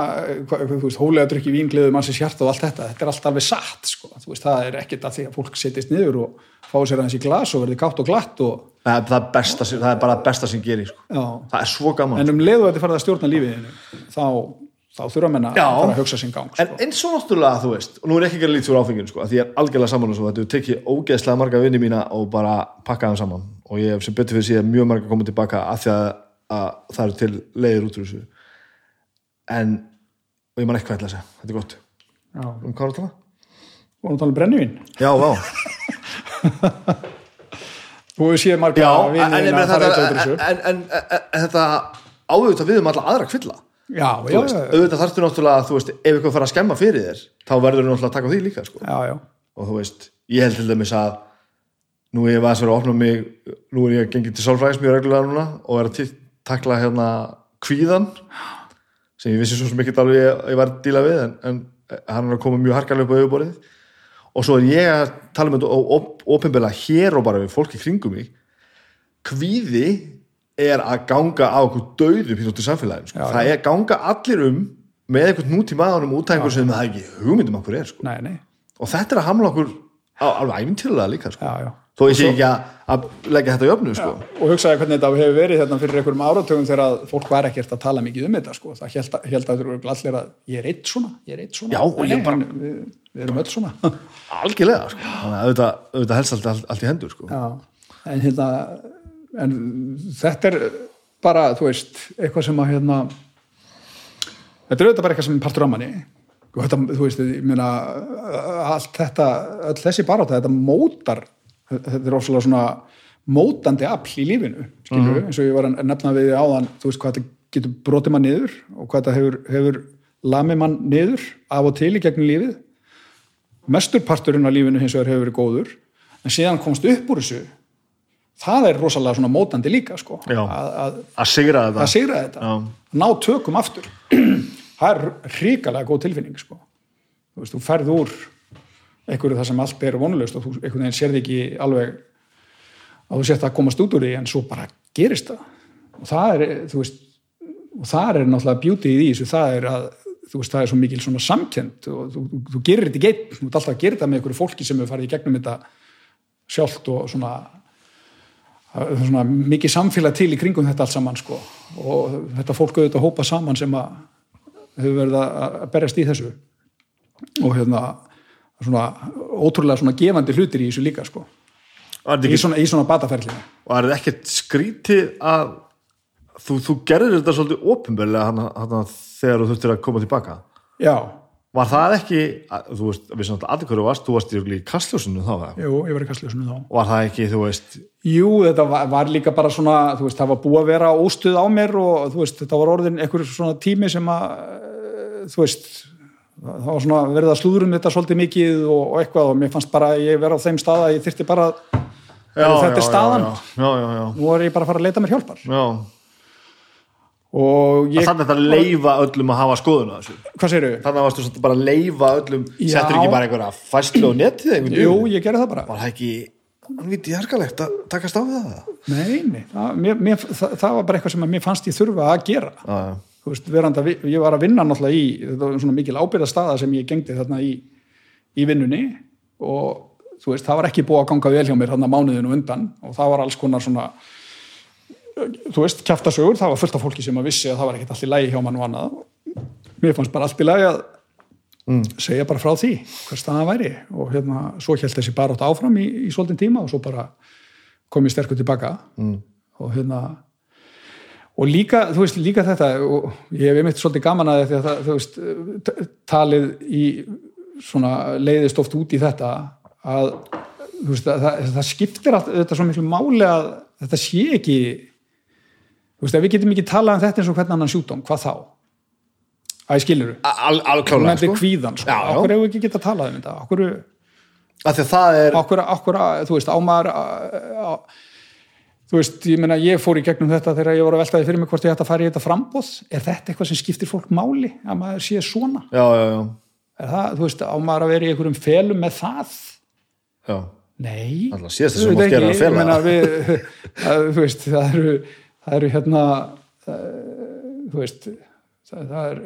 þú veist, hólega drukki víngliðu mannsins hjarta og allt þetta, þetta er allt alveg satt sko, þú veist, það er ekkert að því að fólk setjast niður og fá sér aðeins í glas og verði kátt og glatt og, það, er- það, besta, það er bara það besta sem gerir sko. það er svo gaman en um leiðu þetta farið að stjórna lífiðinu þá, þá þurfa menna Já. að fara að hugsa sinn gang En sko. eins og náttúrulega, þú veist, og nú er ekki ekki að lítið úr áfenginu, sko, að því ég er algjörlega saman og er tekið ógeðslega marga vinni mína og bara pakka þeim saman og ég sem betur fyrir síðan mjög marga komið tilbaka að því að, að það eru til leiðir út úr þessu en, og ég man ekki hvað ég ætla að segja, þetta er gott. Já. um hvað er að tala? vorum að tala um brennivín? Já, vá. Og við séum marga vini en, þetta, áauðvitað við um alla aðra kvilla. Já, Þú já, auðvitað þarftu náttúrulega, þú veist, ef eitthvað fara að skemma fyrir þér þá verður þú náttúrulega að taka því líka, sko. Já, já. og þú veist, ég held til dæmis að nú er ég aðeins verið að opna mig nú er ég gengið til sálfræðis mjög reglulega núna og er að takla hérna kvíðan sem ég vissi svo sem ekki alveg ég, ég var að díla við en, en hann er að koma mjög harkalega upp á auðborðið og svo er ég að tala um þetta ofinbeglega hér og bara við fólki kringum mig. Kvíði er að ganga á okkur döðum í samfélaginu sko. Það er ganga allir um með einhvern nútímaðanum útæðingur sem það ekki hugmyndum okkur er sko. Nei, nei, og þetta er að hamla okkur á, alveg æfintilega líka sko. já, já þó ég sé ekki að, að leggja þetta í öfnu sko. og hugsaði hvernig þetta hefur verið hérna fyrir einhverjum áratögum þegar að fólk var ekkert að tala mikið um þetta sko. það held, held að þú eru allir að ég er eitt svona, ég er eitt svona Já, Nei, bara- við, við erum öll svona algjörlega sko. þannig að auðvitað, auðvitað helst allt, allt, í hendur sko. En hérna en þetta er bara, þú veist, eitthvað sem að hérna þetta er auðvitað bara eitthvað sem partur á manni og þetta, þú veist, ég meina allt þetta, öll þessi baráta þetta mótar, þetta er ofsalega svona mótandi afl í lífinu skilur eins og ég var að nefna við þig áðan, þú veist, hvað þetta getur brotið mann niður og hvað þetta hefur, hefur lamið mann niður af og til í gegnum lífið. Mestur parturinn af lífinu hins vegar hefur verið góður en síðan komst upp úr þessu það er rosalega svona mótandi líka sko, að, að, að sigra þetta. að sigra þetta. Já. ná tökum aftur. Það er ríkalega góð tilfinning sko. þú veist, þú ferð úr einhverju það sem allt er vonulegst og þú einhvern veginn sérði ekki alveg að þú sért að komast út úr því en svo bara gerist það. Og það er, þú veist og það er náttúrulega beauty í því það er að, þú veist, það er svo mikil svona samkend og þú, þú, þú gerir þetta í geitt þú ert alltaf að gera þetta með einhverju fólki sem hefur farið í gegnum þetta sjálft og svona svona mikið samfélag til í kringum þetta allt saman sko. Og þetta fólk auðvitað hópa saman sem að hefur verið að berjast í þessu. Og hérna svona ótrúlega svona gefandi hlutir í þessu líka sko. Þetta í ekki, svona, svona bataferli var þetta ekkert skrítið að þú, þú gerðir þetta svolítið hana, þegar þú þurftir að koma tilbaka? Já, var það ekki, að, þú veist, við sem allir hverju varst, þú varst í kastljósinu þá jú, ég var í kastljósinu þá. Var það ekki, þú veist Jú, þetta var, var líka bara svona, þú veist, það var búið að vera óstuð á mér og þú veist, þetta var orðin einhver svona tími sem að, þú veist, það var svona verið að slúðurum þetta svolítið mikið og, og eitthvað og mér fannst bara að ég vera á þeim stað að ég þyrfti bara, að þetta er staðan, já, já, já, nú er ég bara að fara að leita mér hjálpar. já. Og ég, þannig að þetta leifa öllum að hafa skoðun á þessu hvað segirðu? þannig að varstu svolítið bara að leifa öllum Já. settur ekki bara einhverja fæslu á netið Jú, ég gerði það bara. var það ekki hann viti harkalegt að takast á það Nei, nei, það, mér, mér, það, það var bara eitthvað sem mér fannst ég þurfa að gera. já, já, veist, vi- ég var að vinna náttúrulega í, þetta var svona mikil ábyrða staða sem ég gengdi þarna í, í vinnunni og þú veist, það var ekki búið að ganga vel hjá mér þarna mánuðinu undan og það var alls konar svona þú veist, kjaftasögur, það var fullt af fólki sem að vissi að það var ekkert allt í lægi hjá mann og annað mér fannst bara allt í lægi að segja bara frá því hvers það væri og hérna, svo held þessi bara átt áfram í, í svolítinn tíma og svo bara kom ég sterkur tilbaka mm. og hérna og líka, þú veist, líka þetta og ég hef einmitt svolítið gaman að að það, þú veist, talið í svona leiðist oft út í þetta að þú veist, að það, það skiptir allt þetta svo miklu máli að þetta sé ekki þú veist, að við getum ekki talað um þetta eins og hvern annan sjúdóm, hvað þá? Æ, skilur þú? Al, alveg Hún klálega nefndi sko. kvíðan, sko. Okkur hefur við ekki getað talað um þetta? Okkur, af því að það er okkur, okkur, þú veist, ámar þú veist, ég meina, ég fór í gegnum þetta þegar ég voru að veltaði fyrir mig hvort ég ætti að fara í þetta frambóð er þetta eitthvað sem skiptir fólk máli að maður sé svona? já, já, já, Er það, þú veist, ámar að vera í einhverjum felum með það? já. Nei. Mátt gera ekki. er að fela Ég meina, það. við, það, þú veist, það eru, það eru hérna, það, þú veist, það, er,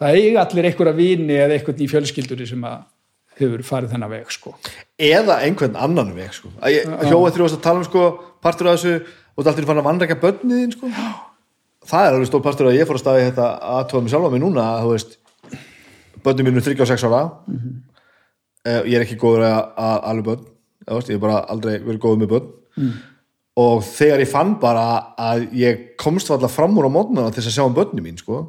það eiga allir einhverja vini eða einhvern í fjölskyldunni sem að hefur farið þennan veg, sko. eða einhvern annan veg sko. Hjóa að partur af þessu og það er alltaf fann að vannrækja börnið þín sko. það er alveg stór partur að ég fór að staði þetta aðtóða mig sjálfa mig núna að þú veist börnið mínu 36 ára mm ég er ekki góður að, að alveg börn ég hef bara aldrei verið góður með börn og þegar ég fann bara að ég komst alltaf fram úr á mótnana til að sjá um börnið mín sko,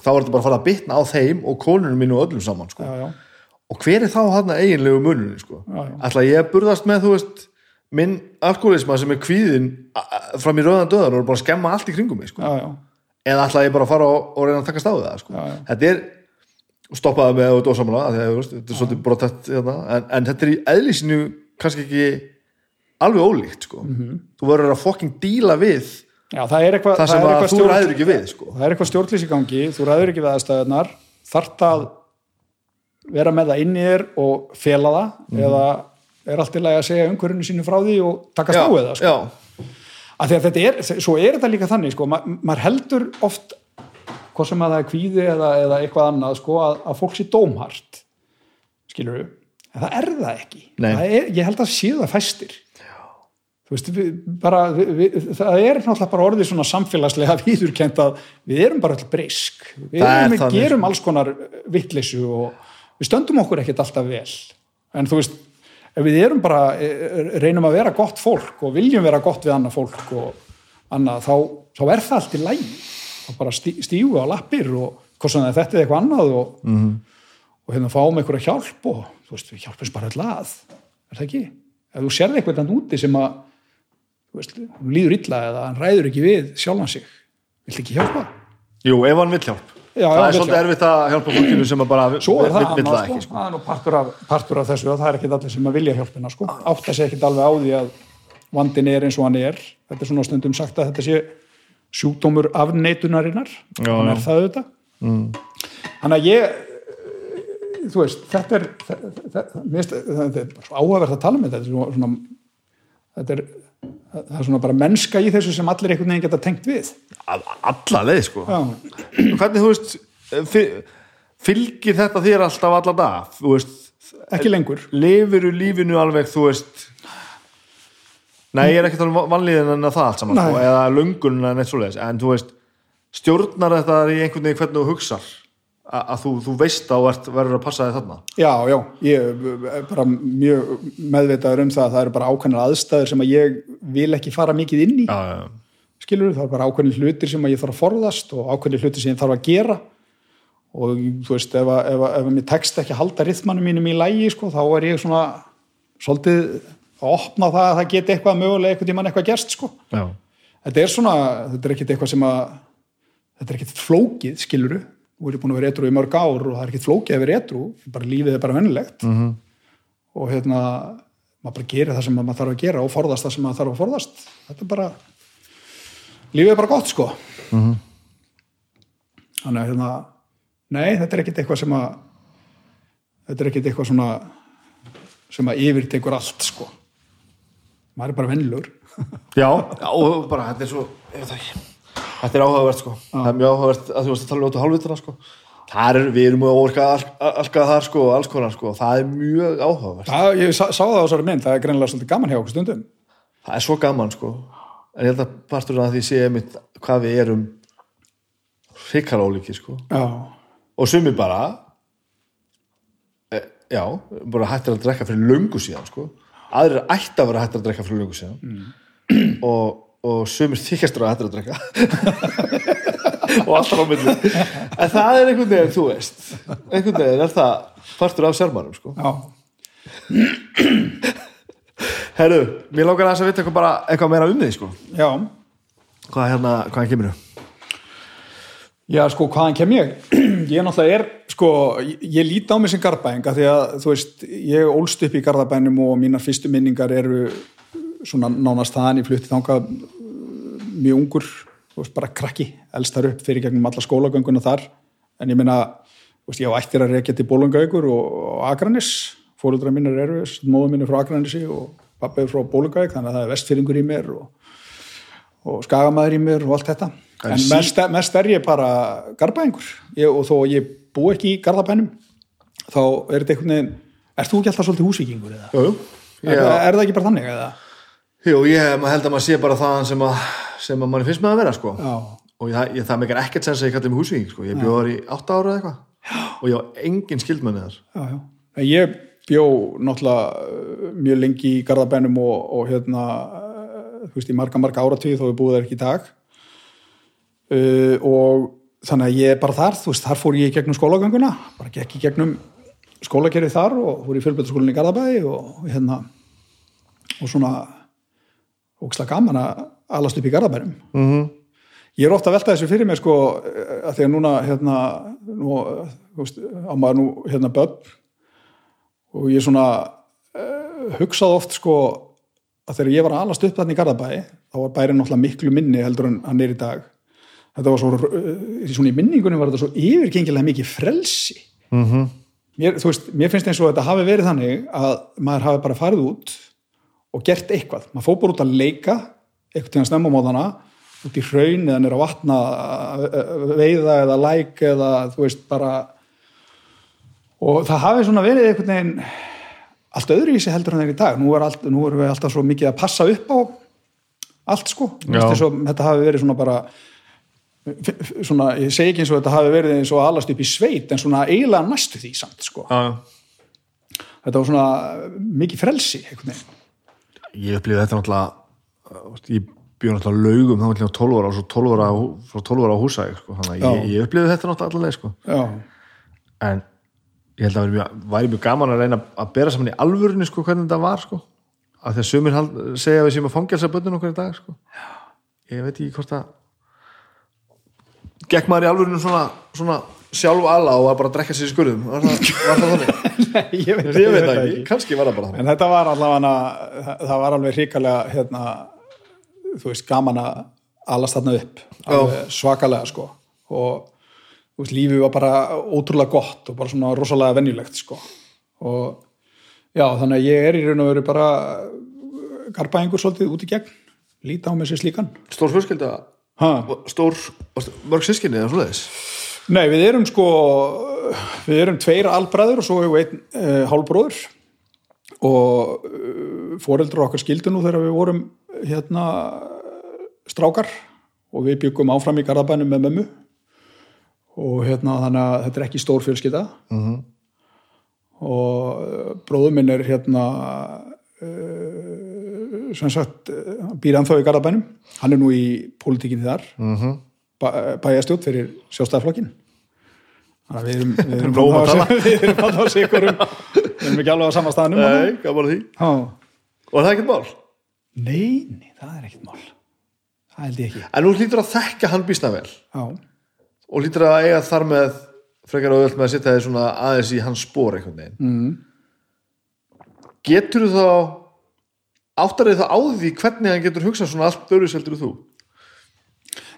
þá var þetta bara að fara að bitna á þeim og konunum mínu og öllum saman sko. Já, já. og hver er þá hann eiginlegu munurinn sko? Já. ætla ég að burðast með þú veist minn alkoholisma sem er kvíðin fram í rauðan döðan og er bara að skemma allt í kringum mig sko. Já, já. eða ætla ég bara að fara og, og reyna að taka stáðið það sko. Já, þetta er stoppaði með og dósamala þetta er svolítið brotætt hérna, en, en þetta er í eðlísinu kannski ekki alveg ólíkt sko. Mhm. þú verður að fokking díla við Já, það eitthvað, það sem er að eitthvað þú ræður ekki við sko. það er eitthvað stjórnlýs í gangi, þú ræður ekki við aðstæðunar, þarft að vera með það inn í þér og fela það, Mhm. eða er allt í lagi að segja umhverjunu sínu frá því og taka stáið það, sko. að því að þetta er, svo er þetta líka þannig sko, ma maður heldur oft hvað sem að það er kvíði eða, eða eitthvað annað sko, að, að fólk sé dómhart skilur við, en það er það ekki. Það er, ég held að sé það fæstir. Veist, við, bara við, það er náttúrulega bara orðið svona samfélagslega viðurkent að við erum bara alltaf breysk við, er erum, gerum sko. alls konar vittleysu og, við stöndum okkur ekkert alltaf vel. En þú veist, ef við erum bara eh, reynum að vera gott fólk og viljum vera gott við annað fólk og annað, þá, þá er það allt í lægi þá bara stí, stígu á lappir og hvort sem er þetta eða eitthvað annað og, -hmm. og hérna fáum einhverja hjálp og þú veist, við hjálpum bara öll að er það ekki? Ef þú sérði eitthvað þannig úti sem að veist, líður illa eða hann ræður ekki við sjálfan sig viltu ekki hjálpa? Jú, ef hann vill hjálp Já, það er svolítið erfitt að hjálpa fólkinu sem að bara Svo það vill- vill annað, ekki, sko. það er nú partur af, partur af þessu og það er ekkit allir sem að vilja hjálpina sko. átta sig ekkit alveg á því að vandin er eins og hann er þetta er svona stundum sagt að þetta sé sjúkdómur afneitunarinnar Já, hann já. er það auðvitað mm. þannig að ég eh, þú veist, þetta er þetta, þetta, þetta er áhugavert að tala með þetta þetta er svona þetta er, það er svona bara mennska í þessu sem allir einhvern veginn geta tengt við. Að- alla leið sko. Já, hvernig þú veist fyl- fylgir þetta þér alltaf alla dag veist, ekki lengur. Lifirðu lífinu alveg þú veist nei, ég er tala um vanlíðin en það allt saman sko, eða löngun en eitt svoleiðis en þú veist, stjórnar þetta í einhvern veginn hvernig þú hugsar að, þú, þú veist að þú verður að passa þig þarna. Já, já, ég er bara mjög meðvitaður um það að það eru bara ákveðnar aðstæður sem að ég vil ekki fara mikið inn í, já, já, skilur það er bara ákveðnir hlutir sem að ég þarf að forðast og ákveðnir hlutir sem ég þarf að gera. Og þú veist, ef að, ef að, ef að mér tekst ekki að halda rithmanum mínum í lægi, sko, þá er ég svona svolítið að opna það að það geti eitthvað mögulega eitthvað tímann eitthvað gerst, sko. Já. þetta er svona, þetta er þetta er ekkit flókið, skiluru þú er búin að vera etru í mörg ár og það er ekkit flókið að vera etru, bara lífið er bara vennilegt Mhm. -hmm. og hérna maður bara gerir það sem maður þarf að gera og forðast það sem maður þarf að forðast þetta er bara lífið er bara gott sko Mhm. þannig að hérna nei, þetta er ekkit eitthvað sem að þetta er ekkit eitthvað svona sem að yfirtekur allt sko maður er bara vennilegur Já, já, og bara þetta er svo ég veit það ekki, þetta er áhugavert sko. Það er mjög áhugavert að þú veist að tala um áttu hálfvitana sko. Það er, við erum að orka allkað þar sko, og alls konar sko, það er mjög áhugavert. Það, ég sá, sá það á þessari mynd, það er greinilega svolítið gaman hjá okkur stundum. Það er svo gaman sko. En ég held að partur af því sé einmitt hvað við erum hrikala ólíki sko. Já, og sumi bara e, já, bara hættir að drekka fyrir löngu síðan sko. Aðrir ætti að vera hættir að drekka fyrir löngu síðan. Og, og sumir þykjastur að hættir að drekka og alltaf á milli. En það er einhvern veginn, þú veist einhvern veginn er það partur af sérmarum sko. Herru, mér langar aðeins að vita eitthvað eitthvað meira um því sko. Já. Hvað hérna, hvaðan kemur þú? Já, sko, hvaðan kem ég? Ég náttúrulega er, sko, ég, ég líti á mig sem garðbæðinga því að, þú veist, ég ólst upp í garðabænum og mínar fyrstu minningar eru svona nánast þaðan ég flutti þangað uh, mjög ungur, veist, bara krakki, elstar upp fyrir gegnum alla skólagönguna þar, en ég veist, ég á ættir að rekja til Bólungaugur og, og Akranis, fóruldra mínir eru, móður mínir frá Akranisi og pappa er frá Bólungauk, þannig að það er vestfyrringur í mér og, og skagamæður í mér og allt þetta En en mest, mest er ég bara garðbæðingur ég, og þó ég bú ekki í garðabænum þá er þetta einhvern veginn Ert þú ekki alltaf svolítið húsvíkingur eða? Jú, jú. Er, er það ekki bara þannig eða? Jú, ég held að maður sé bara það sem að, sem að manni finnst með að vera sko. Og ég, ég, það meikar ekkert sens að ég kalli mig húsvíking sko. ég bjóðar í átta ára eða eitthvað. Og ég á engin skildmenni þar. Já, já. En ég bjó náttúrulega uh, mjög lengi í garðabænum og, og hérna, uh, þú veist, í marga, marga áratíð þó við búið þær ekki í dag. Uh, og þannig að ég er bara þar, þú veist, þar fór ég í gegnum skólagönguna, bara gekk í gegnum skólakerið þar og fór í fjölbætaskólinni í Garðabæði og, og hérna og svona ógislega gaman að alast upp í Garðabænum. Mm -hmm. ég er ofta að velta þessu fyrir mig sko að því að núna hérna nú, veist, á maður nú hérna börn og ég svona uh, hugsaði oft sko að þegar ég var að alast upp þarna í Garðabæi þá var bærin náttúrulega miklu minni heldur en hann er í dag. Þetta var svo, uh, svona í minningunum var þetta svo yfirgengilega mikið frelsi. Mm mér, veist, mér finnst eins og þetta hafi verið þannig að maður hafi bara farið út og gert eitthvað, maður fór bara út að leika eitthvað til að snemma móðana út í hraun eða nýra vatna veiða eða læk eða þú veist bara og það hafi svona verið einhvern veginn allt öðru í sig heldur en þeir í dag. Nú, er allt, nú erum við alltaf svo mikið að passa upp á allt sko, og þetta hafi verið svona bara svona, ég segi ekki eins og þetta hafi verið eins og alast upp í sveit en svona eiginlega næstu því samt sko. Já, þetta var svona mikið frelsi einhvern veginn ég upplýði þetta náttúrulega uh, ég bjóð náttúrulega laugum þá var ég 12 ára og svo 12 ára frá 12 ára á húsæk sko. þannig að ég, ég upplýði þetta náttúrulega allavega sko. en ég held að væri mjög, væri mjög gaman að reyna að bera saman í alvörunni sko, hvernig þetta var sko. af því að hald, segja að við séum að fangelsa bönnun okkur í dag sko. ég veit ekki hvort að gekk maður í alvörunni svona, svona sjálf ala og var bara að drekka sér í skurðum. Var það, var það þannig? Nei, ég veit, ég veit það ekki, kannski var það bara þannig. En þetta var allavega það, var alveg hrikalega hérna, þú veist, gaman að alast þarna upp. Svakalega sko. Og veist, lífið var bara ótrúlega gott og bara svona rosalega venjulegt sko. Og já, þannig að ég er í raun og veru bara garbaðingur svolítið út í gegn. Líta á mig sér slíkan. Stór fjölskylda, ha. stór mörg sískinni eða svoleiðis Nei, við erum sko við erum tveir albræður og svo hefur einn uh, hálbróður og uh, foreldrar okkar skildu nú þegar við vorum hérna strákar. Og við byggum áfram í Garðabænum með mömmu. Og hérna þannig að þetta er ekki stór fjölskylda. -hmm. og uh, bróður minn er hérna uh, sem sagt býr ennþá í Garðabænum. Hann er nú í pólitíkinni þar. Mhm. bæ, bæjastjótt fyrir að við erum við erum um að á- við erum þarna á sikurum við erum ekki alveg á sama staðanum þarna. Nei, gaman að því Já. Og það er ekkert mál nei, nei, það er ekkert mál það held ég ekki En nú hlýtur að þekka hann býsna vel Já. og hlýtur að eiga þar með frekar auðvöld með að setja þið svona aðeins í hans spór einhvern veginn mm. Getur þá áttar þið það á því hvernig hann getur hugsað svona allt öruseldur þú?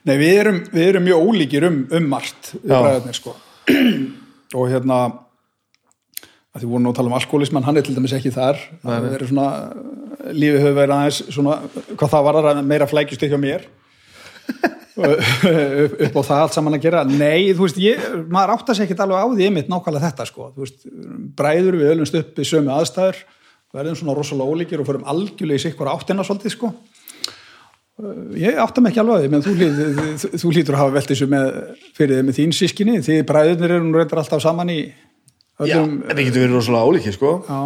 Nei, við erum, við erum mjög ólíkir um, um margt sko og hérna að því voru nú að tala um alkoholisman, hann er til dæmis ekki þar. Svona, lífið hefur verið aðeins svona, hvað það var að meira flækjust hjá mér. Og upp, á það allt saman að gera. Nei, þú veist, ég, maður átta sér ekkert alveg á því einmitt nákvæmlega þetta sko. Veist, bræður við ölumst upp í sömu aðstæður verðum svona rosalega ólíkir og förum algjörlega í sikkur áttina svolítið sko ég átta mig ekki alveg menn þú, þú, hlýtur að hafa velt þessu með, fyrir þið með þín sískinni því bræðurnir eru nú reyndar alltaf saman í Já, öllum en það getur verið rosalega ólíki sko já,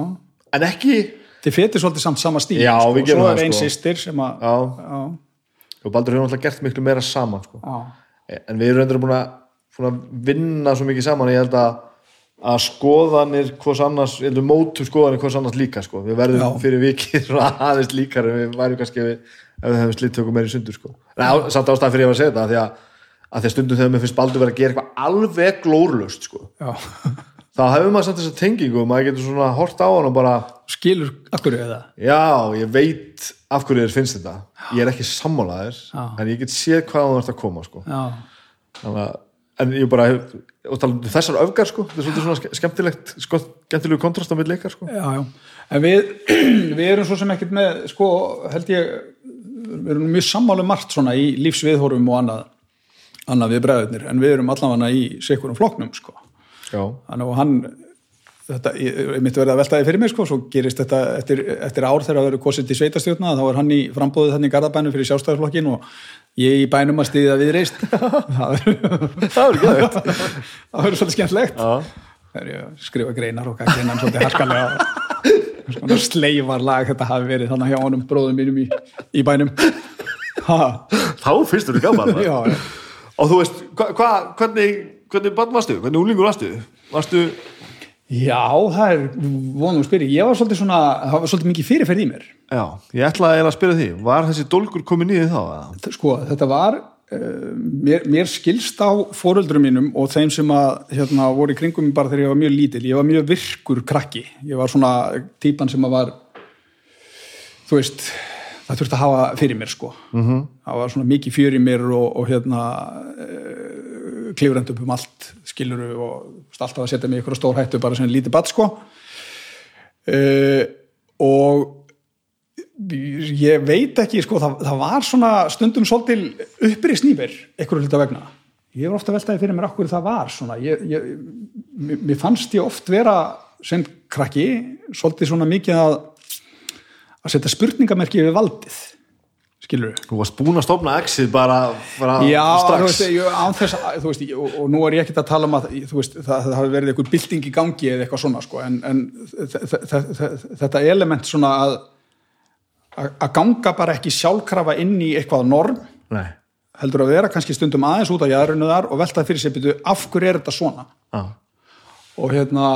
En ekki þið fetir svolítið samt sama stíl Já, sko. gerum svo er einn sko. sýstir sem að Já, já, og Baldur hefur náttúrulega gert miklu meira saman sko. já, en við erum reyndur búin að, vinna svo mikið saman ég held að, að skoðanir hvers annars, að mótu skoðanir hvers annars líka sko. við verðum Já. fyrir vikið aðeins líkar en við værum kannski ef við, ef við hefum slitt tökum meira í sundur sko. Nei, á- samt ástæðan fyrir ég var að segja þetta af því að, að því að stundum þegar mér finnst Baldur verið að gera eitthvað alveg glórlust sko. þá hefur maður samt þessa tengingu og maður getur svona hort á hann og bara skilur akkur eða já, ég veit af hverju þér finnst þetta ég er ekki sammálaðir en ég get séð hvað en ég bara og tala um þessar öfgar sko, þetta er svolítið svona ske- skemmtilegt, sko, skemmtilegu kontrast á milli ykkar sko. já, já. En við, við erum svo sem ekkert með sko, held ég við erum mjög sammálu margt svona í lífsviðhorfum og annað, annað við bræðurnir en við erum allavega í sikurum flokknum sko. Þannig að hann þetta, ég, myndi verið að velta því fyrir mig sko, svo gerist þetta eftir, eftir ár þegar það verður kosið til sveitastjórna, þá er hann í frambóðið þannig í Garðabænum fyrir sjálfstæðarflokkin og ég í bænum að stiðja við reist það verður Það er það. það verður svolítið skemmtlegt Já. þegar ég að skrifa greinar og hann svolítið harkalega svona sleifar lag þetta hafi verið þannig hjá honum bróðum mínum í, í bænum ha, Þá finnst þú gaman. já. Og þú veist, hva, hva, hvernig, hvernig bann varstu? Hvernig úlingur varstu? Varstu, já, það er vonum að spyrja, ég. Var svolítið svona það var svolítið mikið fyrirferð í mér. Já, ég ætlaði að spyrja því, var þessi dólgur komið niður þá? sko, þetta var uh, mér, mér skilst á fóröldrum mínum og þeim sem að hérna, voru í kringum bara þegar ég var mjög lítil ég var mjög virkur krakki. Ég var svona típan sem að var þú veist það þurfti að hafa fyrir mér sko. -hmm. það var svona mikið í mér og, og hérna uh, klifrend upp um allt skiluru og alltaf að setja mig í ykkur stór hættu bara sem lítið batt sko. Uh, og ég veit ekki sko, það, það var svona stundum svolítil upprið snýfir einhverju hluta vegna. Ég var ofta að veltaði fyrir mér okkur það var svona. Ég, ég, mér fannst ég oft vera sem krakki svolítið svona mikið að að setja spurningamerki við valdið skilur við Þú varst búin að stofna exið bara, bara Já, strax. að- þú veist, ég- og, og nú er ég ekkert að tala um að veist, það, það hafi verið einhver bylting í gangi eða eitthvað svona, sko, en, en þe- þe- þe- þe- þetta element svona að að ganga bara ekki sjálfkrafa inn í eitthvað norm Nei, heldur að vera kannski stundum aðeins út á jæðrunu þar og velta fyrir sér byrju, af hverju er þetta svona? Já, og hérna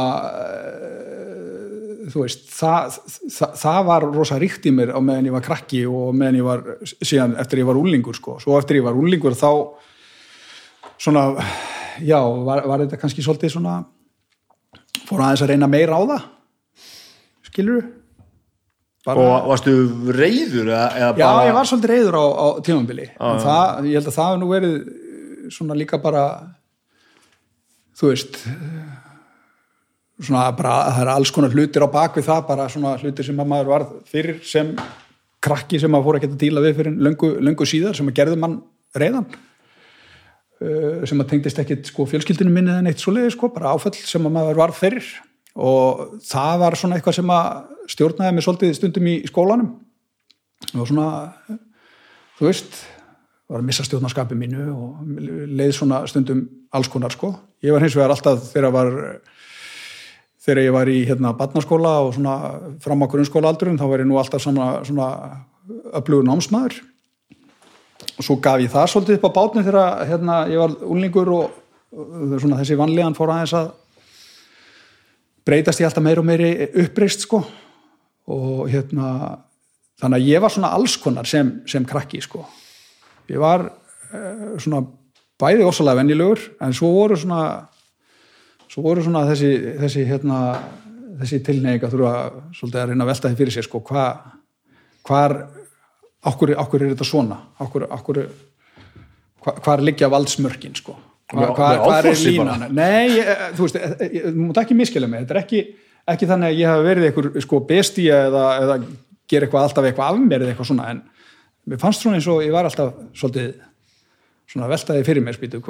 þú veist það, það, það var rosa ríkt í mér á meðan ég var krakki og meðan ég var síðan eftir ég var úlingur sko, svo eftir ég var úlingur þá svona já, var, var þetta kannski svolítið svona fór aðeins að reyna meira á það skilur og varstu reyður eða, eða Já, bara ég var svolítið reyður á, á tímambili en það, ég held að það hefur nú verið svona líka bara þú veist svona bara, það er alls konar hlutir á bakvið það, bara svona hlutir sem að maður var fyrir sem krakki sem að fór að geta díla við fyrir löngu, löngu síðar sem að gerði mann reyðan uh, sem að tengdist ekkit sko fjölskyldinu minni en eitt svoleiði sko, bara áföll sem að maður var fyrir. Og það var svona eitthvað sem að stjórnaði mig svolítið stundum í skólanum. Og svona þú veist, var að missa stjórnarskapi mínu og leið svona stundum alls konar sko. Ég var hins vegar alltaf þegar var þegar ég var í hérna barnaskóla og svona fram á grunnskóla aldurum þá var ég nú alltaf svona, svona öflugur námsmaður. Og svo gaf ég það svolítið upp á bátni þegar hérna, ég var úlingur og, svona þessi vanlíðan fór aðeins að breytast ég alltaf meir og meiri uppreist sko. Og hérna þannig að ég var svona alls konar sem, sem krakki sko. Ég var uh, svona bæði ósalega venjulegur en svo voru svona svo voru svona þessi þessi hérna þessi tilneying að þurfa svolítið að reyna að velta því fyrir sér sko hva, hvar okkur, okkur er þetta svona? Okkur, okkur hva, hvar liggja valdsmörkin sko? Hva, Með- hva, með hvar er línan? nei, ég, þú veist, ég- ég- þú mútt ekki miskila mig. Þetta er ekki, ekki þannig að ég hafi verið einhver sko bestíja eða, eða gera eitthvað alltaf eitthvað af mér eða eitthvað svona en mér fannst svona eins og ég var alltaf svolítið svona veltaði fyrir mér spýtu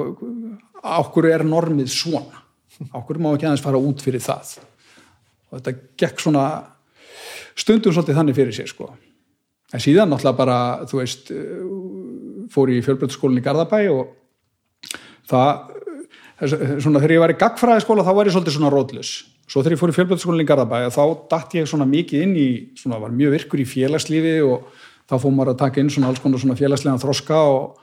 ákkur er normið svona ákkur má ekki aðeins fara út fyrir það. Og þetta gekk svona stundum svolítið þannig fyrir sér sko. En síðan náttúrulega bara þú veist uh, fór í fjölbreytaskólinni í Garðabæ og það svona þegar ég var í gagfræðiskóla þá var ég svolítið svona rótlus svo þegar ég fór í fjölbreytaskólinni í Garðabæ þá datt ég svona mikið inn í svona var mjög virkur í félagslífi og þá fór maður að taka inn svona alls konar svona félagslegan þroska og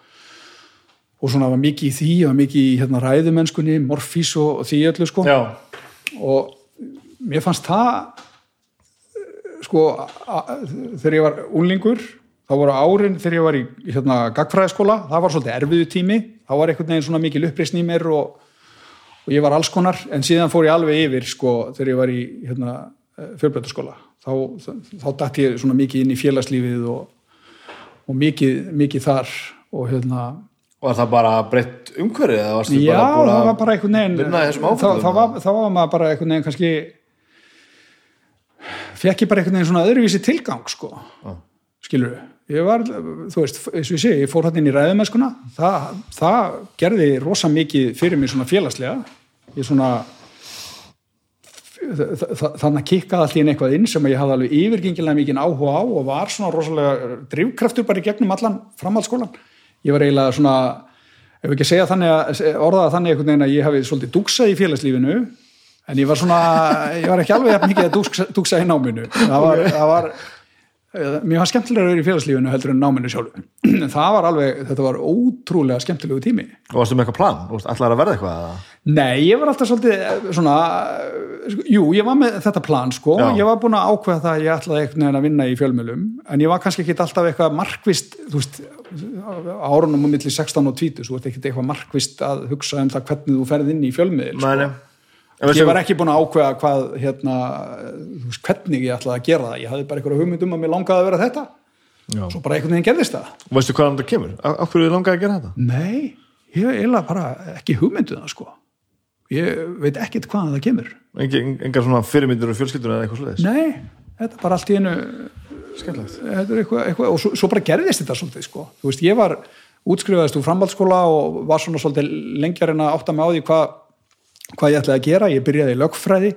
og svona var mikið í því, og mikið í hérna, ræðumennskunni, morfís og, og því öllu sko. Já, og mér fannst það sko þegar ég var unlingur þá voru árin þegar ég var í hérna, gagfræðiskóla, það var svolítið erfiðu tími. Þá var einhvern veginn svona mikil uppreisn í mér og, og ég var alls konar en síðan fór ég alveg yfir sko þegar ég var í hérna, fjölbreytaskóla þá, þá, þá datt ég svona mikið inn í félagslífið og, og mikið, mikið þar og hérna var það bara breytt umhverfið eða varstu Já, bara búin það að var bara einhvern veginn þá, þá, var, þá var maður bara einhvern veginn kannski fekk ég bara einhvern veginn svona öðruvísi tilgang sko, skilur ég var, þú veist, eins og ég sé ég fór hann inn í ræðumennskuna. Það, það gerði rosa mikið fyrir mig svona félagslega. Ég svona þa- þa- þannig að kikkaði allt í einu eitthvað inn sem ég hafði alveg yfirgengilega mikið áhuga á og var svona rosalega drivkraftur bara í gegnum allan framhaldsskólan ég var eiginlega svona ef ekki segja þannig að orðaða þannig einhvern veginn að ég hafi svolítið dúksað í félagslífinu en ég var svona, ég var ekki alveg mikið að dúksa, dúksa í náminu það var, það var eh, mér var skemmtilega að vera í félagslífinu heldur en náminu sjálfu En það var alveg, þetta var ótrúlega skemmtilegu tími og varstu með eitthvað plan, veist, ætlaðir að verða eitthvað? Nei, ég var alltaf svolítið eh, svona, eh, jú, ég var með þetta plan sko, Já. ég var búin að ákveða það að ég ætlaði einhvern veginn að vinna í fjölmjölum en ég var kannski ekki alltaf eitthvað markvist þú veist, árunum á milli 16 og 20, þú ert ekki eitthvað markvist að hugsa um það hvernig þú ferð inn í fjölmiðil sko. Ég var ekki búin að ákveða hvað hérna, veist, hvernig ég ætlaði að gera það ég hafði bara einhverja hugmynd um að mér langaði að vera þetta Já. svo bara einhvern veginn gerðist það veistu hvaðan þetta kemur? Á hverju þið langaði að gera þetta? Nei, ég hef eiginlega bara ekki hugmynduð það sko ég veit ekkit hvaðan það kemur Engi, engar svona fyrirmyndir og fjölskyldur eða eitthvað sliðis? Nei, þetta er bara allt í einu er eitthvað, eitthvað og svo, svo bara gerðist þetta svolítið sko. þú veist, ég var útskrifaðist úr framhaldsskóla og var svona svolítið lengjar en að átta mig á því hvað, hvað ég ætlaði að gera ég byrjaði í lögfræði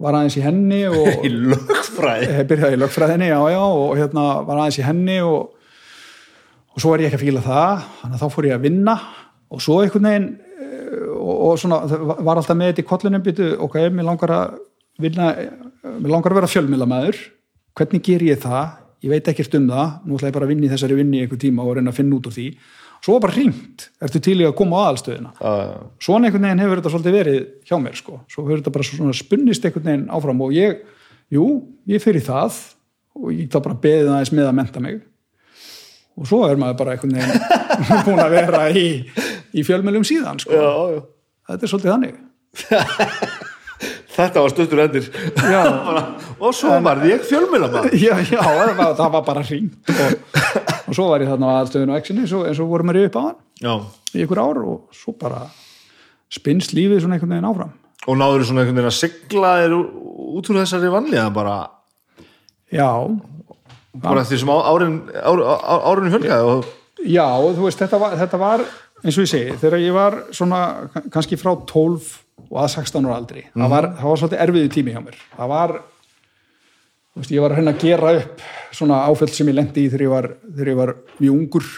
var aðeins í henni og Í lögfræði? ég byrjaði í lögfræðinni, já, já og hérna var aðeins í henni og og svo er ég ekki að fíla það. Þannig að þá fór ég að vinna og svo einhvern veginn eh, og, og svona, var alltaf með þetta í kollunum býtu, ok, mér langar að vinna, mér langar að vera fjölmiðlamæður hvernig ger ég það? Ég veit ekkert um það, nú ætla ég bara að vinna í þessari vinni í einhver tíma og reyna að finna út úr því svo var bara hringt, ertu til í að koma á aðalstöðina? Uh, svona einhvern veginn hefur þetta svolítið verið hjá mér sko, svo hefur þetta bara svona spunnist einhvern veginn áfram og ég, jú, ég fyrir það og ég þá bara beðið aðeins með að menta mig. Og svo er maður bara einhvern veginn búin að vera í, í fjölmjölum síðan sko, já, já. þetta er svolítið þannig. Þetta var Já. Bara, og svo var ég fjölmjöla maður já, já, það var, bara hringt og, og svo var ég þarna á aðalstöðinu og exinu eins og, vorum við upp á hann já. í ykkur ár og svo bara spinnst lífið svona einhvern veginn áfram. Og náður svona einhvern veginn að sigla þér út úr þessari vanlíða bara, já, bara eftir sem árin ár, ár, árinu fjölgaði og Já, þú veist, þetta var, þetta var eins og ég segi, þegar ég var svona ka- kannski frá 12 og að 16 ára aldri, það, var, það var svolítið erfiðu tími hjá mér, það var þú veist, ég var að reyna að gera upp svona áföll sem ég lendi í þegar ég var, þegar ég var mjög ungur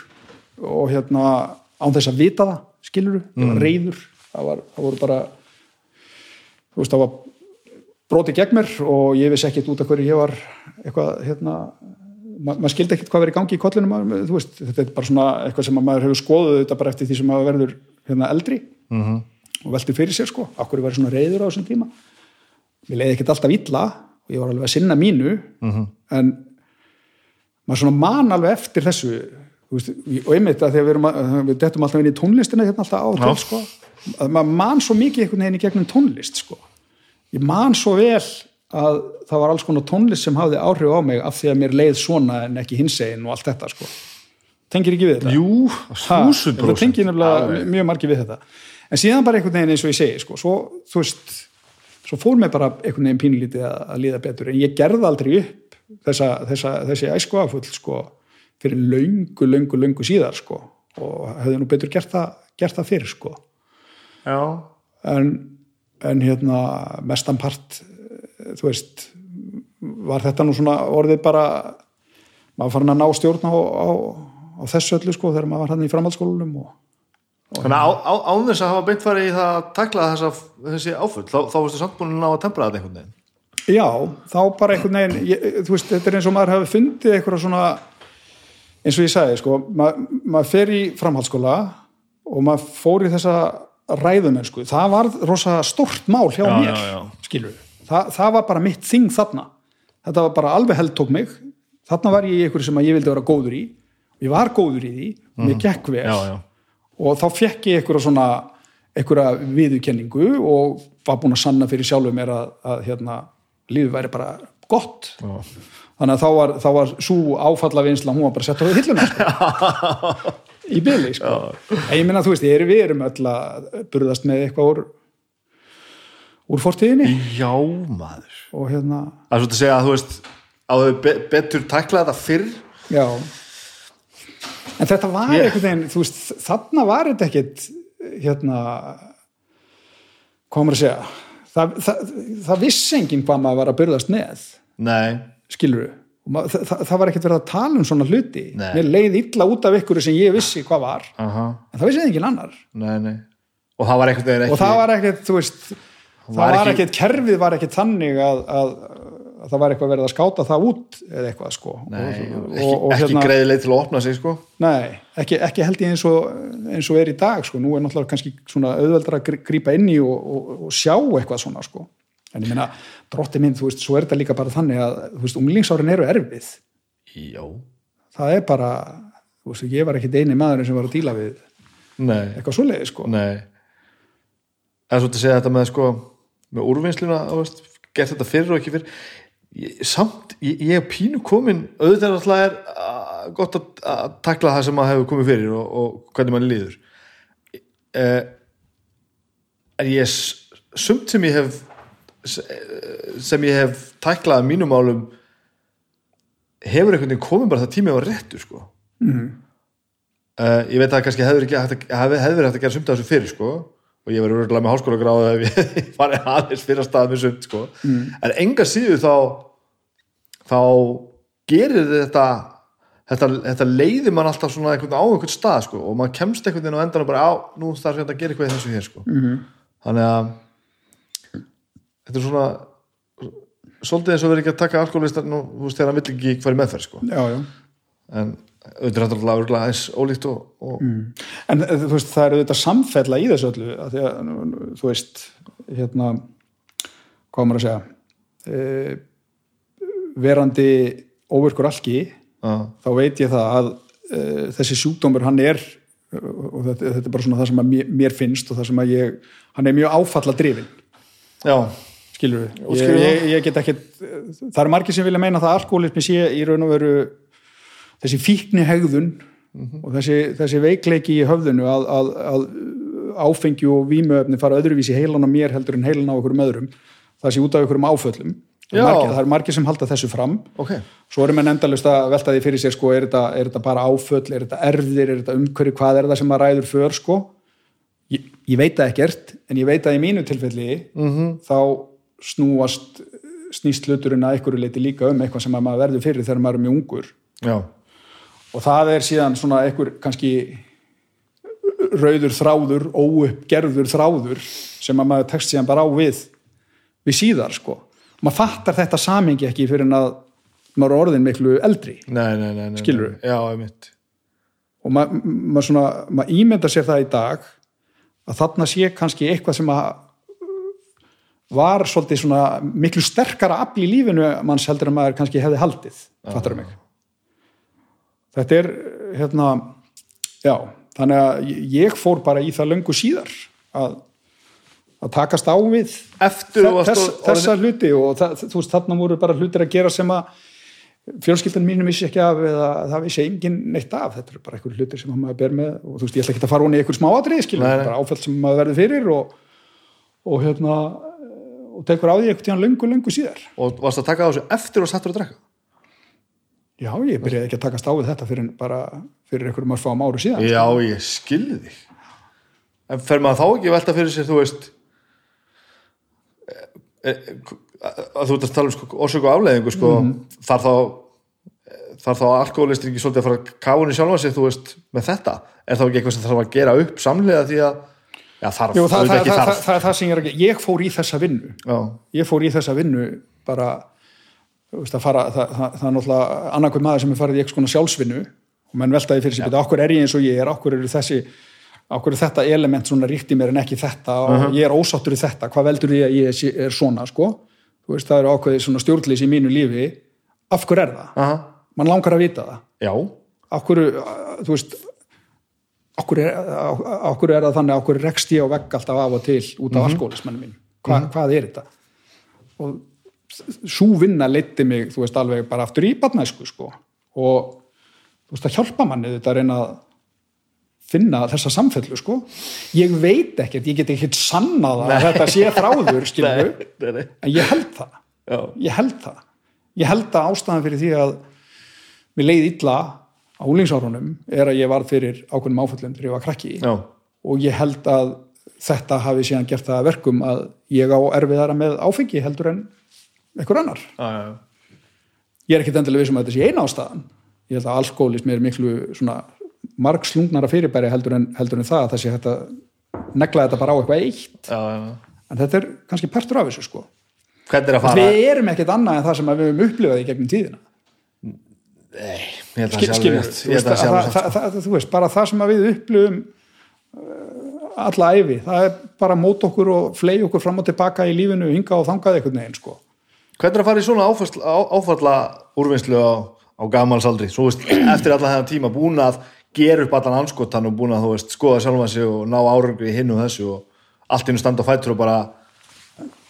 og hérna án þess að vita það, skilur ég var reyður, það, var, það voru bara þú veist, það var brotið gegn mér og ég vissi ekkert út af hverju ég var eitthvað, hérna ma maður skildi ekkert hvað verið í gangi í kollinu þú veist, þetta er bara svona eitthvað sem að maður hefur skoðuð þetta bara eftir því sem maður verður hérna eldri -hmm. og velti fyrir sér sko. Okkur ég var svona reyður á þessum tíma? Mér leiði ekkert alltaf illa og ég var alveg að sinna mínu -hmm. en maður svona man alveg eftir þessu veist, og einmitt að þegar við, að, við dettum alltaf inn í tónlistina hérna alltaf á og til sko, að maður man svo mikið einhvern veginn í gegnum tónlist sko. Ég man svo vel að það var alls konar tónlist sem hafði áhrif á mig af því að mér leið svona en ekki hinsegin og allt þetta sko. Tengir ekki við þetta? jú, þetta tengir nefnilega mjög margir við þetta. En síðan bara einhvern veginn eins og ég segi sko, svo, þú veist, svo fór mér bara einhvern veginn pínlítið að, að líða betur. En ég gerði aldrei upp þessa, þessa, þessi æsku aðfull sko, fyrir löngu, löngu, löngu síðar sko, og hefði nú betur gert það, gert það fyrir sko. En, en hérna mestan part eh, þú veist var þetta nú svona orðið bara maður farin að ná stjórn á, á, á þessu öllu sko þegar maður var hann í framhaldsskólanum og þannig að á, án þess að hafa beint farið í það að takla þessa, þessi áfull þá, þá varstu samt búin að ná að tempra þetta einhvern veginn. Já, þá bara einhvern veginn ég, þú veist, þetta er eins og maður hafi fundið eitthvað svona eins og ég sagði, sko ma, maður fer í framhaldsskóla og maður fór í þessa ræðumennsku, það var rosa stort mál hjá Já, mér, já, já. skilur Þa, það var bara mitt þing þarna. Þetta var bara alveg held tók mig. Þarna var ég í einhverju sem ég vildi vera góður í. Ég var góður í því, mér gekk vel. Já, já. Og þá fekk ég einhverja svona einhverja viðurkenningu og var búin að sanna fyrir sjálfur mér að, að hérna, lífið væri bara gott Já. þannig að þá var, þá var svo áfalla vinsla, hún var bara sett á hilluna sko. í byli sko. Ég minna þú veist, ég er, við erum öll að burðast með eitthvað úr úr fortíðinni já maður og hérna, það er svo að segja að þú veist að þau be betur takla þetta fyrr já en þetta var Ég- einhvern veginn þú veist, þarna var þetta ekkit hérna maður að segja? Það, það, það vissi enginn hvað maður var að burðast með. Nei, skilur við það, það, það var ekkert verið að tala um svona hluti. Nei. mér leið illa út af ykkur sem ég vissi hvað var. Aha, en það vissi enginn annar. Nei, nei. Og það var ekki og það var ekkert, þú veist það var var, ekki- ekkert, kerfið var ekkert þannig að, að það var eitthvað verið að skáta það út eða eitthvað sko. Nei, og, ekki, og, ekki hérna, greið leið til að opna sig sko. Nei, ekki, ekki held ég eins og, eins og er í dag sko, nú er náttúrulega kannski svona auðveldra að grí- grípa inn í og, og, og sjá eitthvað svona sko. En ég meina, drotti minn, þú veist, svo er þetta líka bara þannig að, þú veist, unglingsárin eru erfið. Já, það er bara, þú veist, ég var ekki eini maðurinn sem var að díla við nei, eitthvað svoleiði sko. Nei. Eða svo til að segja þetta með sko með úrvinnsluna, þú veist, gert þetta fyrir og ekki fyrir ég, samt, ég, ég er pínu komin auðvitað alltaf er uh, gott að, að takla það sem maður hefur komið fyrir og, og hvernig mann líður. Uh, en ég sumt sem ég hef sem ég hef taklað að mínum málum hefur einhvern veginn komið bara það tími á réttu sko. Mhm. uh, ég veit að kannski hefur ekki hægt að, hef, hefur hægt að gera sumt af þessu fyrir sko og ég verður örgulega með háskóla gráðu ef ég farið aðeins fyrir að stað með sumt sko en enga síður þá þá gerir þetta þetta, þetta leiðir mann alltaf svona einhvern á einhvern stað sko, og maður kemst einhvern veginn á endan og bara á, nú þarf ég að gera eitthvað í þessu hér sko. -hmm. þannig að þetta er svona svolítið eins og verið ekki að taka veist, þegar hann vill ekki hverju meðferð sko. já, já. en auðvitað alveg eins ólíkt og, og En eh, þú veist, það er auðvitað samfella í þessu öllu, að því að, þú veist, hérna, hvað maður að segja, e, verandi óvirkur alki, að, þá veit ég það að e, þessi sjúkdómur, hann er, og þetta, þetta er bara svona það sem mér, mér finnst og það sem að ég, hann er mjög áfalla drifin, já, skilur við. Ég, ég, ég get ekki, það eru margir sem vilja meina það að alkoholismi sé í raun og veru þessi fíkni hegðun og þessi, þessi veikleiki í höfðinu að, að, að áfengi og vímöfni fara öðruvísi heilan á mér heldur en heilan á okkur öðrum. Það sé út af okkur áföllum. Já. er margir, það eru margir sem halda þessu fram. Ok. Svo erum við endalust að velta því fyrir sér sko, er, þetta, er þetta bara áföll, er þetta erfðir er þetta umhverju, hvað er það sem að ræður för sko? Ég, ég veit það ekkert en ég veit að í mínu tilfelli -hmm. þá snúast snýst hluturinn að einhverju leiti líka um eitthvað sem að maður verður fyrir þegar maður er mjög ungur. Já, og það er síðan svona einhver kannski rauður þráður, óuppgerður þráður sem að maður tekst síðan bara á við við síðar sko. Maður fattar þetta samingi ekki fyrir en að maður er orðin miklu eldri. Nei, nei, nei, já, einmitt. Og maður mað svona, maður ímyndar sér það í dag að þarna sé kannski eitthvað sem að var svolítið svona miklu sterkara afl í lífinu manns heldur en maður kannski hefði haldið, fattar mig þetta er hérna, já þannig að ég fór bara í það löngu síðar að, að takast á við eftir þess, orðin- þessa hluti og það, þú veist, þarna voru bara hlutir að gera sem að fjölskyldan mínu vissi ekki af eða það vissi engin neitt af. Þetta eru bara einhver hlutir sem maður ber með og þú veist, ég ætla ekki að fara hún í einhver smáatrið skilur, Nei, nei. bara áfæll sem maður verður fyrir og, og hérna og tekur á því einhvern tíðan löngu, löngu síðar. Og varst að taka á þessu eftir og sattur að drekka já, ég byrjaði ekki að takast á við þetta fyrir bara fyrir einhverjum fá áru síðan já, ég skilði þig. En fer maður þá ekki velta fyrir sér þú veist eh, eh, að þú ert að tala um sko, orsök og afleðingu sko, þar þá þar þá alkoholistir ekki svolítið að fara að káinu sjálfa sig þú veist með þetta? Er þá ekki eitthvað sem þarf að gera upp samlega því að já þarf, Jú, það, það, ekki það, það, þarf það, sem ég er gera. Ég fór í þessa vinnu. Já, ég fór í þessa vinnu bara þú veist, að fara, það, það, það er náttúrulega annarkvæm maður sem er farið í eitthvað svona sjálfsvinnu og menn veltaði fyrir sig, betur, okkur er ég eins og ég er? Okkur eru þessi, okkur er þetta element svona ríkt í mér en ekki þetta? Og ég er ósáttur í þetta, hvað veldur því að ég er svona, sko, þú veist, það eru ákveðið svona stjórnlýs í mínu lífi. Af hverju er það? aha, Man langar að vita það. Já, af hverju, þú veist okkur er, er það þannig? Okkur rekst ég á vegg alltaf af og til út af alkoholismennu mín Hva, hvað er þetta? Og svo vinna leiddi mig þú veist alveg bara aftur í batnæsku sko. og þú veist að hjálpa manni þetta að reyna að finna þessa samfellu sko. ég veit ekkert, ég get ekkert sannað að þetta sé nei, nei. en ég held það Já. ég held það ég held að ástæðan fyrir því að mér leið illa á úlingsárunum er að ég var fyrir ákveðnum áföllum þegar ég var krakki já, og ég held að þetta hafi síðan gert það að verkum að ég á erfiðara með áfengi heldur en einhver annar. já, já, já. Ég er ekkit endilega vissum að þetta sé eina ástæðan. Ég held að alkoholismi er miklu svona margslungnara fyrirbæri heldur en, heldur en það að það sé hægt að negla þetta bara á eitthvað eitt Já, já, já. en þetta er kannski partur af þessu sko. er Við erum ekkit annað en það sem við höfum upplifað í gegnum tíðina. Nei, ég held að það sé alveg þú veist, bara það sem við upplifum uh, alla æfi, það er bara mót okkur og flei okkur fram og tilbaka í lífinu, hinga og þangað einhvern veginn, sko. Hvernig er að fara í svona áfall, á, áfalla úrvinnslu á, á gamalsaldri? Svo veist, eftir allan þennan tíma búin að gera upp allan anskotan og búin að veist, skoða sjálfan sig og ná árangur í hinn og þessu og allt innu standa á fætur og bara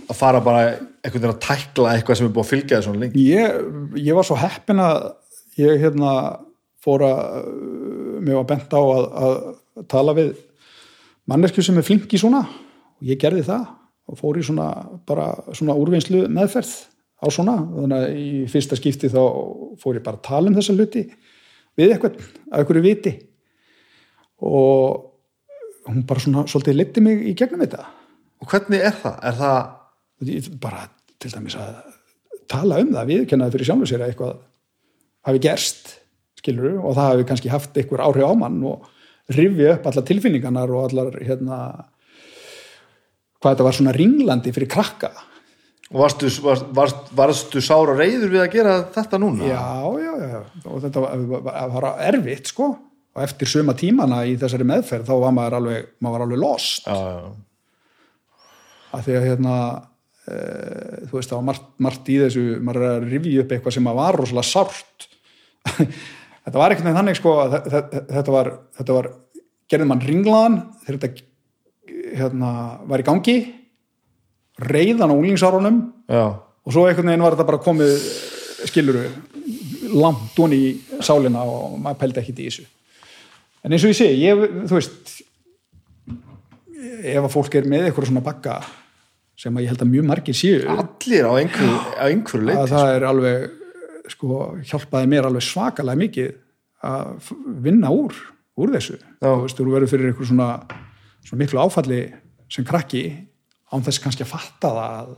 að fara bara einhvern veginn að tækla eitthvað sem er búið að fylgja svona lengi. Ég, ég var svo heppin að ég hérna fór að mér var bent á að, að tala við mannesku sem er flink í svona og ég gerði það og fór í svona bara svona úrvinnslu meðferð á svona, þannig að í fyrsta skipti þá fór ég bara að tala um þessa hluti við eitthvað, að einhverju viti. Og hún bara svona svolítið liti mig í gegnum þetta. Og hvernig er það? Er það bara til dæmis að tala um það, viðkennaði fyrir sjálfur sér að eitthvað hafi gerst skilur og það hefur kannski haft einhver áhrif á mann og rifja upp allar tilfinningarnar og allar hérna hvað þetta var svona ringlandi fyrir krakka varstu, varst, varst, varstu sára reyður við að gera þetta núna? já, já, já, og þetta var, erfitt sko. Og eftir suma tímana í þessari meðferð þá var maður alveg, maður var alveg lost. Að því að hérna e, þú veist það var margt, margt í þessu maður er að rifja upp eitthvað sem að var rosalega sárt. Þetta var ekkert þannig sko að þe- þe- þetta var, þetta var gerði mann ringlaðan þegar þetta hérna, var í gangi reyðan á úlingsárunum já. og svo einhvern veginn var þetta bara komið skiluru langt onni í sálina og maður pældi ekkit í þessu en eins og ég sé, ég, þú veist ef að fólk er með eitthvað svona bakka sem að ég held að mjög margir séu Allir á einhverju, einhverju leiti. að það er alveg sko, hjálpaði mér alveg svakalega mikið að vinna úr úr þessu, þú veist, þú verður fyrir eitthvað svona, svona miklu áfalli sem krakki án þess kannski að fatta það að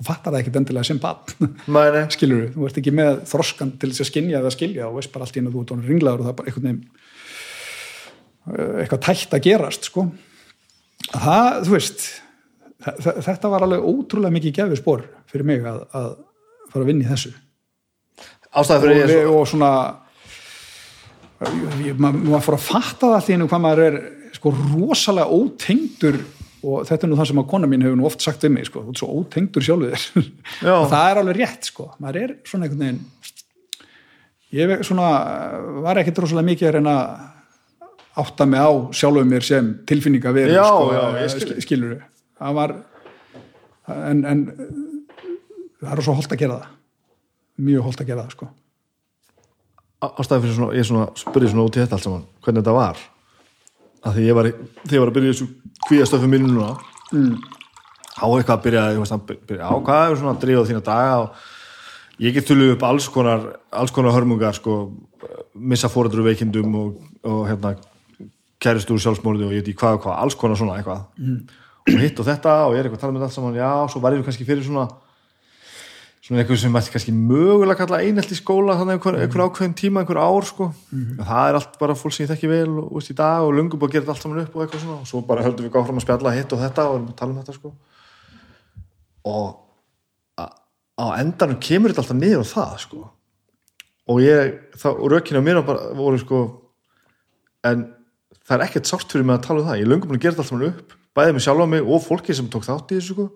þú fattar það ekkit endilega sem bann skilur þú, þú ert ekki með þroskan til þess að skinja eða skilja og veist bara allt í hennu þú ert honum ringlaður og það er bara einhvern veginn eh, eitthvað tætt að gerast sko. Það, þú veist þa- þa- þetta var alveg ótrúlega mikið gefið spór fyrir mig að, að fara að vinna í þessu. Ástæði og, fyrir ég við, svo, og svona ég- maður maður fór að fatta það allt í hennu hvað maður er sko rosalega ótengdur og þetta er nú það sem að kona mín hefur nú oft sagt við mig sko, þú ert svo ótengdur sjálfur þér. Það er alveg rétt sko. Maður er svona einhvern veginn ég er svona, var ekkit rosalega mikið að reyna átta mig á sjálfum mér sem tilfinninga Já, sko, já, ég skil. skilur það var en, en það er svo holdt að gera það. Mjög holdt að gera það sko. Ástæði fyrir svona, ég svona spurði svona út í þetta allt saman, hvernig þetta var. Af því ég var, ég var að byrja þessu kvíastöfu mínu núna, mm. á eitthvað að byrja, að byrja á hvað er svona að drífa þína daga og ég get tulluð upp alls konar, alls konar hörmungar, sko, missa fórættur veikindum og, og hérna, kæristúr sjálfsmórði og ég veit í hvað og hvað, alls konar svona eitthvað. Mm. Og hitt og þetta og ég er eitthvað að tala með þetta allt saman, já, svo var ég kannski fyrir svona svona eitthvað sem mætti kannski mögulega kalla einelt í skóla þannig einhver, einhver ákveðin tíma, einhver ár sko. það er allt bara fólk sem ég þekki vel og, veist, í dag og lungum gera þetta allt saman upp og eitthvað svona og svo bara höldum við gáfram að spjalla hitt og þetta og erum að tala um þetta sko. og á endanum kemur þetta alltaf niður á það sko. og ég þá, og rökinu á mér bara, voru sko en það er ekkert sárt fyrir mig að tala um það ég lungum að gera þetta allt saman upp bæðið mig sjálf á mig og fólki sem tók þátt í þessu sko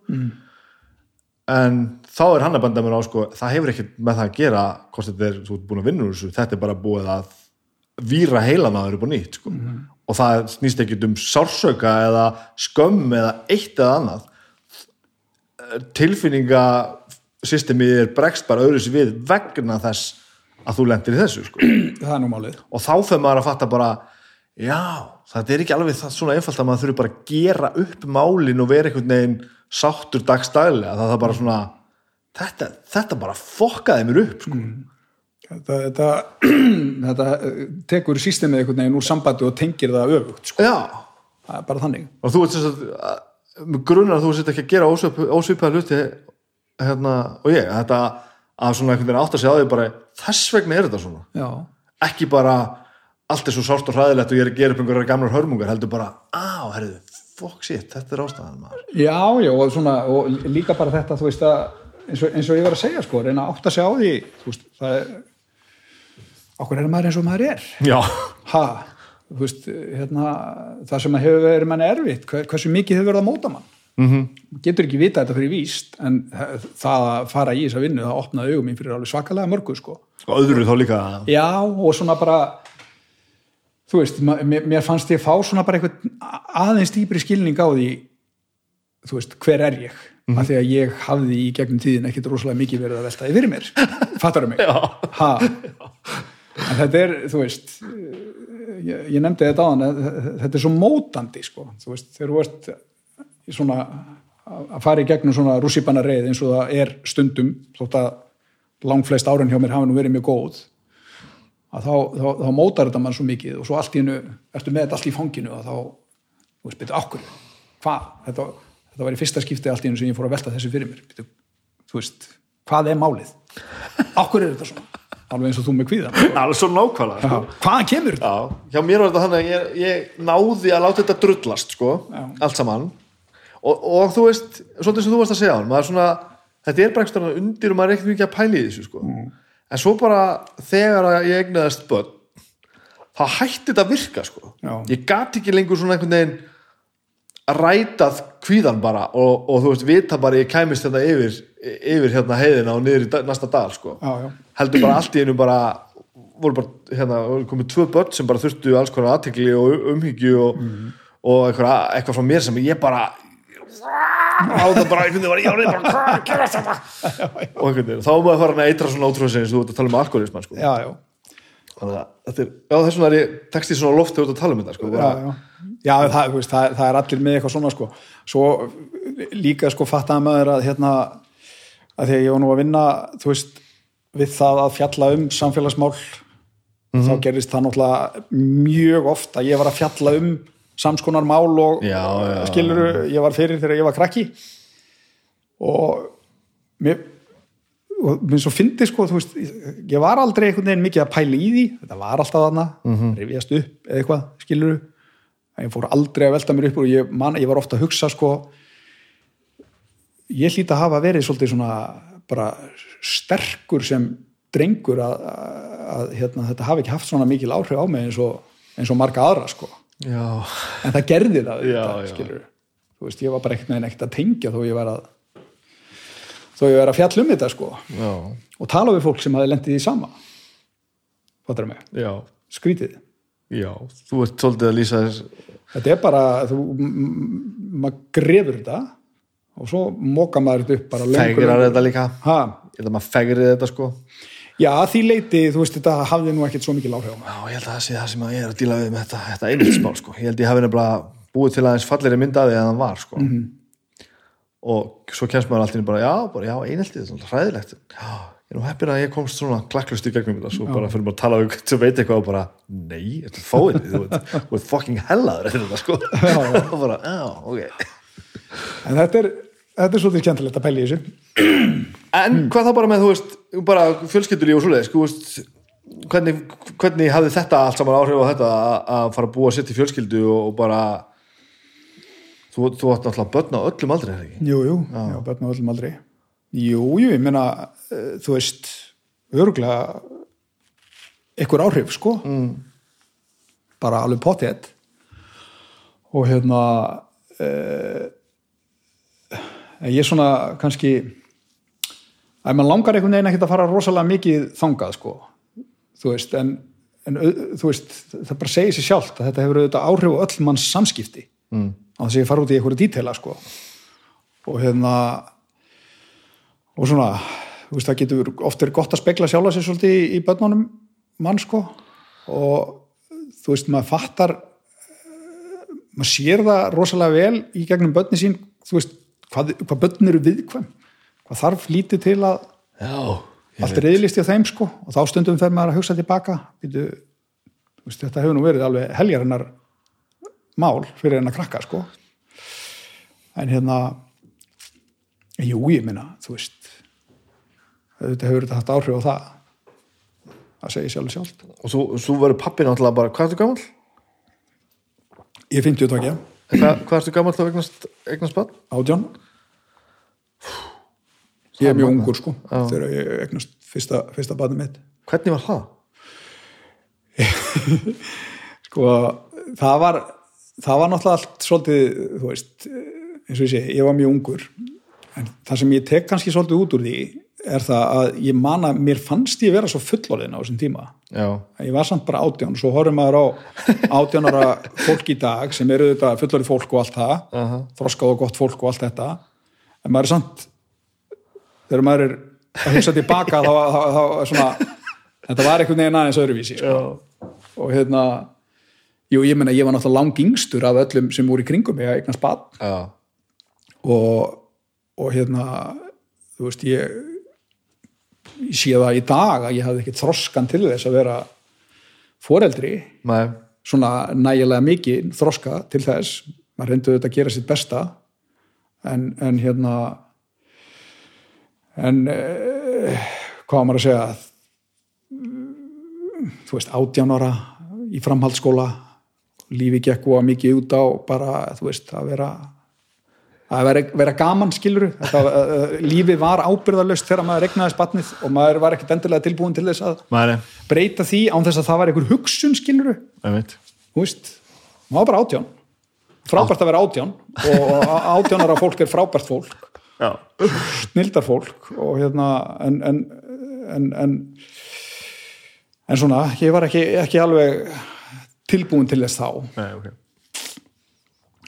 en þá er hann að benda mér á sko, það hefur ekkert með það að gera hvort þetta er, þú ert búin að vinna úr þessu. Þetta er bara búið að víra heilan að þau upp á nýtt sko. og það snýst ekkert um sársöka eða skömm eða eitt eða annað. Tilfinningasystemið er bregst bara öðru sér við vegna þess að þú lendir í þessu sko. það er nú málið. Og þá fyrir maður að fatta bara já, þetta er ekki alveg það svona einfalt að maður þurfi bara að gera upp málin og vera einhvern veginn sáttur dagstæðlega það er bara svona þetta, þetta bara fokkaði mér upp sko. þetta, þetta, þetta eh, tekur sístemið einhvern veginn úr sambandi og tengir það öfugt sko. já, það er bara þannig. Og þú ert sem sagt að- með grunnar að þú sett ekki að gera ósvip, ósvipaða hluti hérna, og ég, þetta að svona einhvern veginn átt að segja á því bara þess vegna er þetta svona. Já, ekki bara allt er svo sárt og hræðilegt og ég er að gera upp einhverjar gamlar hörmungar heldur bara, á, herriðu, fuck shit þetta er ástæðan maður. Já, já og, svona, og líka bara þetta þú veist að eins og, eins og ég var að segja sko, reyna að átta sig á því veist, það er okkur er maður eins og maður er. Já, ha, veist, hérna það sem hefur verið manni erfitt hver- hversu mikið hefur verið að móta mann? Mm -hmm. getur ekki vita þetta fyrir víst en það að fara í þessa vinnu það opnaði augum mín fyrir alveg svakalega mörgu sko. Og öðru þá líka. Já, og svona bara þú veist, mér, mér fannst ég fá svona bara eitthvað aðeins dýpri skilning á því þú veist, hver er ég mm af því að ég hafði í gegnum tíðin ekkit rosalega mikið verið að velta yfir mér. Fattar mig? En þetta er, þú veist ég, ég nefndi þetta á hann þetta er svo mótandi sko. þú veist, þegar þú ert svona að fara í gegnum svona rússipanna reið eins og það er stundum þótt að langflest árin hjá mér hafa nú verið mjög góð að þá, þá, þá mótar þetta mann svo mikið og svo allt í hennu, ertu með þetta allt í fanginu og þá, þú veist, byrju, okkur hvað, þetta, þetta var í fyrsta skipti allt í hennu sem ég fór að velta þessu fyrir mér. Þú veist, hvað er málið? Okkur er þetta svona? Alveg eins og þú með kvíðan alveg svo nákvæmlega sko. hvaðan kemur þetta? Já, mér var þetta þannig að ég, ég náði að láta þetta drullast sko, allt saman. Og, og þú veist, svolítið sem þú varst að segja hann, svona, þetta er bara einhverjum undir og maður er ekkert mikið að pæla í þessu sko. en svo bara þegar ég egnaðist börn þá hætti þetta að virka sko. Ég gat ekki lengur svona einhvern veginn rætað kvíðan bara og, og þú veist, vita bara ég kæmist þetta yfir, yfir hérna heiðina og niður í næsta dal sko. Já, já. heldur bara allt í einu bara voru bara, hérna, komið tvö börn sem bara þurftu alls konar aðtekli og umhyggju og, og eitthvað, eitthvað frá mér sem ég bara á það bara einhvern veginn var ég árið bara hvað gerast þetta og einhvern veginn, þá maður að fara að eitra svona ótrúðsins þú ert að tala um alkoholisman sko. Já, já, þannig að þetta er, já þess vegna er ég tekst í svona loft þegar þú ert að tala um þetta sko, bara, já. já það, þú veist, það, það er allir með eitthvað svona sko. svo líka sko fattaði maður að hérna að því að ég var nú að vinna þú veist, við það að fjalla um samfélagsmál þá gerist það náttúrulega mjög oft að ég var að fjalla um samskonar mál og Já, já. skilur ég var fyrir þegar ég var krakki og mér og mér svo fyndi sko þú veist, ég var aldrei einhvern veginn mikið að pæla í því þetta var alltaf þarna, mm -hmm. rifjast upp eða eitthvað, skilur en ég fór aldrei að velta mér upp og ég, man, ég var ofta að hugsa sko ég hlýt að hafa verið svolítið svona bara sterkur sem drengur að, að, að hérna, þetta hafi ekki haft svona mikil áhrif á mig eins og, eins og marga aðra sko. Já, en það gerði það Já, þetta, já. þú veist, ég var bara ekkert með ekkert að tengja þó ég var að þó ég var að fjalla um þetta sko. Og tala við fólk sem hafi lendið í sama. Fattar mig, já, skrítið. Já. Þú ert svolítið að lýsa þess þetta er bara, maður grefur þetta og svo móka maður þetta upp bara löngu, fegrar þetta líka að maður fegrið þetta sko já, því leiti, þú veist, þetta hafði nú ekkert svo mikil áhrif á mig Já, ég held að það sé það sem að ég er að díla við með þetta, þetta einheltismál, sko. Ég held ég hafi nefnilega búið til aðeins falleri myndaði en það var, sko. Og svo kemst maður alltaf bara, já, bara, já, einheltið, þetta er alltaf hræðilegt. Já, ég er nú heppin að ég komst svona klakklust í gegnum þetta, svo bara fyrir maður að tala um sem veit eitthvað og bara, nei, þetta er fáið, þú veit, fucking hellaður þetta, sko. Og bara, já, ok. en þetta er, þetta er svolítið skemmtilegt að pæla í þessu. En hvað þá bara með, þú veist, bara fjölskyldulíf og svoleiðis, þú veist, hvernig, hvernig hafði þetta allt saman áhrif á þetta að, að fara að búa sér til fjölskyldu og, bara, þú, þú átt náttúrulega börn á öllum aldrei, er það ekki? Jú, jú, já, Jú, jú, ég meina uh, þú veist, örgulega einhver áhrif, sko. Mm. bara alveg potið og hérna uh, ég er svona kannski að mann langar einhvern veginn ekkert að fara rosalega mikið þangað, sko. Þú veist, en, en þú veist, það bara segir sér sjálft að þetta hefur auðvitað áhrif á öll manns samskipti. Mm. á þess að ég fara út í einhverju dítela, sko. Og hérna og svona þú veist, það getur oft verið gott að spegla sjálfa sér svolítið í, í börnunum mann sko. Og þú veist, maður fattar eh, maður sér það rosalega vel í gegnum börni sín þú veist, hvað, hvað börn eru viðkvæm hvað þarf lítið til að Já, allt er reyðlist í þeim sko. Og þá stundum fer maður að hugsa tilbaka. Býtu, veist, þetta hefur nú verið alveg heljarinnar mál fyrir hennar krakka sko. En hérna jú ég minna þú veist þetta hefur þetta haft áhrif á það það segir sjálf sjálft. Og þú, þú verður pappi náttúrulega bara, hvað ertu gammal? ég er 50 tókja, Hvað, ertu gammal þá eignast, eignast barn? átján. Ég er mjög ungur sko þegar ég eignast fyrsta, fyrsta barni mitt. Hvernig var það? sko það var það var náttúrulega allt svolítið þú veist, eins og ég sé, ég var mjög ungur. En það sem ég tek kannski svolítið út úr því er það að ég man að mér fannst ég vera svo fullorðin á þessum tíma. Já, ég var samt bara átján, svo horfum maður á átjánara fólk í dag sem eru þetta fullorðið fólk og allt það Aha. þroskað og gott fólk og allt þetta. En maður er samt þegar maður er að hugsa tilbaka þá, þá svona þetta var einhvern veginn aðeins öðruvísi sko. og hérna jú, ég meina, ég var náttúrulega lang yngstur af öllum sem voru í kringum mig að eignast bad og, og hérna þú veist, ég sé það í dag að ég hafði ekki þroskan til þess að vera foreldri. Nei, svona nægilega mikið þroska til þess. Maður reyndu þetta að gera sitt besta. En, en hérna en eh, hvað maður að segja? Þú veist, átján ára í framhaldsskóla. Lífi gekk og mikið út á bara, þú veist, að vera að vera, vera gaman skilur þetta, uh, lífið var ábyrðalöst þegar maður regnaði spatnið og maður var ekkert endilega tilbúin til þess að Mæri, breyta því án þess að það var einhver hugsun skilur ég veit þú veist, maður var bara átján. Frábært að vera átján og átjánara fólk er frábært fólk. Snildar fólk og hérna en en, en, en en svona, ég var ekki, ekki alveg tilbúin til þess þá. Nei, ok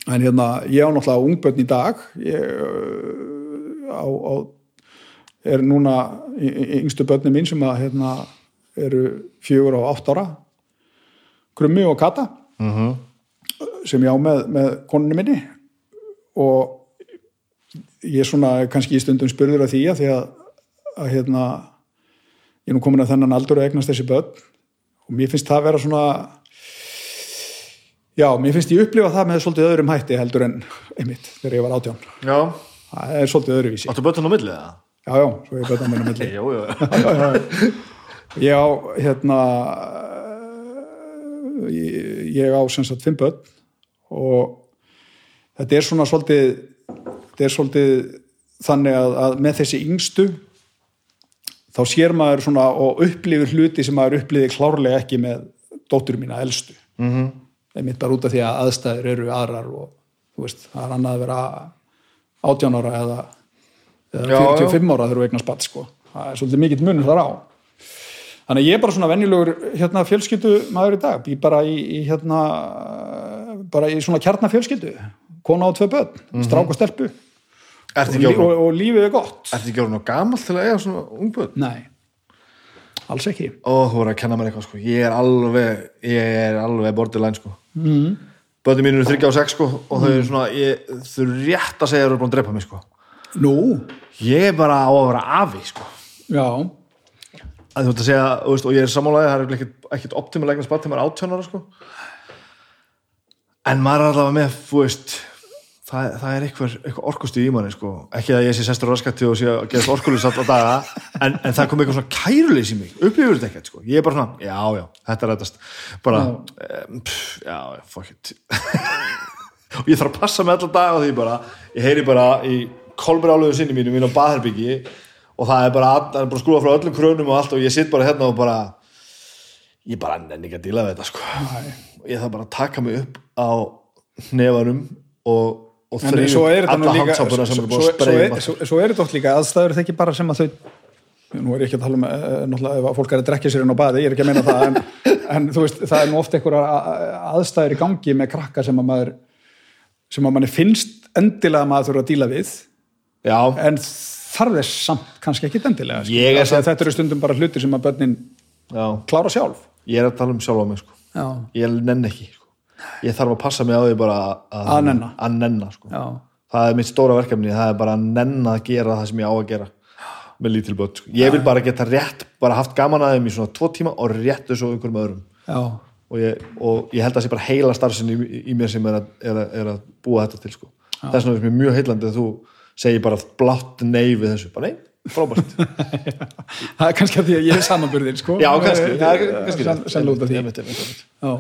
en hérna, ég á náttúrulega ungbönn í dag. Ég uh, á, á er núna yngstu börni mín sem að hérna eru fjögur og átt ára. Krummi og Kata Mhm. sem ég á með, með konunni minni. Og ég er svona kannski í stundum spurður að því að því að, að hérna ég er nú komin að þennan aldur að eignast þessi börn. Og mér finnst það vera svona já, mér finnst ég upplifa það með svolítið öðrum hætti heldur en einmitt þegar ég var átján. Já, það er svolítið öðruvísi. Áttu bötun á millið það? já, já, svo ég börn á minna milli Jú, jú, ég á hérna ég, ég á sem sagt fimm börn og þetta er svona svolítið þetta er svolítið þannig að, að með þessi yngstu þá sér maður svona og upplifir hluti sem maður upplifir klárlega ekki með dóttur mína elstu. Mm -hmm. Einmitt bara út af því að aðstæður eru aðrar og þú veist, það er annað að vera 18 ára eða, eða Já, já. 45 ára þegar þú eignast spatt sko. það er svolítið mikill munur þar á. Þannig að ég er bara svona venjulegur hérna, fjölskyldu maður í dag. Bý bara í, í hérna bara í svona kjarnafjölskyldu. Kona á tvö börn, strák og stelpu. Og, og, orðin og lífið er gott. Ertu ekki orðin á gamall til að eiga svona ungböt? nei, alls ekki. Ó, þú voru að kenna mér eitthvað sko. Ég er alveg, ég er alveg borderline sko mm. Bötun mín eru 3 og 6 sko og þau eru svona, ég, þau eru rétt að segja að þau eru búin að drepa mig sko nú, Ég er bara á að vera afi sko já að þú ert að segja, veist, og ég er sammálaði það er ekkert, ekkert optimalegna spatt þegar maður er 18 ára sko. en maður er allavega með þú veist það, það er eitthvað, eitthvað orkustu í manni sko. ekki að ég sé sestur raskatti og sé að geðast orkulus alltaf daga, en, en það kom eitthvað svona kæruleys í mig, upplifur þetta ekkert sko. ég er bara svona, já, já, þetta er rættast bara, um, pff, já, fuck it. Og ég þarf að passa með allan dag á því bara, ég heyri bara í kolbrjáluðu sinni mínu mínu á baðherbyggi og það er bara, bara skrúða frá öllum krönum og allt og ég sitt bara hérna og bara ég bara nenni ekki að díla við þetta sko. Og ég þarf bara að taka mig upp á nefanum og, og er nú alla handsápuna sem er búin að er, svo, er þetta oft líka aðstæður þetta ekki bara sem að þau nú er ég ekki að tala um eh, náttúrulega ef að fólk er að drekja sér inn á baði, ég er ekki að meina það en, en þú veist, það er nú oft einhverja aðstæður í gangi með krakka sem að maður sem að manni finnst endilega að maður þurfa að díla við já, en þarf þess samt kannski ekki endilega er samt- þetta eru stundum bara hlutir sem að börnin já, klára sjálf. Ég er að tala um sjálf á mig sko. Ég nenni ekki sko. Ég þarf að passa mig á því bara að, Að nenna. að nenna sko. það er mitt stóra verkefni, það er bara að nenna að gera það sem ég á að gera með lítil börn sko. ég vil bara geta rétt bara haft gaman að þeim í svona tvo tíma og rétt þessu einhverjum öðrum og ég, og ég held að það sé bara heila starfsinn í, í mér sem er að, er að, er að búa þetta til sko. þess vegna er mér mjög heillandi að þú segir bara blátt nei við þessu bara nei, frábært. Það er kannski að því að ég er samanburðin sko. já, kannski, það er kannski sennilega út af því. Einmitt, einmitt, einmitt. já,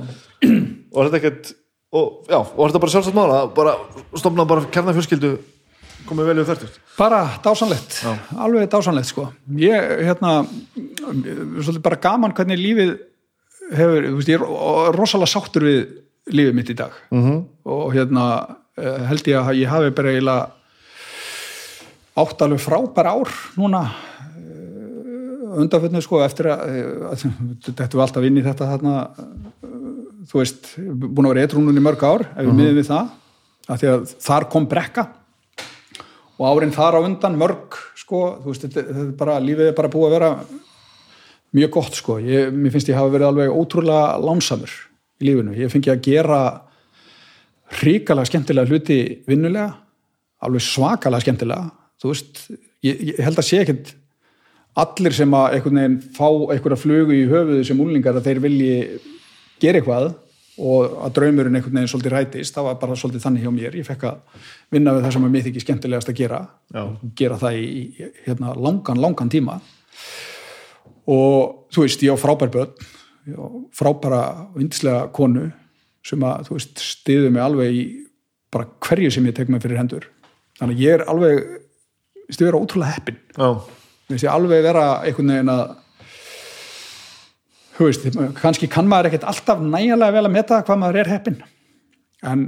og er þetta ekkert og, já, og er þetta bara sjálfsagt mála bara stofna bara kjarnafjölskyldu komið vel við þörtust bara dásanlegt alveg dásanlegt sko. Ég, hérna, svolítið bara gaman hvernig lífið hefur, þú veist, ég er rosalega sáttur við lífið mitt í dag. -hmm. og hérna eh, held ég að ég hafi bara eiginlega átt alveg frábær ár núna undanfjörnu sko eftir að, að þetta var alltaf inn í þetta þarna, eh, þú veist, búin að vera eitrúnun í mörg ár ef við miðum við það af því að þar kom brekka og árin þar á undan mörg sko, þú veist, þetta, þetta er bara lífið er bara búið að vera mjög gott sko, ég, mér finnst ég hafa verið alveg ótrúlega lánsamur í lífinu, ég fengi að gera hrikalega skemmtilega hluti vinnulega, alveg svakalega skemmtilega, þú veist ég, ég held að sé ekkert allir sem að einhvern veginn fá einhverja flugu í höfuðu sem úlingar að þeir vilji gera eitthvað og að draumurinn einhvern veginn svolítið rætist, það var bara svolítið þannig hjá mér. Ég fekk að vinna við það sem að mér þykir skemmtilegast að gera. Já. gera það í, í hérna, langan, langan tíma. Og þú veist, ég á frábær börn frábæra og yndislega konu sem að, þú veist, stiðu mig alveg í bara hverju sem ég tek mig fyrir hendur. Þannig að ég er alveg stiðu vera ótrúlega heppin finnst ég alveg vera einhvern veginn að þú veist, kannski kann maður ekkert alltaf nægilega vel að meta hvað maður er heppin en,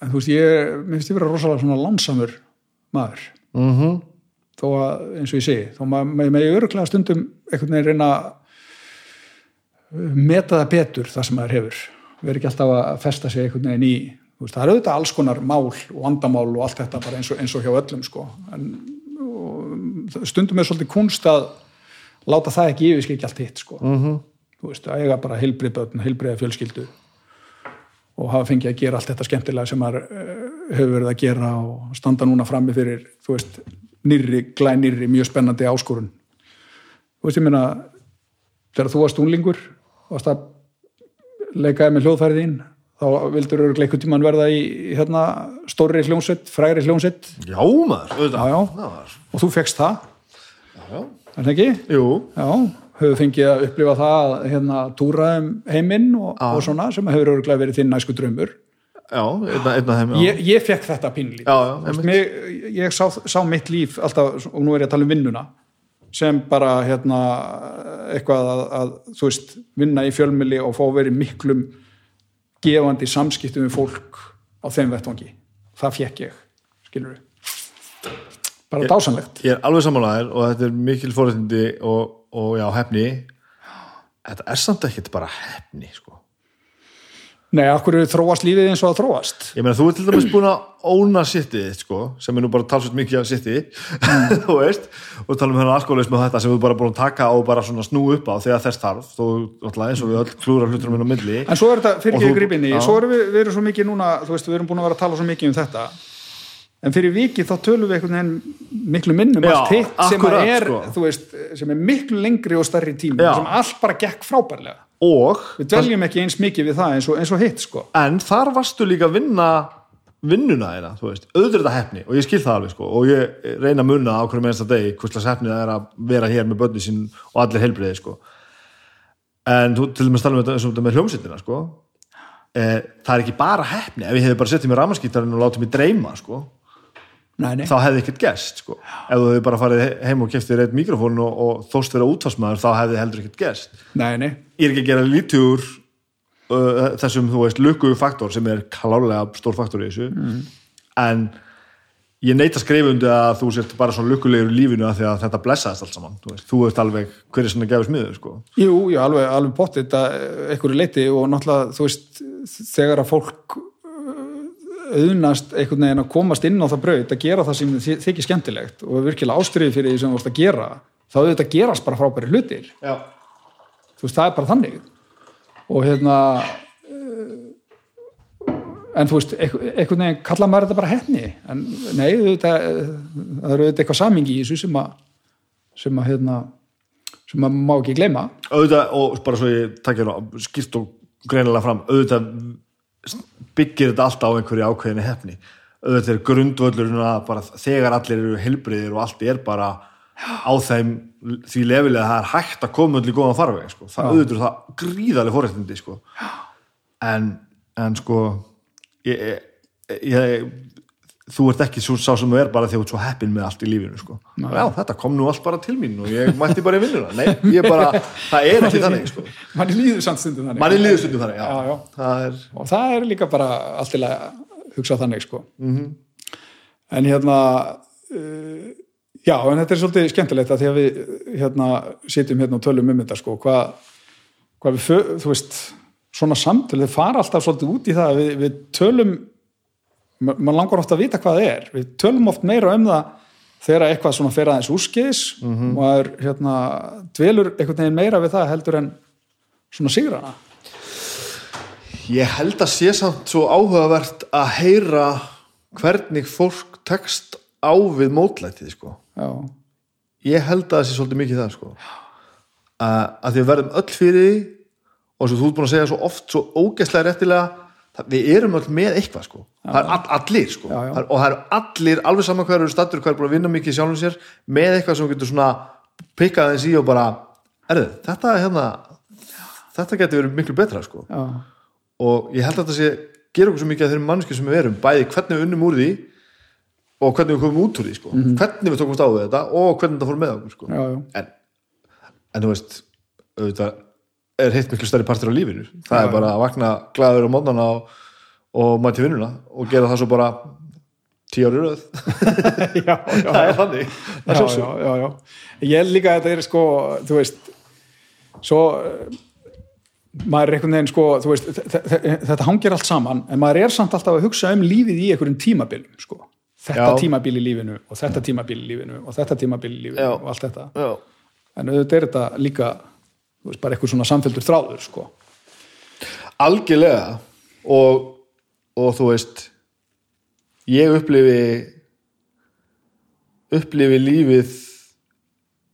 en þú veist, ég mér finnst ég vera rosalega svona lánsamur maður. Mhm. Þó að, eins og ég segi, þó maður með, með öruglega stundum einhvern veginn reyna meta það betur það sem maður hefur. Verið ekki alltaf að festa sig einhvern veginn í veist, það er auðvitað alls konar mál og vandamál og allt þetta bara eins og, eins og hjá öllum sko. en og, stundum er svolítið kunst að láta það ekki yfirskikja allt hitt sko. mhm þú veist, að eiga bara heilbrið börn, heilbriða fjölskyldu og hafa fengið að gera allt þetta skemmtilega sem maður eh, hefur verið að gera og standa núna frammi fyrir, þú veist, nýrri, glænýrri, mjög spennandi áskorun. Þú veist, ég meina, þegar þú varst unglingur, varst að leikaði með hljóðfærið þín, þá vildur eru einhvern tímann verða í hérna stórri hljónsett, frægri hljónsett já maður, Já, já. Og þú fegst það, já, já. er það ekki? jú, Já, höfðu fengið að upplifa það að hérna, túra um heiminn og, og svona sem hefur örgulega verið þinn næsku draumur. já, einna, einna þeim já. Ég, ég fekk þetta pínlít. Já, já, einmitt. Mig, ég sá, sá mitt líf alltaf, og nú er ég að tala um vinnuna, sem bara hérna, eitthvað að, að þú veist, vinna í fjölmili og fá í miklum gefandi samskiptum við fólk á þeim vettvangi. Það fekk ég, skilur við. Bara Ég- dásanlegt. ég er alveg sammálaðir og þetta er mikil fórhættindi og, og já, hefni þetta er samt ekkert bara hefni sko. Nei, akkur þróast lífið eins og að þróast. ég meina þú er til dæmis búin að óna sittið sko, sem er nú bara talsveit mikið af sitti, þú veist og tala um hennar alkoholism og þetta sem við bara búin að taka og bara svona snú upp á þegar þess þarf þó náttúrulega eins og við öll klúra hluturum inn á milli En svo er þetta, fyrir ekki þú- gripinni, svo erum við, við erum svo mikið núna, þú veist, við erum búin að vera að tala svo mikið um þetta en fyrir vikið þá tölum við einhvern miklu minnum Já, allt hitt sem akkurat, að er, sko. þú veist, sem er miklu lengri og stærri tími, Já. sem allt bara gekk frábærlega. Og Við dveljum ekki eins mikið við það eins og, eins og hitt, sko. en þar varstu líka að vinna vinnuna þeirra, þú veist, auðvitað hefni og ég skil það alveg, sko, og ég reyna að munna á hverju mennsta degi, hvers hefni það er að vera hér með börni sín og allir heilbriði, sko. En þú til um þetta, eins og þetta með hljómsýttina, sko. E, það er ekki bara hefni, ef ég hefði bara settið mér ramaskítarinn og látið mér dreyma, sko Nei, nei. þá hefði ekkert gerst, sko ef þú hefði bara farið he- heim og keftir eitt mikrofón og, og þóst vera útfarsmaður, þá hefði heldur ekkert nei. ég er ekki að gera lítið úr uh, þessum, þú veist, lukku faktor sem er klálega stór faktor í þessu en ég neyta skrifundi að þú sért bara svona lukkulegur í lífinu að að þetta blessaðist allt saman þú veist, þú veist alveg hver er svona gefið smiður sko. Jú, jú, alveg, alveg bóttið þetta einhverju leiti og náttúrulega, þú veist, þegar að fólk auðnast einhvern veginn að komast inn á það braut að gera það sem þykir skemmtilegt og virkilega ástriðið fyrir því sem þú varst að gera þá auðvitað gerast bara frábæri hlutir. Já. þú veist, það er bara þannig. Og hérna uh, en þú veist einhver- einhvern veginn kalla maður þetta bara hefni en nei, auðvitað, eh, það eru auðvitað eitthvað samingi í þessu sem að sem að hérna sem að má ekki gleyma. Auðvitað, og bara svo ég takja hérna skýrt og greinilega fram auðvitað byggir þetta alltaf á einhverju ákveðinu hefni auðvitað er grundvöllurinn að bara þegar allir eru heilbriðir og allt er bara á þeim því lefilega það er hægt að koma öll í góðan farveg sko. það auðvitað er það gríðarlega fórrættindi sko. en, en sko ég, ég, ég þú ert ekki svo, sá sem þú er bara þegar þú ert svo heppin með allt í lífinu sko. já, þetta kom nú allt bara til mín og ég mætti bara í vinnuna nei, ég bara, það er ekki þannig sko. manni líður samt stundum þannig manni líður stundum þannig já. Já, já. það er og það er líka bara allt til að hugsa þannig sko Mhm. -hmm. en hérna uh, já, en þetta er svolítið skemmtilegt að því að við hérna sitjum hérna og tölum um þetta sko hvað, hvað við, þú veist svona samtölu, þau fara alltaf svolítið út í það að við, við tölum mann langar ofta að vita hvað það er við tölum oft meira um það þegar eitthvað svona fer aðeins úrskeiðis Mhm. og það er hérna dvelur einhvern veginn meira við það heldur en svona sigrana Ég held að sé samt svo áhugavert að heyra hvernig fólk tekst á við mótlætið sko. já, Ég held að það sé svolítið mikið það sko. að, að því við verðum öll fyrir því og svo þú ert búin að segja svo oft svo ógeðslega réttilega við erum öll með eitthvað sko. það er all, allir sko. Já, já. Er- og það eru allir alveg saman hverju stattur hverju búin að vinna mikið sjálfum sér með eitthvað sem getur svona pikka aðeins í og bara erðu, þetta er hérna þetta getur verið miklu betra sko já, og ég held að þetta sé gera okkur svo mikið að þeirrum mannski sem við erum bæði hvernig við unnum úr því og hvernig við komum út úr því sko. hvernig við tókumst á þetta og hvernig þetta fór með okkur sko. já, já. en, en þú veist auðvitað er heitt miklu stærri partur á lífinu. Það er bara að vakna glæður á mótnana og, og mæti vinnuna og gera það svo bara tíu ári röð. Já, já, það er þannig já, já, já, já. ég held líka að þetta er sko þú veist svo eh, maður er einhvern veginn sko veist, þe- þe- þetta hangir allt saman en maður er samt alltaf að hugsa um lífið í einhverjum tímabilum sko. Þetta tímabil í lífinu og þetta tímabil í lífinu og þetta tímabil í lífinu og allt þetta. Já, en auðvitað er þetta líka veist, bara eitthvað svona samfelldur þráður sko. Algjörlega. Og, og þú veist ég upplifi upplifi lífið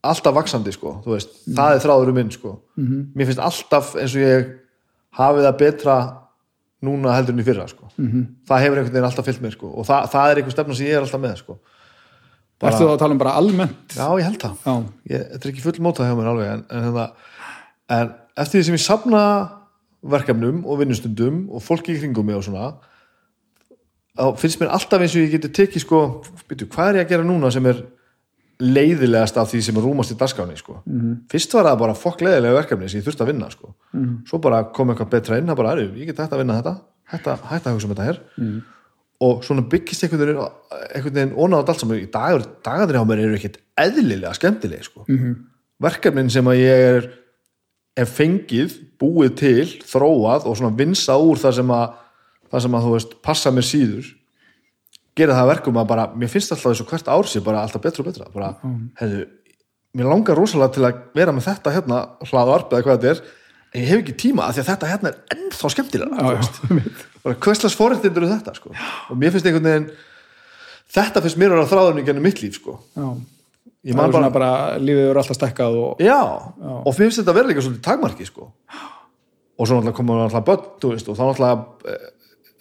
alltaf vaksandi sko. Veist, það er þráðurum minn sko. -hmm. mér finnst alltaf eins og ég hafi það betra núna heldur en í fyrra sko. -hmm. það hefur einhvern veginn alltaf fyllt mér sko. Og það, það er einhver stefna sem ég er alltaf með sko. Bara... Ertu þá að tala um bara almennt? já, ég held það. Ég, þetta er ekki full mótað hjá mér alveg en, en, en, en eftir því sem ég safna verkefnum og vinnustundum og fólki í kringum mig og svona þá finnst mér alltaf eins og ég geti tekið sko, byrju, hvað er ég að gera núna sem er leiðilegast af því sem er rúmast í dagskáni sko. -hmm. fyrst var það bara fokk leiðilega verkefni sem ég þurfti að vinna sko. -hmm. svo bara kom eitthvað betra inn það bara, "Herru, ég get hægt að vinna þetta hægt að, hægt að hugsa um þetta her -hmm. og svona byggist einhvern veginn ónátt allt saman í dagur, dagarnir á mér eru ekkit eðlilega skemmtileg sko. -hmm. verkefnin sem að ég er er fengið, búið til þróað og svona vinsa úr það sem að, það sem að þú veist passa mér síður gera það að verkum að bara, mér finnst alltaf þessu hvert ár sé bara alltaf betra og betra bara, hefðu, mér langar rosalega til að vera með þetta hérna hlað og arp eða hvað þetta er, en ég hef ekki tíma af því að þetta hérna er ennþá skemmtilega bara hverslas forréttindur er þetta sko. og mér finnst einhvern veginn þetta finnst mér að í gennum mitt líf sko. já. Ég man er bara, bara, lífið eru alltaf stekkað og já, og mér finnst þetta vera líka svolítið takmarki sko. og svo náttúrulega komur náttúrulega börn þú veist, og þá náttúrulega eh,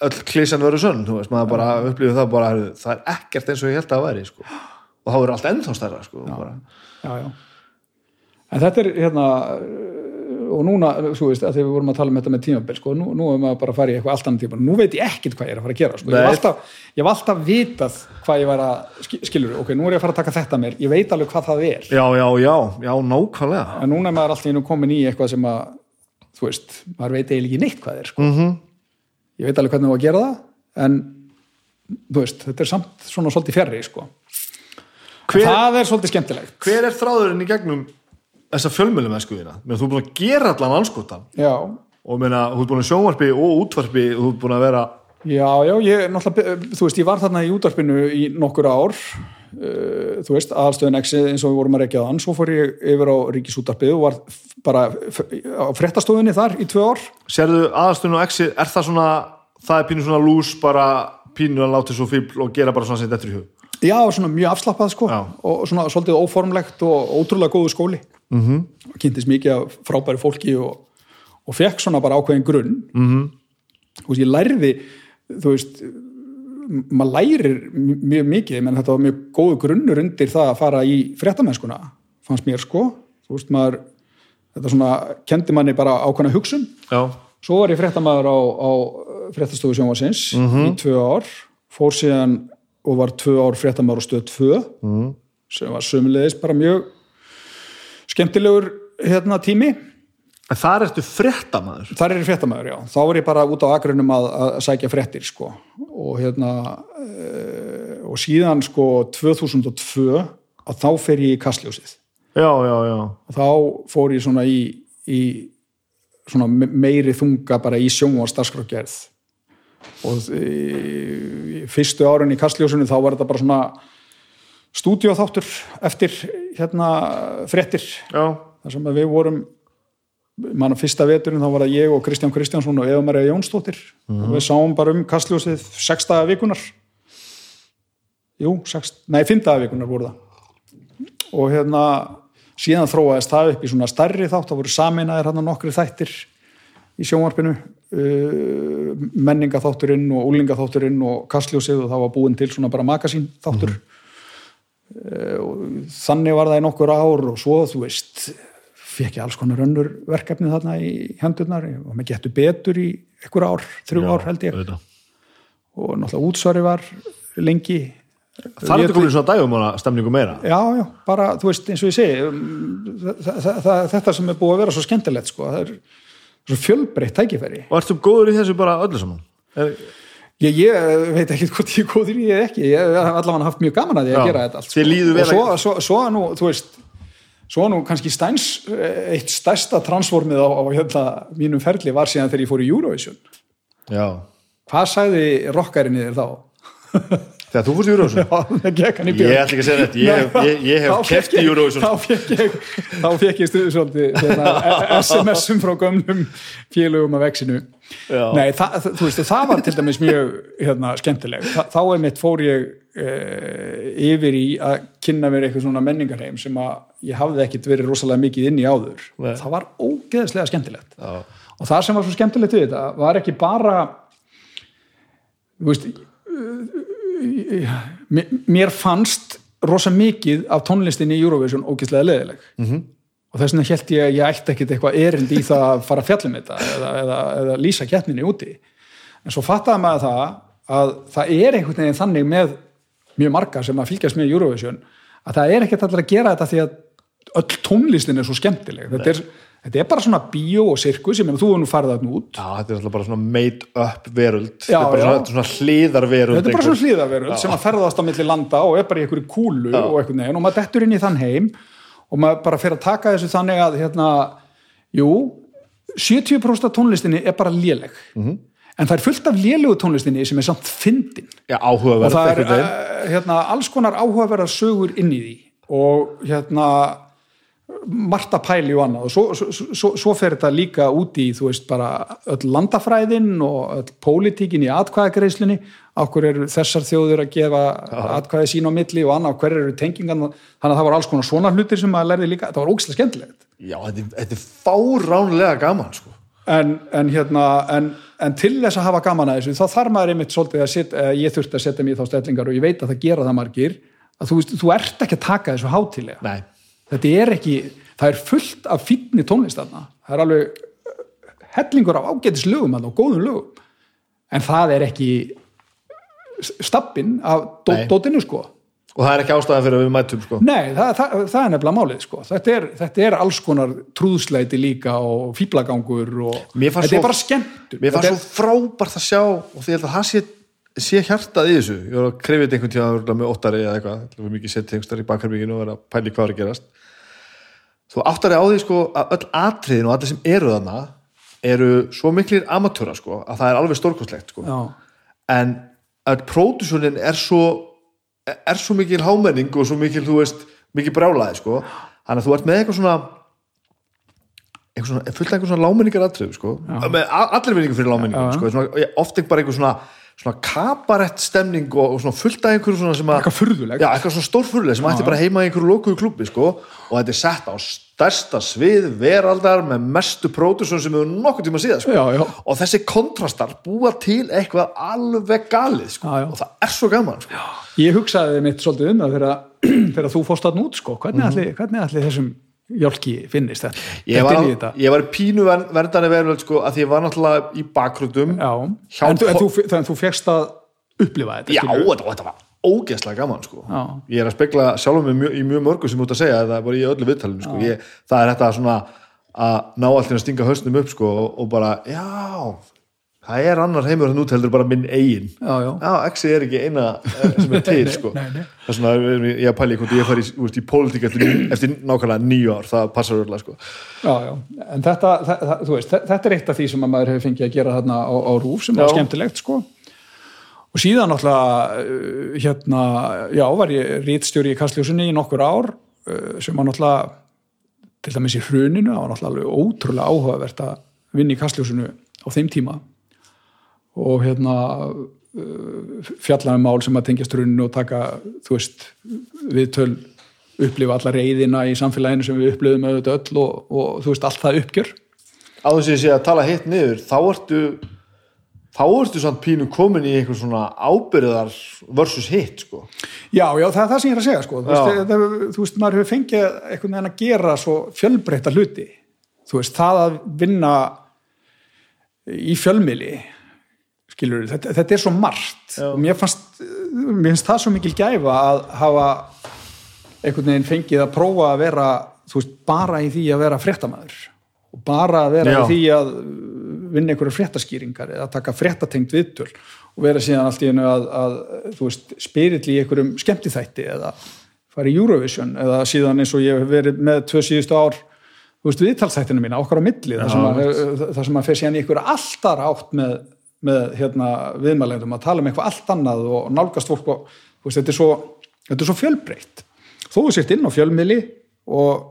öll klísan verður sönn, þú veist, maður bara upplifið það bara, það er ekkert eins og ég held að það væri sko. og þá verður allt ennþá stærra sko, bara. já, já. En þetta er hérna og núna, þú veist, að þegar við vorum að tala um þetta með tímabil, sko, nú, nú er maður bara að fara í eitthvað allt annan tíma, nú veit ég ekkert hvað ég er að fara að gera sko. ég hef Nei. alltaf, ég hef alltaf vitað hvað ég var að, ski- skilur, ok, nú er ég að fara að taka þetta mér, ég veit alveg hvað það er já, já, já, já, nákvæmlega en núna er maður alltaf innu komin í eitthvað sem að þú veist, maður veit eiginlega ekki neitt hvað er, sko. mm -hmm. ég veit alveg hvernig það var að gera það en, þú veist, þetta er samt svona svolítið fjarrri, sko hver, það er svolítið skemmtilegt hver er þráðurinn í gegnum þessa fjölmjölum eskuðina, þú er búin að gera allan anskotan já, og meina, þú er búin að sjónvarpi og útvarpi og þú er búin að vera Já, já, ég, þú veist, ég var þarna í útvarpinu í nokkur ár, uh, þú veist, aðalstöðin Exi eins og við vorum að rekja þann, svo fór ég yfir á ríkisútvarpið og var bara á fréttastofunni þar í tvö ár. Sérðu aðastunum og exi, er það svona það er pínu svona lús, bara pínu að láta svo fíbl og gera bara svona sem þetta er í hug Já, svona mjög afslappað, sko, Já. og svona svolítið óformlegt og ótrúlega góðu skóli. Mm -hmm. Kynntist mikið af frábæri fólki og, og fekk svona bara ákveðin grunn. Mm -hmm. Veist, ég lærði, þú veist, maður lærir mjög mikið, menn þetta var mjög góðu grunnur undir það að fara í fréttamennskuna, fannst mér sko þú veist maður, þetta svona kendi manni bara ákvæmna hugsun Já, svo var ég fréttamaður á, á fréttastofu sjónvarsins í tvö ár fór síðan og var tvö ár fréttamaður á stöð 2 -hmm. sem var sömulegis bara mjög skemmtilegur hérna tími en þar ertu fréttamaður Þar er ég fréttamaður, já. Þá er ég bara út á agrunum að, að sækja fréttir, sko. Og hérna, e, og síðan, sko, 2002, að þá fer ég í kastljósið. Já, já, já, Og þá fór ég svona í, í svona me- meiri þunga bara í sjónum og starfskrákgerð. Og e, fyrstu árin í kastljósinu þá var þetta bara svona stúdíóþáttur eftir hérna fréttir. Já. þar sem við vorum manna fyrsta veturinn þá var það ég og Kristján Kristjánsson og Eva Maria Jónsdóttir. Og við sáum bara um kastljósið sextaða vikunar jú, sex, nei, fimmtaða vikunar voru það. Og hérna síðan þróaðist það upp í svona stærri þátt það voru saminaðir hann nokkri þættir í sjónvarpinu. Uh, menningaþátturinn og úlingaþátturinn og kastljósið og það var búin til svona bara magasín þáttur. Eh, og þannig var það í nokkur ár og svo þú veist fekk ég alls konar önnur verkefni þarna í hendurnar og maður getur betur í einhver ár, þrjú ár held ég auðvitað. og náttúrulega útsvari var lengi Það er komin svona dægum hana stemningu meira Já, já, bara, þú veist, eins og ég segi um, þetta sem er búið að vera svo skemmtilegt, sko, það er svo fjölbreytt tækifæri. Og ertu góður í þessu bara öllu saman? Er, Ég, ég veit ekki hvort ég er góður í eða ekki, ég hef allavega haft mjög gaman að því að gera þetta allt. vel Og svo, svo, svo nú, þú veist, svo nú kannski stæns, eitt stærsta transformið á, á hérna, mínum ferli var síðan þegar ég fór í Eurovision. já Hvað sagði rockarinni þér þá? Þegar þú fórst í Eurovision Já, það gekk hann í Ég björn. ætla ekki að segja þetta, ég ég, ég hef keft í ég- Eurovision þá fekk ég, þá fekk ég stuðu svolítið hérna, SMS-um frá gömlum félögum af vexinu. Nei, það- þú veist, það var til dæmis mjög hérna, skemmtileg Þa, þá er mitt fór ég e, yfir í að kynna mér eitthvað svona menningarheim sem að ég hafði ekkit verið rosalega mikið inn í áður Nei. það var ógeðslega skemmtilegt Já. og það sem var svo skemmtilegt við þetta var ekki bara þú veist mér- fannst rosa mikið af tónlistinni í Eurovision ógeðslega leðileg Mhm. -hmm. og þess vegna held ég að ég ætti ekkit eitthvað erind í það að fara að fjalla um þetta eða, eða, eða lýsa keppninni úti en svo fattaði maður það að það er einhvern veginn þannig með mjög marga sem að fylgjast með Eurovision að það er ekkert allir að gera þetta því að öll tónlistin er svo skemmtileg þetta er, þetta er bara svona bíó og sirkus ég meina þú er nú farið þarna út. Já, þetta er alltaf bara svona made up veröld. Já, Þetta er bara já. svona, þetta er svona hliðarveröld þetta er bara svona hlýðaveröld sem að ferðast á milli landa og er bara í einhverju kúlu og einhvern veginn og maður dettur inn í þann heim og maður bara fer að taka þessu þannig að hérna, jú 70% af tónlistinni er bara léleg. Mhm. en það er fullt af lélegu tónlistinni sem er samt fyndin. Já, og áhugaverð það er uh, hérna, alls konar áhugaverðar sögur inn í því. Og hérna margt að pæli og annað. Og svo, svo, svo, svo fer þetta líka út í þú veist bara öll landafræðin og öll pólitíkin í atkvæðagreislunni okkur eru þessar þjóður að gefa atkvæði sín á milli og annað? Hver eru tengingan þannig að það var alls konar svona hlutir sem maður lærði líka, það var ógislega skemmtilegt. Já, þetta, er- þetta er fáránlega gaman sko. en, en hérna en, en til þess að hafa gaman að þessu þá þarf maður einmitt svolítið að setja, ég þurfti að setja mér þá stellingar og ég veit að það gera það margir að þú, veist, þú ert ekki að taka þessu hátilega Nei, þetta er ekki, það er fullt af fínni tónlist þarna, það er alveg uh, hellingur af ágætis lögum þarna og góðum lögum, en það er ekki stappin af dótinu sko. Og það er ekki ástæðan fyrir að við mætum sko. nei, það, það, það er nefnilega málið sko. Þetta er, þetta er alls konar trúðsleiti líka og fýblagangur og þetta svo- er bara skemmtum Mér fannst svo frábært að sjá og því að það sé, sé hjartað í þessu. Ég var að krefið þetta einhvern tíma örugglega með óttari eða eitthvað, það var mikið sett tengstar í bakherbygginu og vera að pæli hvað er að gerast. Þú áttari á því sko að öll atriðin og allir sem eru þarna eru svo miklir amatúra sko að það er alveg stórkostlegt sko. Já, en að pródúsunin er svo er svo mikil hámenning og svo mikil, þú veist, mikil brálaði sko, þannig að þú ert með eitthvað svona eitthvað svona, fullt af einhver svona lámenningar atrið sko, með allir vinningu fyrir lámenningum sko, svona, oft ekki bara einhver svona svona kabarett stemning og, og svona fullt af einhverju svona sem að eitthvað furðulegt Já, eitthvað svona stórfurlega sem ætti bara heima í einhverju lokuðu klubbi sko, og þetta er sett á stærsta svið veraldar með mestu pródusum sem hefur nokkuð tíma síðan sko. Já, já. og þessi kontrastar búa til eitthvað alveg galið sko. Já, og það er svo gaman sko. ég hugsaði mitt svolítið um það þegar, þú fórst þarna út sko, hvernig allir, hvernig allir þessum hjálki finnist þetta ég, var, þetta. ég var pínu ver- verndani verðvöld sko, að því ég var náttúrulega í Hjálp- en, þú- þú, að þú fegst að upplifa þetta Já, þetta, þetta var ógeðslega gaman sko. Ég er að spekla sjálfum mig mjög, í mjög mörgu sem út að segja það var í öllu viðtalinu sko. ég, það er þetta svona að ná allir að stinga hausnum upp sko, og, og bara, já það er annar heimur þannig út heldur bara minn eigin exi er ekki eina eh, sem er til sko. nei, nei. það er svona, ég er að pæli ég fari í, pólitík eftir, eftir nákvæmlega nýju ár það passar öll sko. En þetta, þú veist, þetta er eitt af því sem að maður hefur fengið að gera þarna á, á rúf sem Já. skemmtilegt, sko. Og síðan náttúrulega, uh, hérna, já, var ég rítstjóri í Kastljósunni í nokkur ár uh, sem var náttúrulega, til dæmis í hruninu, það var náttúrulega ótrúlega áhugavert að vinna í Kastljósunu á þeim tíma og hérna uh, fjallaði mál sem að tengjast hruninu og taka, þú veist, viðtöl upplifa alla reyðina í samfélaginu sem við upplifum auðvitað öll og, og þú veist allt það uppgjör á þess að ég sé að tala hitt niður þá ertu þá ertu samt pínu komin í einhver svona ábyrðar versus hitt sko. Já, já, það er það sem ég er að segja sko. þú, veist, það, þú veist, maður hefur fengið einhvern veginn að gera svo fjölbreytta hluti þú veist, það að vinna í fjölmili skilur, þetta, þetta er svo margt Já. og mér fannst, mér finnst það svo mikil gæfa að hafa einhvern veginn fengið að prófa að vera þú veist, bara í því að vera fréttamaður og bara að vera Já. í því að vinna einhverju fréttaskýringar eða taka fréttatengt viðtöl og vera síðan allt í hennu að, að þú veist, spyrill í einhverjum skemmtithætti eða fara í Eurovision eða síðan eins og ég hef verið með tvö síðustu ár þú veist, viðtalsþættinu mína, okkar á milli þar sem, að, að fer síðan í einhverju alltaf átt með, með hérna, viðmælendum að tala um eitthvað allt annað og nálgast fólk og veist, þetta er svo, þetta er svo fjölbreytt. Þó þú sért inn á fjölmiðli og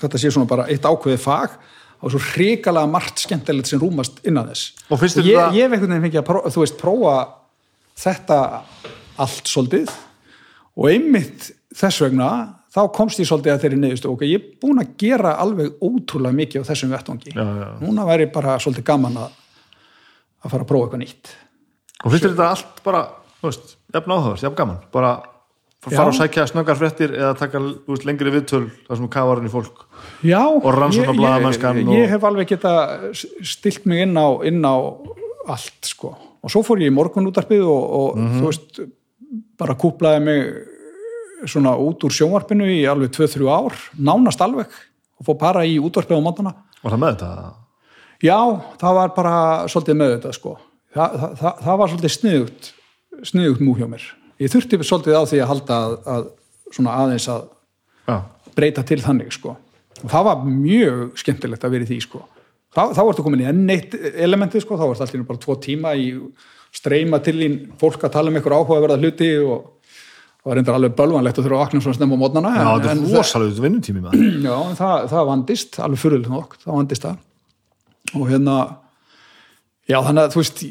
þetta sé svona bara eitt ákveðið fag og svo hrikalega margt skemmtilegt sem rúmast innan þess. Og þér ég, þetta- ég veginn fengið að þú veist, prófa þetta allt svolítið. Og einmitt þess vegna þá komst ég svolítið að þeirri niðurstu ok, ég er búin að gera alveg ótrúlega mikið á þessum já. núna væri bara svolítið gaman að að fara að prófa eitthvað nýtt. Og finnst þetta allt bara jafn áhugavert, jafn gaman? Bara fara að sækja snöggar fréttir eða taka veist, lengri viðtöl þar sem kafarinn í fólk? Já, Og rannsóknarblaðamennskan ég, og- ég, ég hef alveg geta stilt mig inn á, inn á allt sko. Og svo fór ég í morgunútarpið og, og Mhm. þú veist bara kúplaði mig svona út úr sjónvarpinu í alveg 2-3 ár nánast alveg og fór bara í útvarpið á mótana var það með þetta? Já, það var bara svolítið með þetta sko. Þa, það, það, það var svolítið sniðugt, sniðugt mú hjá mér. Ég þurfti svolítið á því að halda að, að svona aðeins að Já, breyta til þannig sko. Og það var mjög skemmtilegt að vera í því sko. Þá, ertu komin í enn eitt elementið sko, þá ertu allir bara tvo tíma í streyma til þín fólk að tala um einhver áhugaverða hluti og það var reyndar alveg bölvanlegt að þurfa að vakna svona snemma á mótnana. já þetta er rosalega vinnutími maður Já, en það, það vandist, alveg fyrirlega nokk, það vandist það. Og hérna, já þannig að þú veist,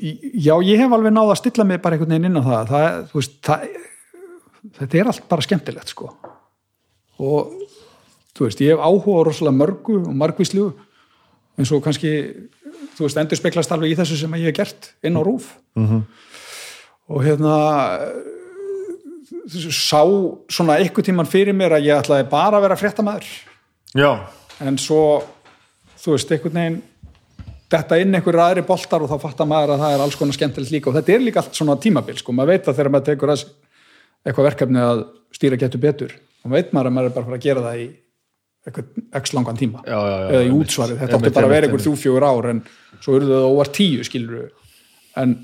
já ég hef alveg náð að stilla mig bara einhvern veginn inn á það, það, veist, það, þetta er allt bara skemmtilegt sko. Og þú veist, ég hef áhuga á rosalega mörgu og margvíslu eins og kannski, þú veist, endur speklast alveg í þessu sem ég hef gert inn á rúf. -hmm. Og hérna, sá svona einhvern tíman fyrir mér að ég ætlaði bara að vera fréttamaður já, en svo þú veist, einhvern veginn þetta inn einhverju aðri boltar og þá fattar maður að það er alls konar skemmtilegt líka. Og þetta er líka allt svona tímabil, sko, maður veit að þegar maður tekur að eitthvað verkefni að stýra getur betur. Og maður veit maður að maður er bara að fara að gera það í eitthvað x langan tíma. Já, já, já, eða í útsvarið, þetta átti bara að vera einmitt, einhver þrjú fjögur ár en svo eru þau óvar tíu skilur en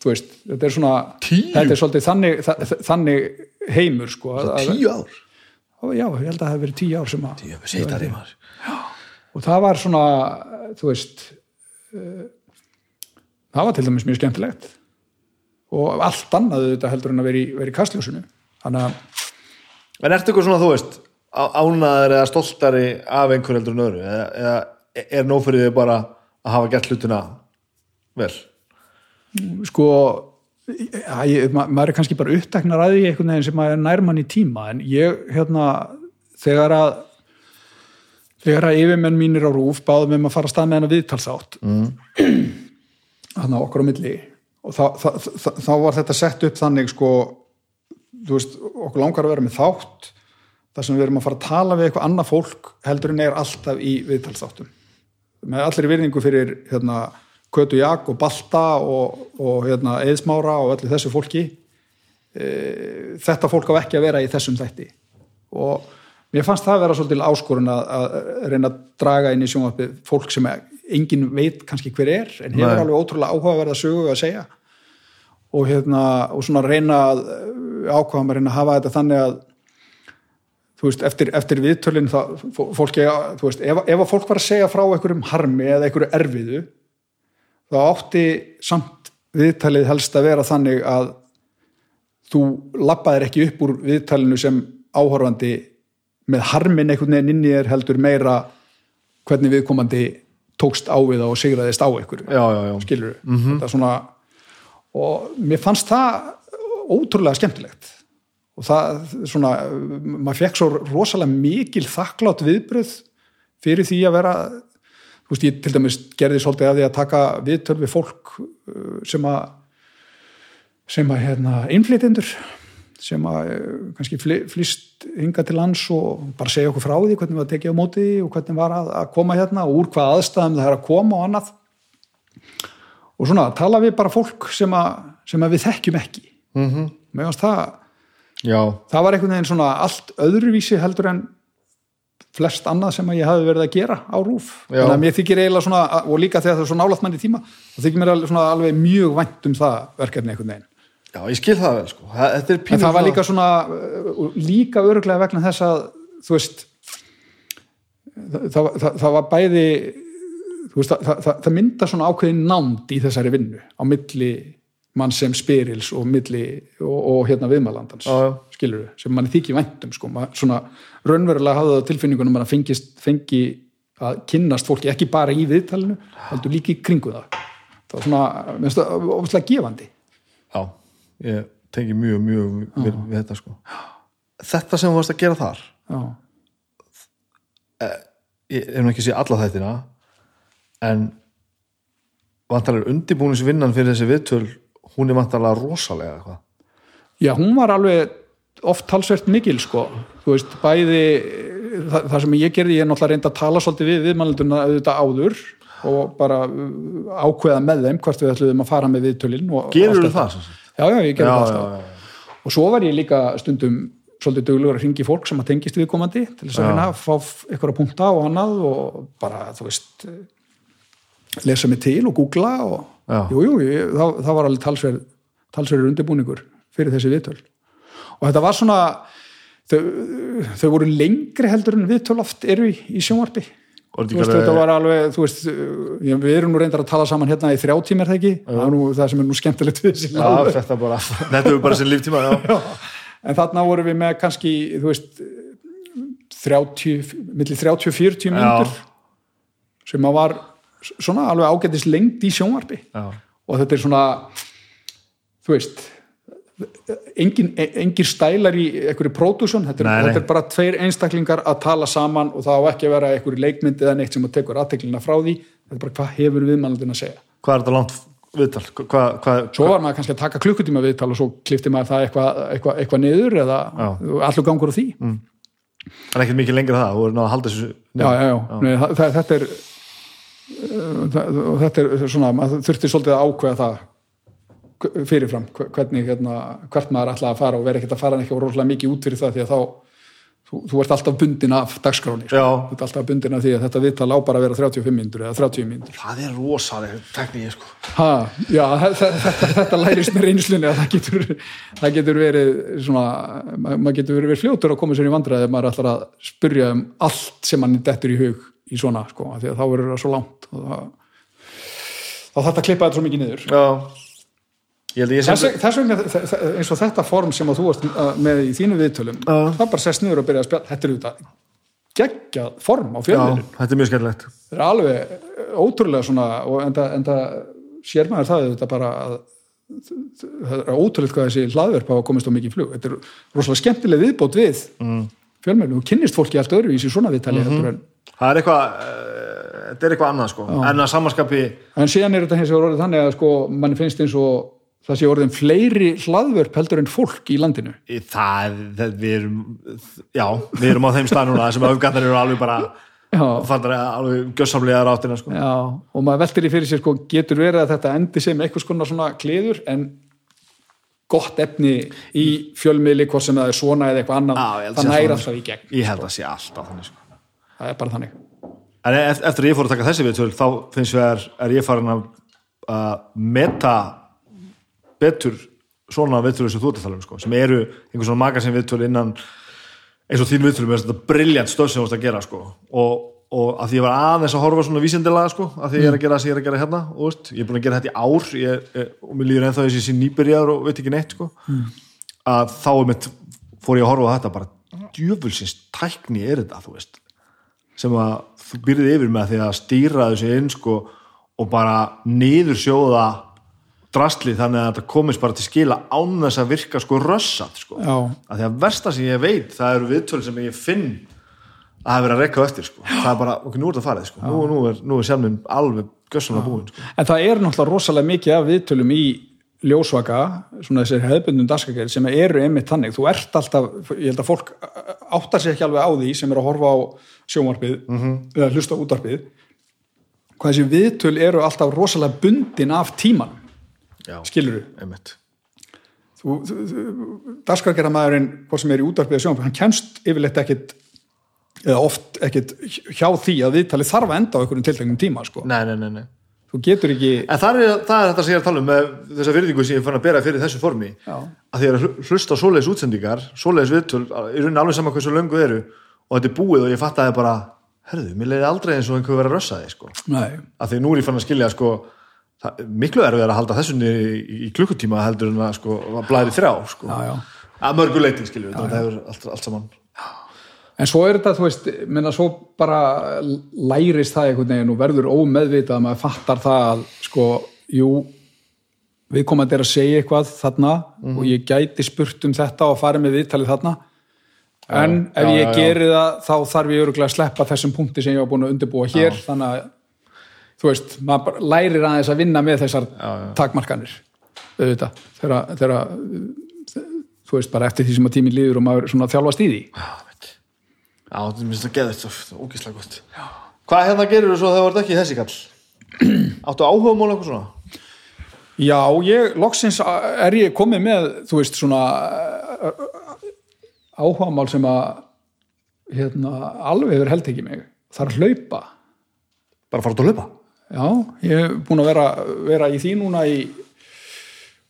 þú veist, þetta er svona Tíu? þetta er svolítið þannig, þa- þannig heimur sko, að- að- tíu ár? Já, ég held að það hef verið tíu ár sem að að og það var svona þú veist það var til dæmis mjög skemmtilegt. Og allt annað þetta heldur en að vera í, vera í kastljósinu. Þannig að en ertu eitthvað svona, þú veist á- ánæður eða stoltari af einhver heldur en öðru? Eða, eða er nóg fyrir þig bara að hafa gert hlutina vel? Sko ja, ég, ma maður er kannski bara uppteknar að því einhvern veginn sem maður er nærmann í tíma. En ég hérna þegar að þegar að yfirmenn mínir á rúf báðum um að fara að stað með hennar viðtalsátt mm. þannig að okkur á milli. Og þá, þá, þá, þá var þetta sett upp þannig sko veist, okkur langar að vera með þátt þar sem við erum að fara að tala við eitthvað annað fólk heldur en er alltaf í viðtalsáttum með allir virðingu fyrir hérna, Kötu Jak og Balta og, og hérna, Eðsmára og öllu þessu fólki e, þetta fólk á ekki að vera í þessum þætti. Og mér fannst það að vera svolítil áskorun að, að reyna að draga inn í sjónvarpið fólk sem engin veit kannski hver er en hefur Nei. alveg ótrúlega áhugaverða sögu að segja og, hérna, og svona reyna að ákvaðum að reyna að hafa þetta þannig að þú veist, eftir, eftir viðtölinn fólki, þú veist, ef, ef að fólk var að segja frá einhverjum harmi eða einhverju erfiðu þá átti samt viðtalið helst að vera þannig að þú labbaðir ekki upp úr viðtalinu sem áhorfandi með harmin einhvern veginn inn í þér heldur meira hvernig viðkomandi tókst á við það og sigraðist á einhverju já, já, já, skilur þetta er svona og mér fannst það ótrúlega skemmtilegt. Og það svona, maður fekk svo rosalega mikil þakklátt viðbröð fyrir því að vera þú veist, ég til dæmis gerði svolítið að því að taka viðtöl við fólk uh, sem að sem að hérna innflytjendur sem að eh, kannski fly- flýst hinga til lands og bara segja okkur frá því hvernig var tekið á móti og hvernig var að, að koma hérna og úr hvað aðstæðum það er að koma og annað. Og svona tala við bara fólk sem að, sem að við þekkjum ekki. Mm. -hmm. meðan það já, það var einhvern veginn svona allt öðruvísi heldur en flest annað sem að ég hafi verið að gera á rúf þannig að mér þykir eiginlega svona og líka þegar það er svo nálægt manni tíma þá þykir mér alveg, svona alveg mjög vænt um það verkefni einhvern veginn já, ég skil það vel sko. Þetta er en pínur það var líka svona uh, og líka öruglega vegna þess að þú veist það, það, það, var bæði þú veist, það, það, það mynda svona ákveðin nánd í þessari vinnu á milli mann sem spyrils og milli og, og hérna viðmælandans skilur sem manni þykir væntum sko. Maður svona raunverulega hafði það tilfinningunum að fengist, fengi að kynnast fólki ekki bara í viðtalinu heldur líka í kringu það það var svona, mér finnst það ofislega gefandi já, ég tengi mjög, mjög við, við þetta sko. Þetta sem þú varst að gera þar já, ég hef nú ekki séð alla þættina en vantarlega undirbúningsvinnan fyrir þessi viðtöl hún er vantarlega rosalega eitthvað. Já, hún var alveg oft talsvert mikil sko, þú veist, bæði það, það sem ég gerði, ég er náttúrulega reynd að tala svolítið við viðmælunduna auðvitað áður og bara uh, ákveða með þeim hvort við ætluðum að fara með viðtölin og, gerur þú það? Já, já, ég gerði það alltaf. Og svo var ég líka stundum svolítið duglegur að hringi fólk sem að tengist viðkomandi til þess að að fá eitthvað að punta og annað og bara, þú veist lesa mig til og googla og Já. jú, jú, ég, það, það var alveg talsverð talsverður undirbúningur fyrir þessi viðtöl og þetta var svona þau, þau voru lengri heldur en viðtöl oft eru í, í sjónvarpi þú veist, þetta var alveg, þú veist já, við erum nú reyndar að tala saman hérna í þrjá tímar það ekki, það er nú það sem er nú skemmtilegt við þessi Já, þetta bara, þetta er bara sem líftíma já. en þarna vorum við með kannski þú veist 30, milli 30-40 mínútur sem að var svona alveg ágætis lengt í sjónvarpi. Já. og þetta er svona þú veist engin, engin stælar í einhverju pródúsjón, þetta, þetta er bara tveir einstaklingar að tala saman og það á ekki að vera einhverju leikmynd eða neitt sem að tekur aðteklina frá því. Þetta er bara hvað hefur viðmælandin að segja? Hvað er þetta langt viðtal? Hvað, hvað, svo var maður kannski að taka klukkutíma viðtal og svo klifti maður það eitthvað eitthva, eitthva niður eða allur gangur á því. Það er ekkert mikið lengra það, þú er náða að halda þessu já, já, já. Nei, það, þetta er uh, það, þetta er svona maður þurfti svolítið að ákveða það fyrirfram, hv- hvernig hérna, hvert maður ætla að fara og vera ekkert að fara ekki rosalega mikið út fyrir það því að þá þú, þú ert alltaf bundin af dagskráni sko. Þú ert alltaf bundin af því að þetta viðtal á bara að vera 35 myndur eða 30 myndur Það er rosalega tekník sko. ha, já, þetta, þetta, lærist með reynslunni að það getur, það getur verið svona, ma- maður getur verið fljótur að koma sér í vandræði ef maður ætlar að spyrja um allt sem mann dettur í hug í svona, sko, þess, vegna eins og þetta form sem að þú varst uh, með í þínu viðtölum Já. það bara sest niður og byrja að spjalla. Þetta er auðvitað geggjað form á Já, fjölmiðlun þetta er mjög skemmtilegt. Það er alveg eh, ótrúlega svona og enda, enda sér maður það þetta bara að það er ótrúlega hvað þessi hlaðverf hafa komist á mikið flug. Þetta er rosalega skemmtileg viðbót við mm. fjölmjölum og kynnist fólki allt öðruvísi í svona viðtali mm -hmm. Það er eitthvað uh, þetta er eitthvað annað sko. En að samanskapi en síðan er þetta hins vegar orðið þannig að sko mann finnst eins og það sé orðin fleiri hlaðverf heldur en fólk í landinu. Það, það við erum já, við erum á þeim stað núna sem öfgandar eru alveg bara fattar alveg gjössamlega ráttina sko. Já, og maður veltir í fyrir sér sko getur verið að þetta endi sem eitthvað svona kliður en gott efni í fjölmiðli hvort sem það er svona eða eitthvað annað Já, ég það svona, alltaf í gegn Ég held að sé alltaf þannig sko. Það er bara þannig. En eft- eftir að ég fór að taka þessi viðtöl þá finnst við er, er ég farin að að meta betur svona viðtölu sem þú ert að tala um sko, sem eru einhvern svona magasin viðtölu innan eins og þín viðtölu með þetta briljant stöð sem þú ert að gera sko. og, og að því ég var aðeins að horfa svona vísindilega sko, að því ég er að gera það sem ég er að gera hérna og veist, ég er búin að gera þetta í ár ég, ég, og mér líður ennþá þessi sín nýbyrjaður og veit ekki neitt sko. að þá er mitt fór ég að horfa á þetta bara djöfulsins tækni er þetta þú veist sem að þú byrðið yfir með því að stýra þessu inn sko, og bara niður sjóða drastli þannig að þetta komist bara til skila án þess að virka sko rössat sko. Að því að versta sem ég veit það eru viðtöl sem ég finn að hafa verið að rekka eftir sko. það er bara, ok, nú er þetta farið sko. nú, nú er, er sjálfum alveg gössanlega búin sko. En það er náttúrulega rosalega mikið af viðtölum í ljósvaka, svona þessir hefðbundum daskakæri sem eru einmitt þannig. Þú ert alltaf, ég held að fólk áttar sér ekki alveg á því sem er að horfa á sjómarpið eða hlusta útarpið hvað þessi viðtöl eru alltaf rosalega bundin af tíman, skilur þú, þú dagskargerðamæðurinn, hvað sem er í útvarpið eða sjónvarpið, hann kemst yfirleitt ekkit eða oft ekkit hjá því að viðtalið þarf að enda á einhverjum tilteknum tíma sko. nei, nei, nei, nei. þú getur ekki en það er, það er þetta sem ég er að tala um með þessa virðingu sem ég fann að bera fyrir þessu formi Já. að því að hlusta á svoleiðis útsendingar svoleiðis viðtöl, í rauninni alveg saman hversu löngu eru og þetta er búið og ég fatt að það bara herðu, mér leiði aldrei eins og einhver verið að rössa þig sko. Að því nú er ég fann að skilja sko, það, miklu erfið að halda þessu niður í, í klukkutíma heldur en að sko, blæri þrjá sko. Já, já. að mörgu leiti skilju, þetta hefur allt, allt saman En svo er þetta, þú veist, minna svo bara lærist það einhvern veginn og verður ómeðvitað að maður fattar það að, sko, jú, við komandi er að segja eitthvað þarna Mhm. og ég gæti spurt um þetta og farið með viðtalið þarna. En ef já, ég já, já. geri það, þá þarf ég öruglega að sleppa þessum punkti sem ég var búin að undirbúa hér, þannig að, þú veist, maður lærir aðeins að vinna með þessar takmarkanir, auðvitað, þegar, þú veist, bara eftir því sem að tíminn líður og maður svona þjálfast í því. Já. Já, þetta minnst að geða þetta ógislega gott. Já. Hvað hérna gerir þú svo þegar þú ert ekki þessi kall? Áttu áhuga mál eitthvað svona? Já, ég, loksins er ég komið með, þú veist, svona áhugamál sem að hérna, alveg hefur held ekki mig. Það er að hlaupa. Bara fara út að hlaupa? Já, ég hef búin að vera, vera í því núna í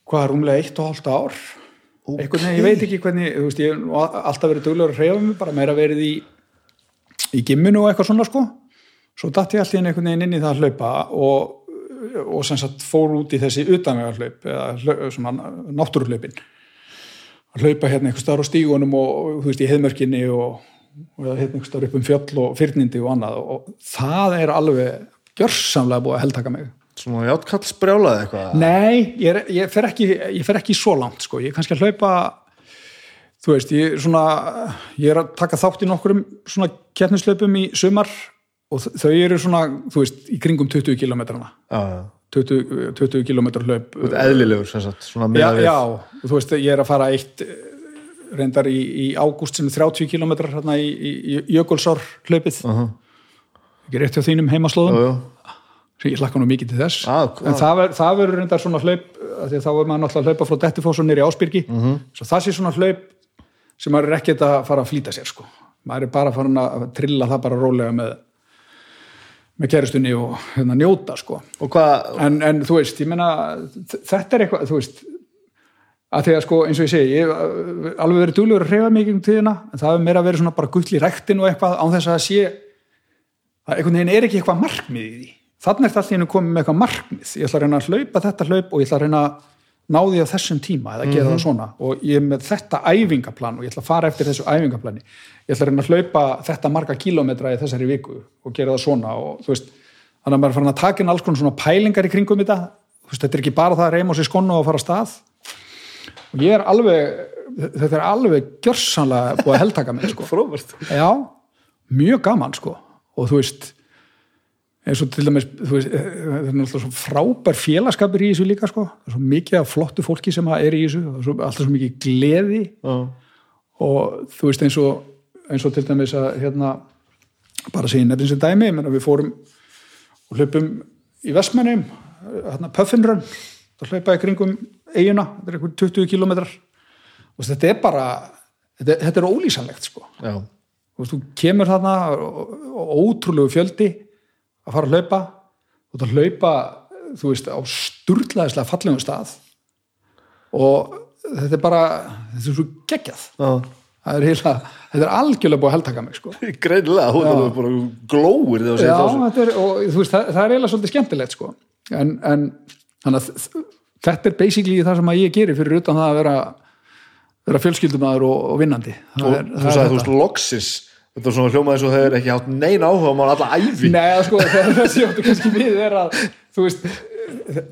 hvað er rúmlega eitt og hálft ár. Okay. Einhvern veginn, ég veit ekki hvernig, þú veist, ég hef alltaf verið duglegur að hreyfa mig, bara meira verið í, í gimminu og eitthvað svona, sko. Svo datt ég alltaf inn einhvern veginn inn í það að hlaupa og og sem sagt fór út í þessi utanvegarhlaup eða hlau- svona náttúruhlaupin að hlaupa hérna einhver staðar á stígunum og, þú veist í heðmörkinni og, og eða hérna einhver staðar upp um fjöll og fyrnindi og annað og það er alveg gjörsamlega búið að heldtaka mig Svona játkall sprjálaði eitthvað? Nei, ég, er, ég, fer ekki, ég fer ekki svo langt sko, ég er kannski að hlaupa þú veist, ég er svona ég er að taka þátt í nokkurum svona keppnislaupum í sumar og þau eru svona, þú veist, í kringum 20 kilometrana Já, já. 20, 20 km hlaup eðlilegur, sem sagt, svona já, meða við. já, og þú veist, ég er að fara eitt reyndar í, í ágúst sem er 30 km hérna í, í, í Jökulsár hlaupið uh -huh. Ekki rétt hjá þínum heimaslóðum sem ég hlakka nú mikið til þess Ah, en það, ver, það verður reyndar svona hlaup að þá er maður náttúrulega að hlaupa frá Dettifoss og nýri Ásbyrgi Mhm. svo það sé svona hlaup sem maður er ekkert að fara að flýta sér sko. maður er bara farin að trilla það bara rólega með með kæristunni og hérna, njóta sko. En, en þú veist, ég meina þ- þetta er eitthvað, þú veist að því að sko, eins og ég segi ég alveg verið duglegur að reyfa mikið um tíðina en það hefur meira verið svona bara gull í rektin og eitthvað án þess að sé að einhvern veginn er ekki eitthvað markmið í því. Þannig er það allir komið með eitthvað markmið. Ég ætla að reyna að hlaupa þetta hlaup og ég ætla að reyna að ná því á þessum tíma eða gera það svona. Og ég er með þetta æfingaplan og ég ætla að fara eftir þessu æfingaplani. Ég ætla að reyna að hlaupa þetta marga kílómetra í þessari viku og gera það svona og þú veist, þannig að maður er farin að taka inn alls konar svona pælingar í kringum þetta. Þú veist, þetta er ekki bara það að reyma á sér skonu og fara af stað. Og ég er alveg þetta er alveg gjörsanlega búið að heldtaka mig sko. já, mjög gaman sko og þú veist eins og til dæmis, veist, eh, þetta er náttúrulega svo frábær félagskapur í þessu líka sko, það er svo mikið af flottu fólki sem er í þessu, það svo, alltaf svo mikið gleði. Já. og þú veist eins og, eins og til dæmis að hérna, bara segja nefnir sem dæmi, menn að við fórum og hlaupum í Vestmannum hérna Puffinrun það í kringum eiguna þetta er einhver 20 kilometrar og þetta er bara þetta, þetta er ólýsanlegt sko. Já. Þú, veist, þú kemur þarna og, og ótrúlegu fjöldi að fara að hlaupa og það hlaupa þú veist á sturlaðislega fallegum stað og þetta er bara þetta er svo geggjað það er heila, þetta er algjörlega búið að heldtaka mig sko. Greinilega, þú Já. er bara glóir þegar þú Já, segir það. er, og veist, það, það er eiginlega svolítið skemmtilegt sko. en, en að þetta er basically það sem ég gerir fyrir utan það að vera, vera fjölskyldumæður og, og vinnandi það Þú, er, þú sagði, þú veist, loksis. Þetta er svona hljómaði svo þeir ekki hátt neina áhuga mál alla æfi. Nei, sko, það áttu kannski við er að þú veist,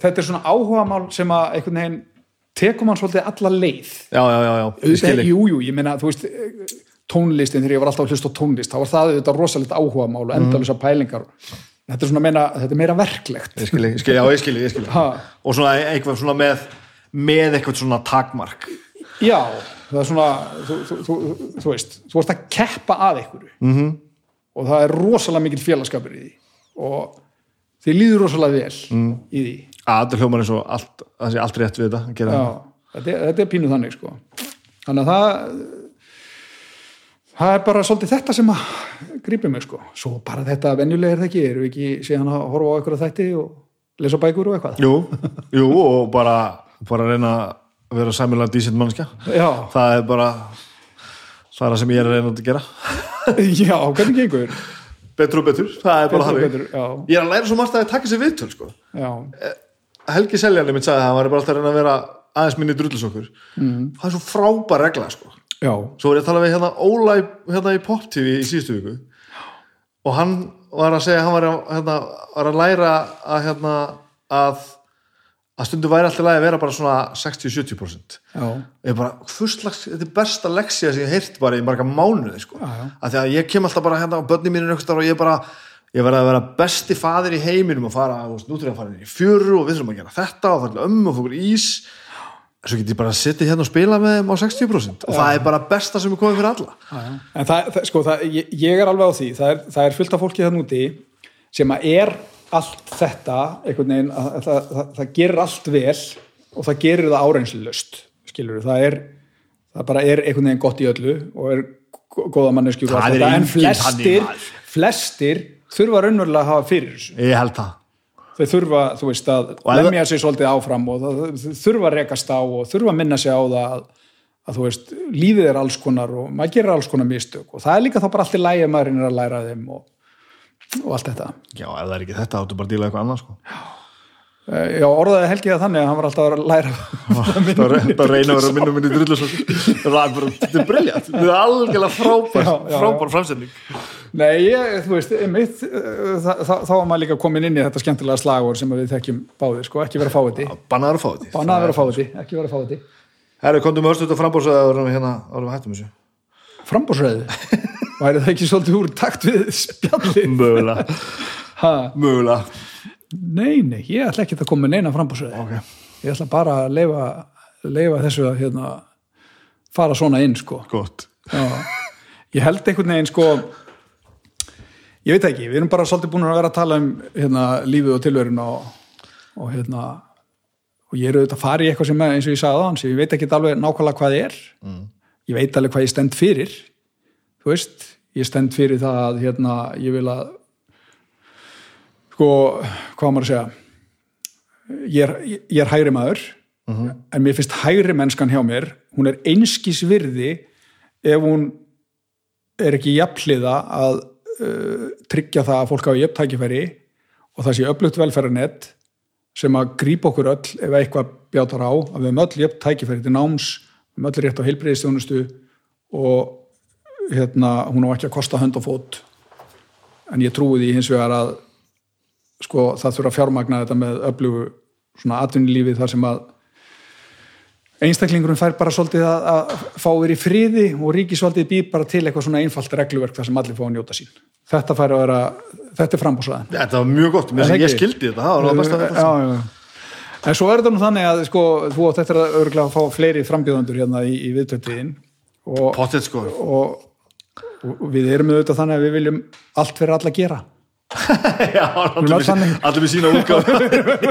þetta er svona áhugamál sem að einhvern veginn tekum hann svolítið alla leið Já, já, já, já. Ekki. jú, jú, ég meina, þú veist tónlistin, þegar ég var alltaf að hlusta á tónlist þá var það auðvitað rosalegt áhugamál og Mhm. endalusa pælingar þetta er svona meina, þetta er meira verklegt ég skil, ég skil, já, ég skil, ég skil Ha. og svona eitthvað svona með með eitthvað svona takmark já, það er svona þú, þú, þú, þú veist, þú ert að keppa að einhverju Mhm. -hmm. og það er rosalega mikill félagskapur í því og þið líður rosalega vel Mm. í því að þetta hljómar eins og allt, það sé allt rétt við þetta Já, þetta er, þetta er pínu þannig sko. þannig að það það er bara svolítið þetta sem að grípið mig sko svo bara þetta venjulega er það ekki erum við ekki síðan að horfa á eitthvað þætti og lesa bækur og eitthvað jú, jú, og bara bara reyna að vera sæmilega dísint mannskja það er bara það er það sem ég er að reyna að gera. Já, hvernig gengur? Betur og betur, það er bara já. ég er að læra svo margt að það taka sér viðtöl sko. já, Helgi Seljarni mitt sagði að hann var bara alltaf að reyna að vera aðeins minni drullusokkur. Mm. það er svo frábær regla sko. svo var ég að tala við hérna Óla hérna í Pop TV í síðustu viku. Og hann var að segja hann var að, hérna, var að læra að, hérna, að að stundu væri alltaf að vera bara svona 60-70% já, ég bara, hvurslags, þetta er besta leksía sem ég heirt bara í marga mánuði sko. Já, já. að því að ég kem alltaf bara hérna á börni mínu og ég bara, ég verði að vera besti faðir í heiminum og fara, þú veist, nú til að fara inn í fjöru og við þurfum að gera þetta og fara ömmu og fókur ís svo get ég bara að sitja hérna og spila með þeim á 60% og það er bara besta sem er komið fyrir alla já, já. en það, það sko, það, ég, ég er alveg á því það er, það er fullt af fólki þann úti sem að er allt þetta einhvern veginn, að, að, það, það, það gerir allt vel og það gerir það áreynslust skilur það er það bara er einhvern veginn gott í öllu og er gó- góða er þetta, en flestir flestir þurfa raunverulega að hafa fyrir þessu. Ég held það. Þau þurfa, þú veist, að lemja sig svolítið áfram og þau þurfa að rekast á og þurfa að minna sig á það að, að þú veist, lífið er alls konar og maður gerir alls konar mistök og það er líka þá bara allt í lægi að maður reynir að læra þeim og, og allt þetta. Já, ef það er ekki þetta, áttu bara að díla eitthvað annað sko. Eh, Já, orðaði Helgi það þannig að hann var alltaf að læra það re- það reyna að vera minnum minni drullusokkur það er bara, þetta er briljant þetta er algjörlega frábær, frábær framsending Nei, ég, þú veist, einmitt eh, þá var maður líka komin inn í þetta skemmtilega slagur sem við þekkjum báðir, sko, ekki vera fáiði bannaður að fá þetta Bánaði vera fáiði, ekki vera fáiði Herru, komdu með örstuð og frambóðsöðu að við hérna árum við hættum þessu Frambóðsræði, væri það ekki svolítið úr takt við spjallið Mögulega Mögulega Nei, nei, ég ætla ekki að koma með neina frambúsröði. Ok, Ég ætla bara að leifa, leifa þessu að hérna, fara svona inn, sko. Ég held einhvern veginn, sko, ég veit ekki, við erum bara svolítið búin að vera að tala um hérna, lífið og tilverun og, og hérna, og ég er auðvitað að fara í eitthvað sem eins og ég sagði það, sem ég veit ekki alveg nákvæmlega hvað ég er. Mm. Ég veit alveg hvað ég stend fyrir, þú veist, ég stend fyrir það að hérna, ég vil að sko, hvað á maður að segja? Ég er, ég er hægri maður en mér finnst hægri mennskan hjá mér hún er einskis virði ef hún er ekki jafnliða að uh, tryggja það að fólk hafa jöfn tækifæri og það sé öflugt velferðarnett sem að grípa okkur öll ef eitthvað bjátar á að við höfum öll jöfn tækifæri til náms höfum öll rétt á heilbreyðistjónustu og hérna, hún á ekki að kosta hönd og fót. En ég trúi því hins vegar að sko, það þurfa að fjármagna þetta með öflugu svona atvinnulífi þar sem að einstaklingurum fær bara svolítið að, að fá verið í friði og ríkisvaldið býr bara til eitthvað svona einfalt regluverk þar sem allir fá að njóta sín. Þetta fær að vera, þetta er frambúsraðan Þetta var mjög gott, mér sem ég skildi þetta. Það var það besta þetta já, já, já. En svo er þetta nú þannig að sko, þú átt eftir að örgulega fá fleiri frambjöðandur hérna í, í viðtötiðin og, sko. og, og við erum auðvitað þannig að við viljum allt fyrir alla gera Já, allir með sína útgáð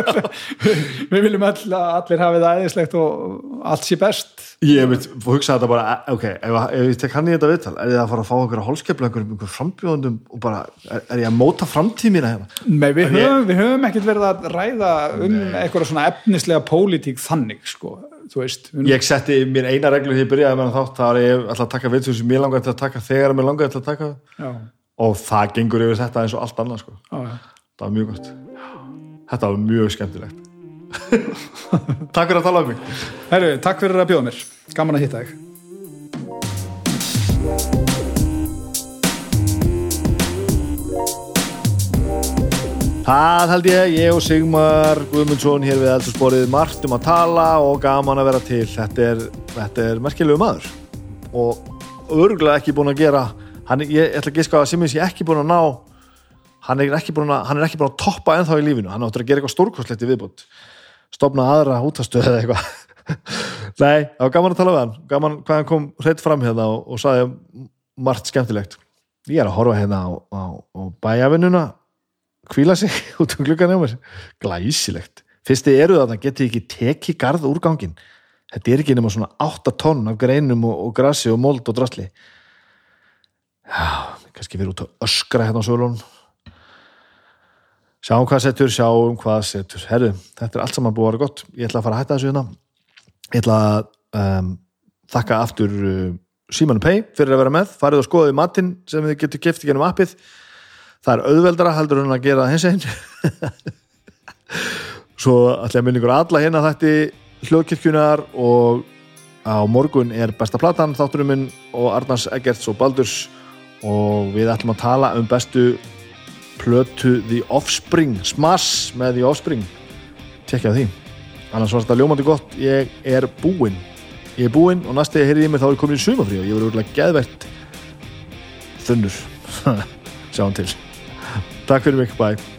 við viljum all, að allir hafi það eðislegt og allt sé best. Ég veit, hugsa þetta bara Ok, ef, ef ég tek hann í þetta viðtal Er ég að fara að fá okkur að hólskepla einhverjum einhver frambjóðundum og bara, er, er ég að móta framtíð mína hérna? Nei, við En ég- höfum, við höfum ekkert verið að ræða um eitthvað svona efnislega pólitík þannig, sko, veist við, Ég setti mér eina reglu þegar ég byrjaði með þátt það var ég ætla að taka viðtöð sem ég langaði að taka þegar mér langaði að taka. Já, og það gengur yfir þetta eins og allt annað sko. já, já. það var mjög gott. Þetta var mjög skemmtilegt. Takk fyrir að tala um mig. Herru, takk fyrir að bjóða mér, gaman að hitta þig. Það held ég, ég og Sigmar Guðmundsson hér við eldursporið margt um að tala og gaman að vera til. Þetta er, þetta er merkilegu maður. Og örgulega ekki búin að gera hann, ég, ég ætla að giska að Simmins ég ekki búin að ná hann er ekki búin að, ekki búin að toppa ennþá í lífinu, hann áttur að gera eitthvað stórkostlegt í viðbútt stopna aðra útastöð eða eitthvað. Nei, það var gaman að tala við hann. Gaman hvað hann kom hreitt fram hérna og, og saði margt skemmtilegt. Ég er að horfa hérna á, á, á bæjavinnuna hvíla sig út um gluggan hjá mér. Glæsilegt, fyrst þið eru það það getið ekki tekið garð úr gangin þetta er ekki nema svona 8 tonn af greinum og, og grassi og mold og drasli já, kannski verið út að öskra hérna á sölun sjáum hvað setur, sjáum hvað setur. Herru, þetta er allt saman búið að vera gott. Ég ætla að fara að hætta þessu hérna. Ég ætla að um, þakka aftur uh, Simon Pay fyrir að vera með. Farið og skoðið matinn sem þið getur kæft gennum appið. Það er auðveldara heldur en að gera hins einn svo ætla ég að minna ykkur alla hérna þetta hljóðkirkjunar og á morgun er besta platan þátturum minn og Arnars Eggerts og Baldurs og við ætlum að tala um bestu plötu The Offspring Smash með The Offspring. Tekja því. Annars var þetta ljómandi gott, ég er búinn. Ég er búinn og næst þegar ég heyrði í mig þá er komin í sumafrí og ég voru úrlega geðvert þunnur. Sjáum til. Takk fyrir mig, bye